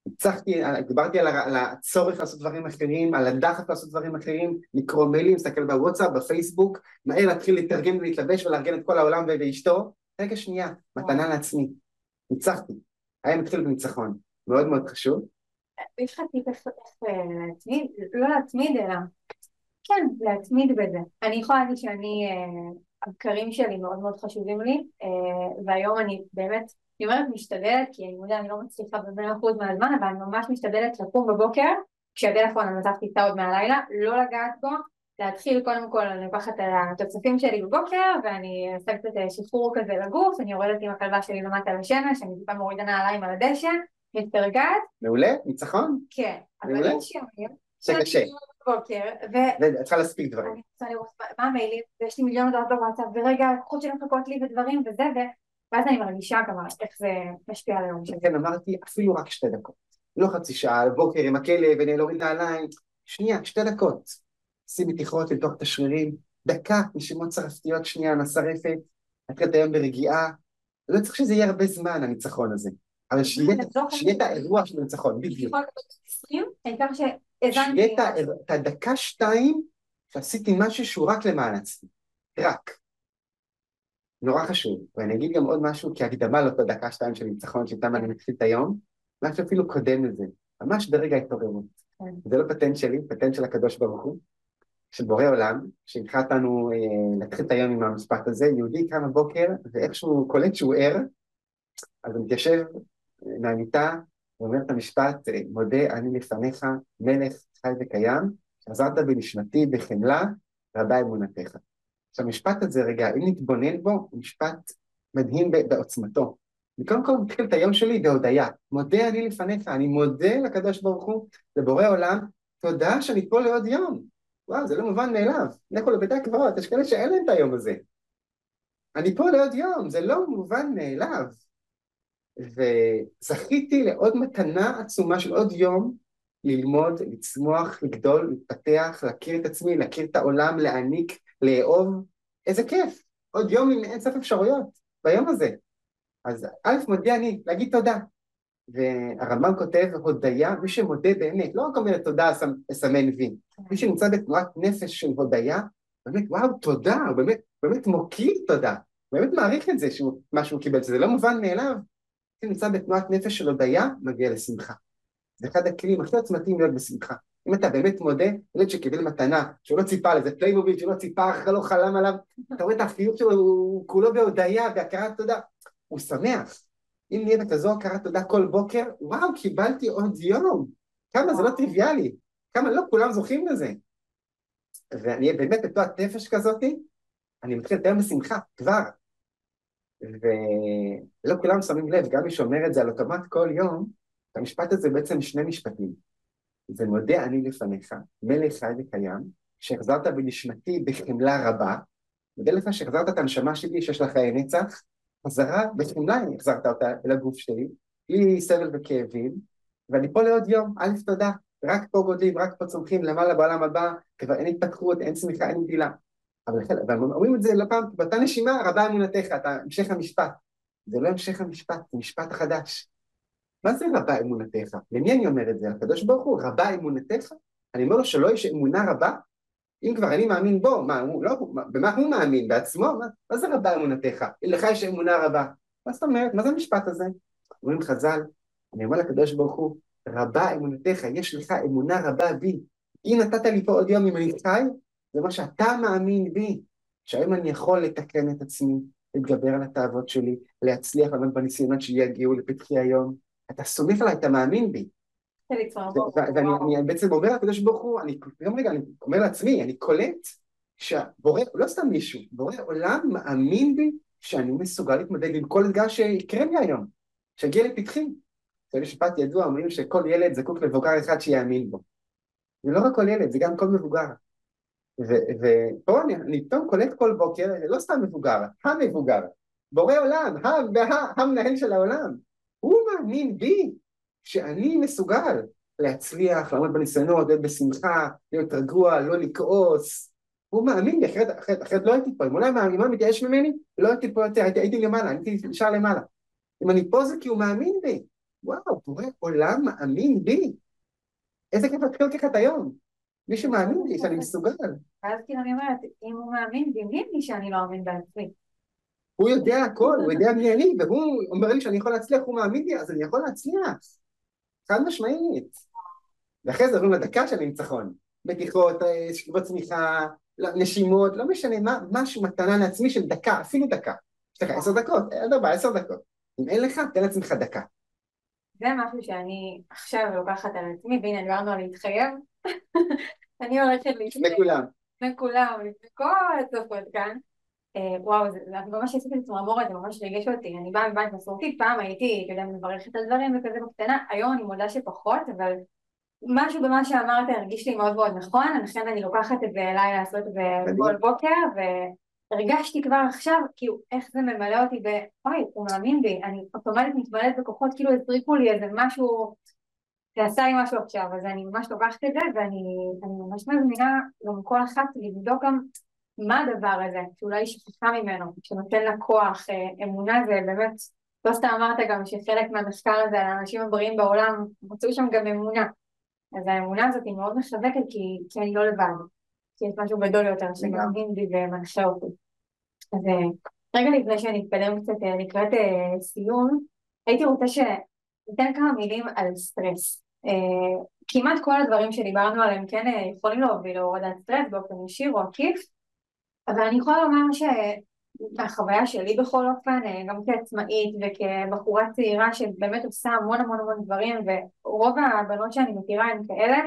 הצלחתי, דיברתי על הצורך לעשות דברים אחרים, על הדחף לעשות דברים אחרים, לקרוא מיילים, להסתכל בוואטסאפ, בפייסבוק, מהר להתחיל להתארגן ולהתלבש ולארגן את כל העולם ואשתו. רגע שנייה, מתנה לעצמי. ניצחתי. היום התחיל בניצחון. מאוד מאוד חשוב. יש לך טיפ איך להתמיד, לא להתמיד אלא, כן, להתמיד בזה. אני יכולה להגיד שאני, אה, הבקרים שלי מאוד מאוד חשובים לי, אה, והיום אני באמת אני אומרת משתדלת, כי אני מודה, אני לא מצליחה במאה אחוז מהזמן, אבל אני ממש משתדלת לקום בבוקר, כשהטלפון עזבתי איתה עוד מהלילה, לא לגעת בו, להתחיל קודם כל, אני לוקחת את התוצפים שלי בבוקר, ואני עושה קצת שחרור כזה לגוף, אני יורדת עם הכלבה שלי למטה לשמש, אני טיפה מורידה נעליים על הדשא, מתפרגעת. מעולה, ניצחון. כן, אבל יש ימים. זה קשה. בבוקר, ו... ואת צריכה להספיק דברים. אני רוצה לראות מה המיילים, ויש לי מיליון הודעות בוואטסאפ, ורגע, לקוחות שלי מחכות לי ודברים וזה, ואז אני מרגישה גם איך זה משפיע על היום שלי. כן, אמרתי אפילו רק שתי דקות. לא חצי שעה, בוקר עם הכלב ונעלורים נעליים. שנייה, שתי דקות. שימי תיכרות לתוך את השרירים, דקה, נשימות צרפתיות שנייה, נסרפת, נתחיל את היום ברגיעה. לא צריך שזה יהיה הרבה זמן, הניצחון הזה. אבל שיהיה את האירוע של הניצחון, בדיוק. שיהיה את הדקה שתיים שעשיתי משהו שהוא רק למען עצמי. רק. נורא חשוב, ואני אגיד גם עוד משהו כהקדמה לאותו דקה שתיים של ניצחון שאיתם אני מתחיל את היום, משהו אפילו קודם לזה, ממש ברגע ההתעוררות. כן. זה לא פטנט שלי, פטנט של הקדוש ברוך הוא, של בורא עולם, שהנחה אותנו אה, להתחיל את היום עם המשפט הזה, יהודי קם בבוקר ואיכשהו קולט שהוא ער, אז הוא מתיישב אה, מהמיטה ואומר את המשפט, אה, מודה אני לפניך מלך חי וקיים, שעזרת בנשמתי בחמלה רבה אמונתך. עכשיו המשפט הזה רגע, אם נתבונן בו, הוא משפט מדהים בעוצמתו. אני קודם כל מתחיל את היום שלי בהודיה, מודה אני לפניך, אני מודה לקדוש ברוך הוא, לבורא עולם, תודה שאני פה לעוד יום. וואו, זה לא מובן מאליו. לכו לבית הקברות, יש כאלה שאין להם את היום הזה. אני פה לעוד יום, זה לא מובן מאליו. וזכיתי לעוד מתנה עצומה של עוד יום ללמוד, לצמוח, לגדול, להתפתח, להכיר את עצמי, להכיר את העולם, להעניק לאהוב, איזה כיף, עוד יום עם אין סוף אפשרויות, ביום הזה. אז א' מודה אני, להגיד תודה. והרמב"ם כותב, הודיה, מי שמודה באמת, לא רק אומר תודה, אסמן וי, מי שנמצא בתנועת נפש של הודיה, באמת, וואו, תודה, הוא באמת, באמת מוקיר תודה, באמת מעריך את זה, שהוא, מה שהוא קיבל, זה לא מובן מאליו. מי שנמצא בתנועת נפש של הודיה, מגיע לשמחה. זה אחד הכלים הכי עוצמתיים להיות בשמחה. אם אתה באמת מודה, ילד שקיבל מתנה, שהוא לא ציפה לזה, פליימוביל שהוא לא ציפה, אחרי לא חלם עליו, אתה רואה את החיוך שלו, הוא כולו בהודיה, בהכרת תודה, הוא שמח. אם נהיה בכזו הכרת תודה כל בוקר, וואו, קיבלתי עוד יום. כמה זה לא טריוויאלי, כמה לא כולם זוכים לזה. ואני באמת בתנועת נפש כזאתי, אני מתחיל לתאר בשמחה, כבר. ולא כולם שמים לב, גם מי שאומר את זה על אוטומט כל יום, המשפט הזה בעצם שני משפטים. זה מודה אני לפניך, מלך חי וקיים, שהחזרת בנשמתי בחמלה רבה, מודה לך שהחזרת את הנשמה שלי שיש לך חיי נצח, חזרה בחמלה החזרת אותה אל הגוף שלי, בלי סבל וכאבים, ואני פה לעוד יום, א' תודה, רק פה גודלים, רק פה צומחים, למעלה בעולם הבא, כבר אין התפתחות, אין צמיחה, אין גדילה. אבל אומרים את זה לא פעם, באותה נשימה רבה אמונתך, אתה המשך המשפט. זה לא המשך המשפט, זה משפט חדש. מה זה רבה אמונתך? למי אני אומר את זה? לקדוש ברוך הוא, רבה אמונתך? אני אומר לו שלא יש אמונה רבה? אם כבר אני מאמין בו, מה, הוא, לא, במה הוא מאמין? בעצמו? מה, מה זה רבה אמונתך? לך יש אמונה רבה. מה זאת אומרת? מה זה המשפט הזה? אומרים חז"ל, אני אומר לקדוש ברוך הוא, רבה אמונתך, יש לך אמונה רבה בי. אם נתת לי פה עוד יום אם אני חי, זה מה שאתה מאמין בי. שהיום אני יכול לתקן את עצמי, להתגבר על התאוות שלי, להצליח לעמוד בניסיונות שיגיעו לפתחי היום. אתה סומך עליי, אתה מאמין בי. ואני בעצם אומר לקדוש ברוך הוא, אני גם רגע, אני אומר לעצמי, אני קולט שהבורא, לא סתם מישהו, בורא עולם מאמין בי שאני מסוגל להתמודד עם כל אתגר שיקרה לי היום, שיגיע לפתחי. זה משפט ידוע, אומרים שכל ילד זקוק למבוגר אחד שיאמין בו. זה לא רק כל ילד, זה גם כל מבוגר. ופה אני, אני פתאום קולט כל בוקר, לא סתם מבוגר, המבוגר, בורא עולם, המנהל של העולם, הוא מאמין בי שאני מסוגל להצליח, לעמוד בניסיונות, להיות בשמחה, להיות רגוע, לא לכעוס. הוא מאמין לי, אחרת, אחרת, אחרת לא הייתי פה. אם אולי האימא מתייאש ממני, לא הייתי פה יותר, הייתי, הייתי למעלה, הייתי נשאר למעלה. אם אני פה זה כי הוא מאמין בי. וואו, בורא עולם מאמין בי. איזה כיף להתחיל ככה את היום. מישהו מאמין בי שאני מסוגל. ואז כאילו אני אומרת, אם הוא מאמין בי, מי אני שאני לא מאמין בעצמי? הוא יודע הכל, הוא יודע מי אני, והוא אומר לי שאני יכול להצליח, הוא מאמין לי, אז אני יכול להצליח. חד משמעית. ואחרי זה עוברים לדקה של הניצחון. בטיחות, אה, צמיחה, לא, נשימות, לא משנה מה, משהו מתנה לעצמי של דקה, אפילו דקה. יש לך עשר דקות, אדרבה, עשר דקות. אם אין לך, תן לעצמך דקה. זה משהו שאני עכשיו לוקחת על עצמי, והנה דיברנו על להתחייב. אני הולכת להתחייב. לכולם. לכולם, לכל הצופות כאן. אה, וואו, זה ממש עשיתי את צמרמורת, זה ממש ריגש אותי. אני באה מבית מסורתי, פעם הייתי, אתה יודע, מברכת על דברים וכזה בקטנה, היום אני מודה שפחות, אבל משהו במה שאמרת הרגיש לי מאוד מאוד נכון, לכן אני לוקחת את זה אליי לעשות את זה כל בוקר, והרגשתי כבר עכשיו, כאילו, איך זה ממלא אותי ב... אוי, הוא מאמין בי, אני אוטומטית מתמלאת בכוחות, כאילו הזריקו לי איזה משהו, זה עשה לי משהו עכשיו, אז אני ממש לוקחת את זה, ואני ממש מזמינה גם כל אחת לבדוק גם מה הדבר הזה, שאולי היא שכחה ממנו, שנותן לה כוח, אה, אמונה זה באמת, לא סתם אמרת גם שחלק מהמחקר הזה על האנשים הבריאים בעולם, מצאו שם גם אמונה. אז האמונה הזאת היא מאוד מחזקת כי, כי אני לא לבד, כי יש משהו גדול יותר שמאמין בי ומנחה אותי. אז אה, רגע לפני שאני אתקדם קצת אה, לקראת סיום, הייתי רוצה שניתן כמה מילים על סטרס. כמעט כל הדברים שדיברנו עליהם כן יכולים להוביל להורדת סטרס באופן ישיר או עקיף, אבל אני יכולה לומר שמהחוויה שלי בכל אופן, אה, גם כעצמאית וכבחורה צעירה שבאמת עושה המון המון המון דברים ורוב הבנות שאני מכירה הן כאלה,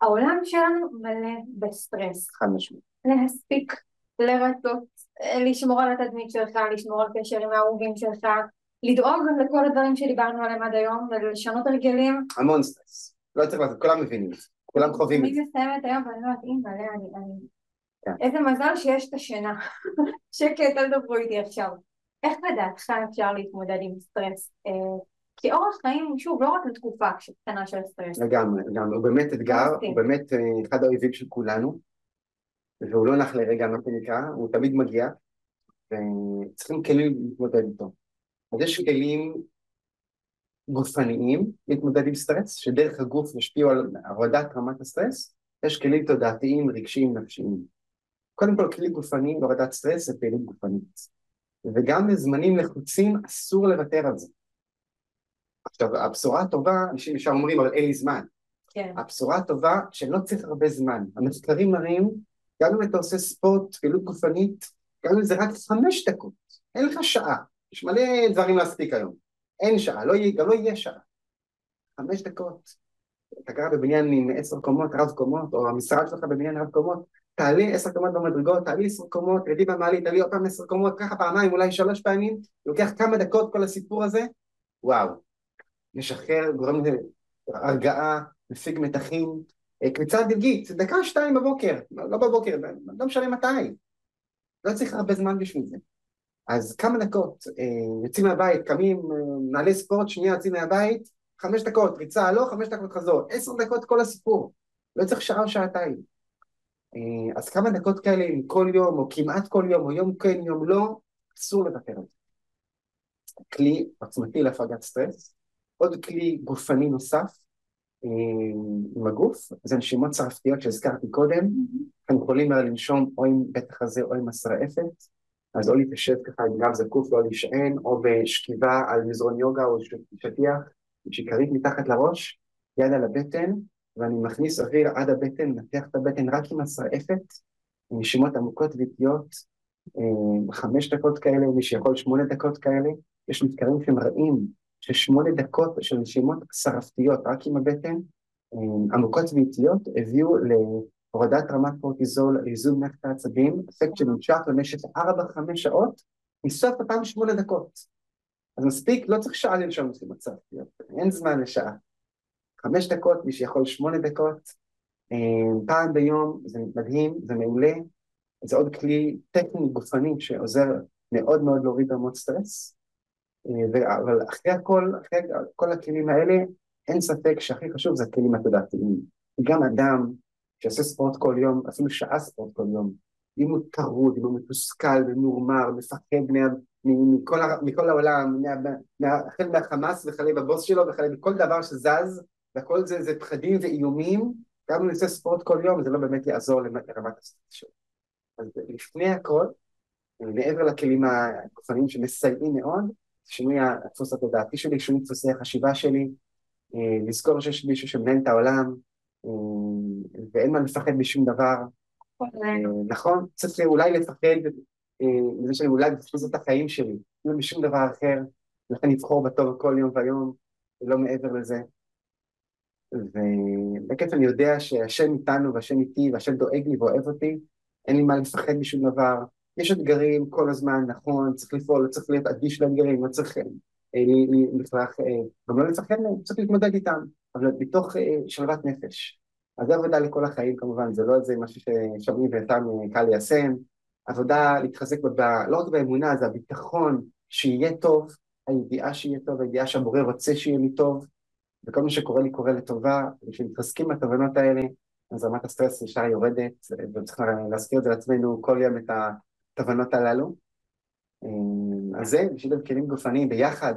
העולם שלנו מלא בסטרס. חד משמעית. להספיק, לרצות, אה, לשמור על התדמית שלך, לשמור על קשר עם האהובים שלך, לדאוג לכל הדברים שדיברנו עליהם עד היום ולשנות הרגלים. המון סטרס. לא צריך לעשות, כולם מבינים את זה. כולם חווים את זה. אני מסיימת היום ואני אומרת, אימא, אני. איזה מזל שיש את השינה. שקט, אל תדברו איתי עכשיו. איך לדעתך אפשר להתמודד עם סטרס? אה, כי אורח חיים, שוב, לא רק לתקופה קטנה של סטרס. לגמרי, לגמרי. הוא באמת אתגר, הוא באמת אה, אחד האויבים של כולנו, והוא לא נח לרגע, מה שנקרא, הוא תמיד מגיע, וצריכים כלים להתמודד איתו. אז יש כלים גופניים להתמודד עם סטרס, שדרך הגוף ישפיעו על הורדת רמת הסטרס, יש כלים תודעתיים, רגשיים, נפשיים. קודם כל, כלי גופני להורדת סטרס זה פעילות גופנית. וגם בזמנים לחוצים אסור לוותר על זה. עכשיו, הבשורה הטובה, אנשים ישר אומרים, אבל אין לי זמן. כן. הבשורה הטובה, שלא צריך הרבה זמן. המחקרים מראים, גם אם אתה עושה ספורט, פעילות גופנית, גם אם זה רק חמש דקות, אין לך שעה. יש מלא דברים להספיק היום. אין שעה, לא, גם לא יהיה שעה. חמש דקות. אתה גר בבניין עם עשר קומות, רב קומות, או המשרד שלך בבניין רב קומות, תעלי עשר קומות במדרגות, תעלי עשר קומות, תרדי במעלית, תעלי עוד פעם עשר קומות, ככה פעמיים, אולי שלוש פעמים, לוקח כמה דקות כל הסיפור הזה, וואו, משחרר, גורם להרגעה, מפיג מתחים, אה, קריצה דלגית, דקה שתיים בבוקר, לא בבוקר, לא משנה מתי, לא צריך הרבה זמן בשביל זה. אז כמה דקות, אה, יוצאים מהבית, קמים, אה, נעלי ספורט, שנייה יוצאים מהבית, חמש דקות, ריצה, לא, חמש דקות חזור, עשר דקות כל הסיפור, לא צריך שעה או שעתיים. אז כמה דקות כאלה עם כל יום, או כמעט כל יום, או יום כן, יום לא, אסור לוותר על זה. כלי עוצמתי להפגת סטרס, עוד כלי גופני נוסף אה, עם הגוף, זה נשימות צרפתיות שהזכרתי קודם, אתם יכולים לנשום או עם בית החזה או עם השרעפת, אז או להתיישב ככה עם גב זקוף, לא להישען, או בשכיבה על מזרון יוגה או שטיח, שכרית מתחת לראש, יד על הבטן, ואני מכניס אוויר עד הבטן, מנתח את הבטן רק עם השרעפת, עם נשימות עמוקות ואיטיות, אה, חמש דקות כאלה, מי שיכול שמונה דקות כאלה, יש מחקרים שמראים ששמונה דקות של נשימות שרפתיות רק עם הבטן, אה, עמוקות ואיטיות, הביאו להורדת רמת קורטיזול, לאיזון מערכת העצבים, אפקט שנמשך למשך ארבע חמש שעות, מסוף אותם שמונה דקות. אז מספיק, לא צריך שעה לנשום נשימות שרפתיות, אין זמן לשעה. חמש דקות, מי שיכול שמונה דקות, אה, פעם ביום, זה מדהים, זה מעולה, זה עוד כלי טכני גופני שעוזר מאוד מאוד להוריד רמות סטרס, אה, אבל אחרי הכל, אחרי כל הכלים האלה, אין ספק שהכי חשוב זה הכלים התודעתיים. גם אדם שעושה ספורט כל יום, אפילו שעה ספורט כל יום, אם הוא טרוד, אם הוא מתוסכל ומורמר, מפחד מה, מכל, מכל העולם, החל מהחמאס וכלה בבוס שלו וכלה מכל דבר שזז, והכל זה, זה פחדים ואיומים, גם אם נעשה ספורט כל יום, זה לא באמת יעזור לרמת הסטרס שלו. אז לפני הכל, מעבר לכלים הגופניים שמסייעים מאוד, שינוי הדפוס התודעתי שלי, שינוי דפוסי החשיבה שלי, אה, לזכור שיש מישהו שמנהל את העולם, אה, ואין מה לפחד משום דבר. אה, נכון? צריך אולי לפחד מזה שאני אולי בפוס את החיים שלי, לא משום דבר אחר, לכן לבחור בטוב כל יום ויום, ולא מעבר לזה. ובכיף אני יודע שהשם איתנו והשם איתי והשם דואג לי ואוהב אותי, אין לי מה לפחד משום דבר, יש אתגרים כל הזמן, נכון, צריך לפעול, לא צריך להיות אדיש לאתגרים, לא צריך לפרח, אה, אה, גם לא לפחד מהם, צריך להתמודד איתם, אבל מתוך אה, שלוות נפש. אז זו עבודה לכל החיים כמובן, זה לא איזה משהו ששומעים ואיתם קל ליישם, עבודה להתחזק בה, לא רק באמונה, זה הביטחון שיהיה טוב, הידיעה שיהיה טוב, הידיעה שהבורא רוצה שיהיה לי טוב, וכל מה שקורה לי קורה לטובה, וכשמתחזקים בתובנות האלה, אז רמת הסטרס ישר יורדת, וצריך להזכיר את זה לעצמנו כל יום את התובנות הללו. אה, אז זה, בשביל כלים גופניים ביחד,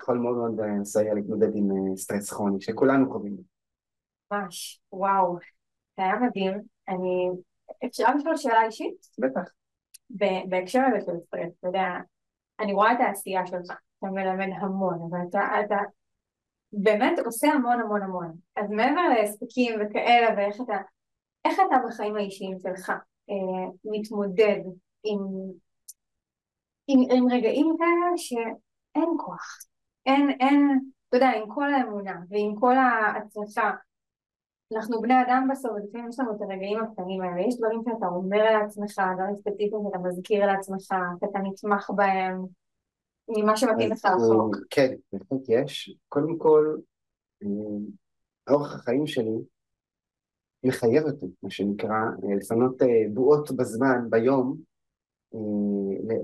יכול מאוד מאוד לסייע להתמודד עם אה, סטרס כרוני, שכולנו חווים. ממש, וואו, זה היה מדהים. אני... אפשר לשאול שאלה אישית? בטח. בהקשר הזה של סטרס, אתה יודע, אני רואה את העשייה שלך, אתה מלמד המון, אבל אתה, אתה באמת עושה המון המון המון. אז מעבר להספקים וכאלה, ואיך אתה, איך אתה בחיים האישיים שלך אה, מתמודד עם, עם, עם רגעים כאלה שאין כוח, אין, אין, אתה יודע, עם כל האמונה ועם כל ההצלחה, אנחנו בני אדם בסוף, לפעמים יש לנו את הרגעים הקטנים האלה, יש דברים שאתה אומר לעצמך, דברים ספציפיים שאתה מזכיר לעצמך, שאתה נתמך בהם, ממה שמתאים לך לחוק. כן, בהחלט יש. קודם כל, אה, אורח החיים שלי מחייב אותי, מה שנקרא, אה, לפנות אה, בועות בזמן, ביום,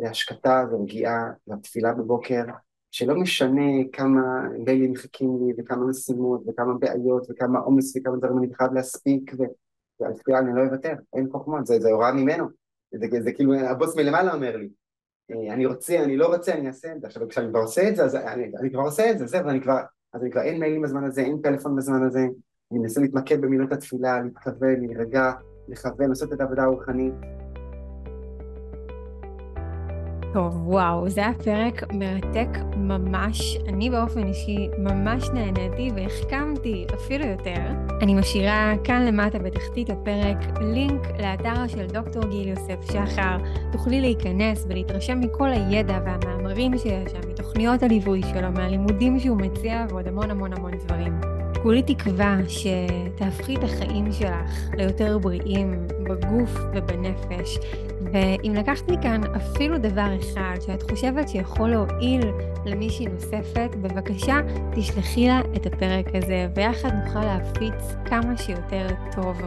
להשקטה ורגיעה, לתפילה בבוקר, שלא משנה כמה לילים מחכים לי וכמה משימות וכמה בעיות וכמה עומס וכמה דברים אני חייב להספיק ועל תפילה אני לא אוותר, אין חוכמות, זה, זה הוראה ממנו, זה, זה, זה כאילו הבוס מלמעלה אומר לי, אה, אני רוצה, אני לא רוצה, אני אעשה את זה. עכשיו, כשאני כבר עושה את זה, אז אני, אני כבר עושה את זה, זהו, ואני כבר, אז אני כבר אין מיילים בזמן הזה, אין פלאפון בזמן הזה, אני מנסה להתמקד במילות התפילה, להתכוון, להירגע, לכוון, לעשות את העבודה הרוחנית. טוב, וואו, זה היה פרק מרתק ממש. אני באופן אישי ממש נהניתי והחכמתי אפילו יותר. אני משאירה כאן למטה בתחתית הפרק לינק לאתר של דוקטור גיל יוסף שחר. תוכלי להיכנס ולהתרשם מכל הידע והמאמרים שיש שם, מתוכניות הליווי שלו, מהלימודים שהוא מציע ועוד המון המון המון דברים. כולי תקווה שתהפכי את החיים שלך ליותר בריאים בגוף ובנפש, ואם לקחת מכאן אפילו דבר אחד שאת חושבת שיכול להועיל למישהי נוספת, בבקשה תשלחי לה את הפרק הזה, ויחד נוכל להפיץ כמה שיותר טוב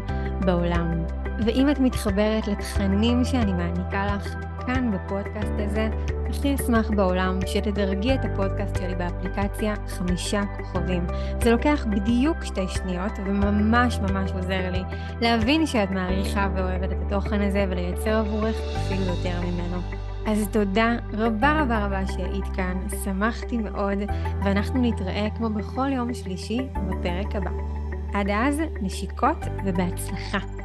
בעולם. ואם את מתחברת לתכנים שאני מעניקה לך כאן בפודקאסט הזה, הכי אשמח בעולם שתדרגי את הפודקאסט שלי באפליקציה חמישה כוכבים. זה לוקח בדיוק שתי שניות וממש ממש עוזר לי להבין שאת מעריכה ואוהבת את התוכן הזה ולייצר עבורך אפילו יותר ממנו. אז תודה רבה רבה רבה שהיית כאן, שמחתי מאוד, ואנחנו נתראה כמו בכל יום שלישי בפרק הבא. עד אז, נשיקות ובהצלחה.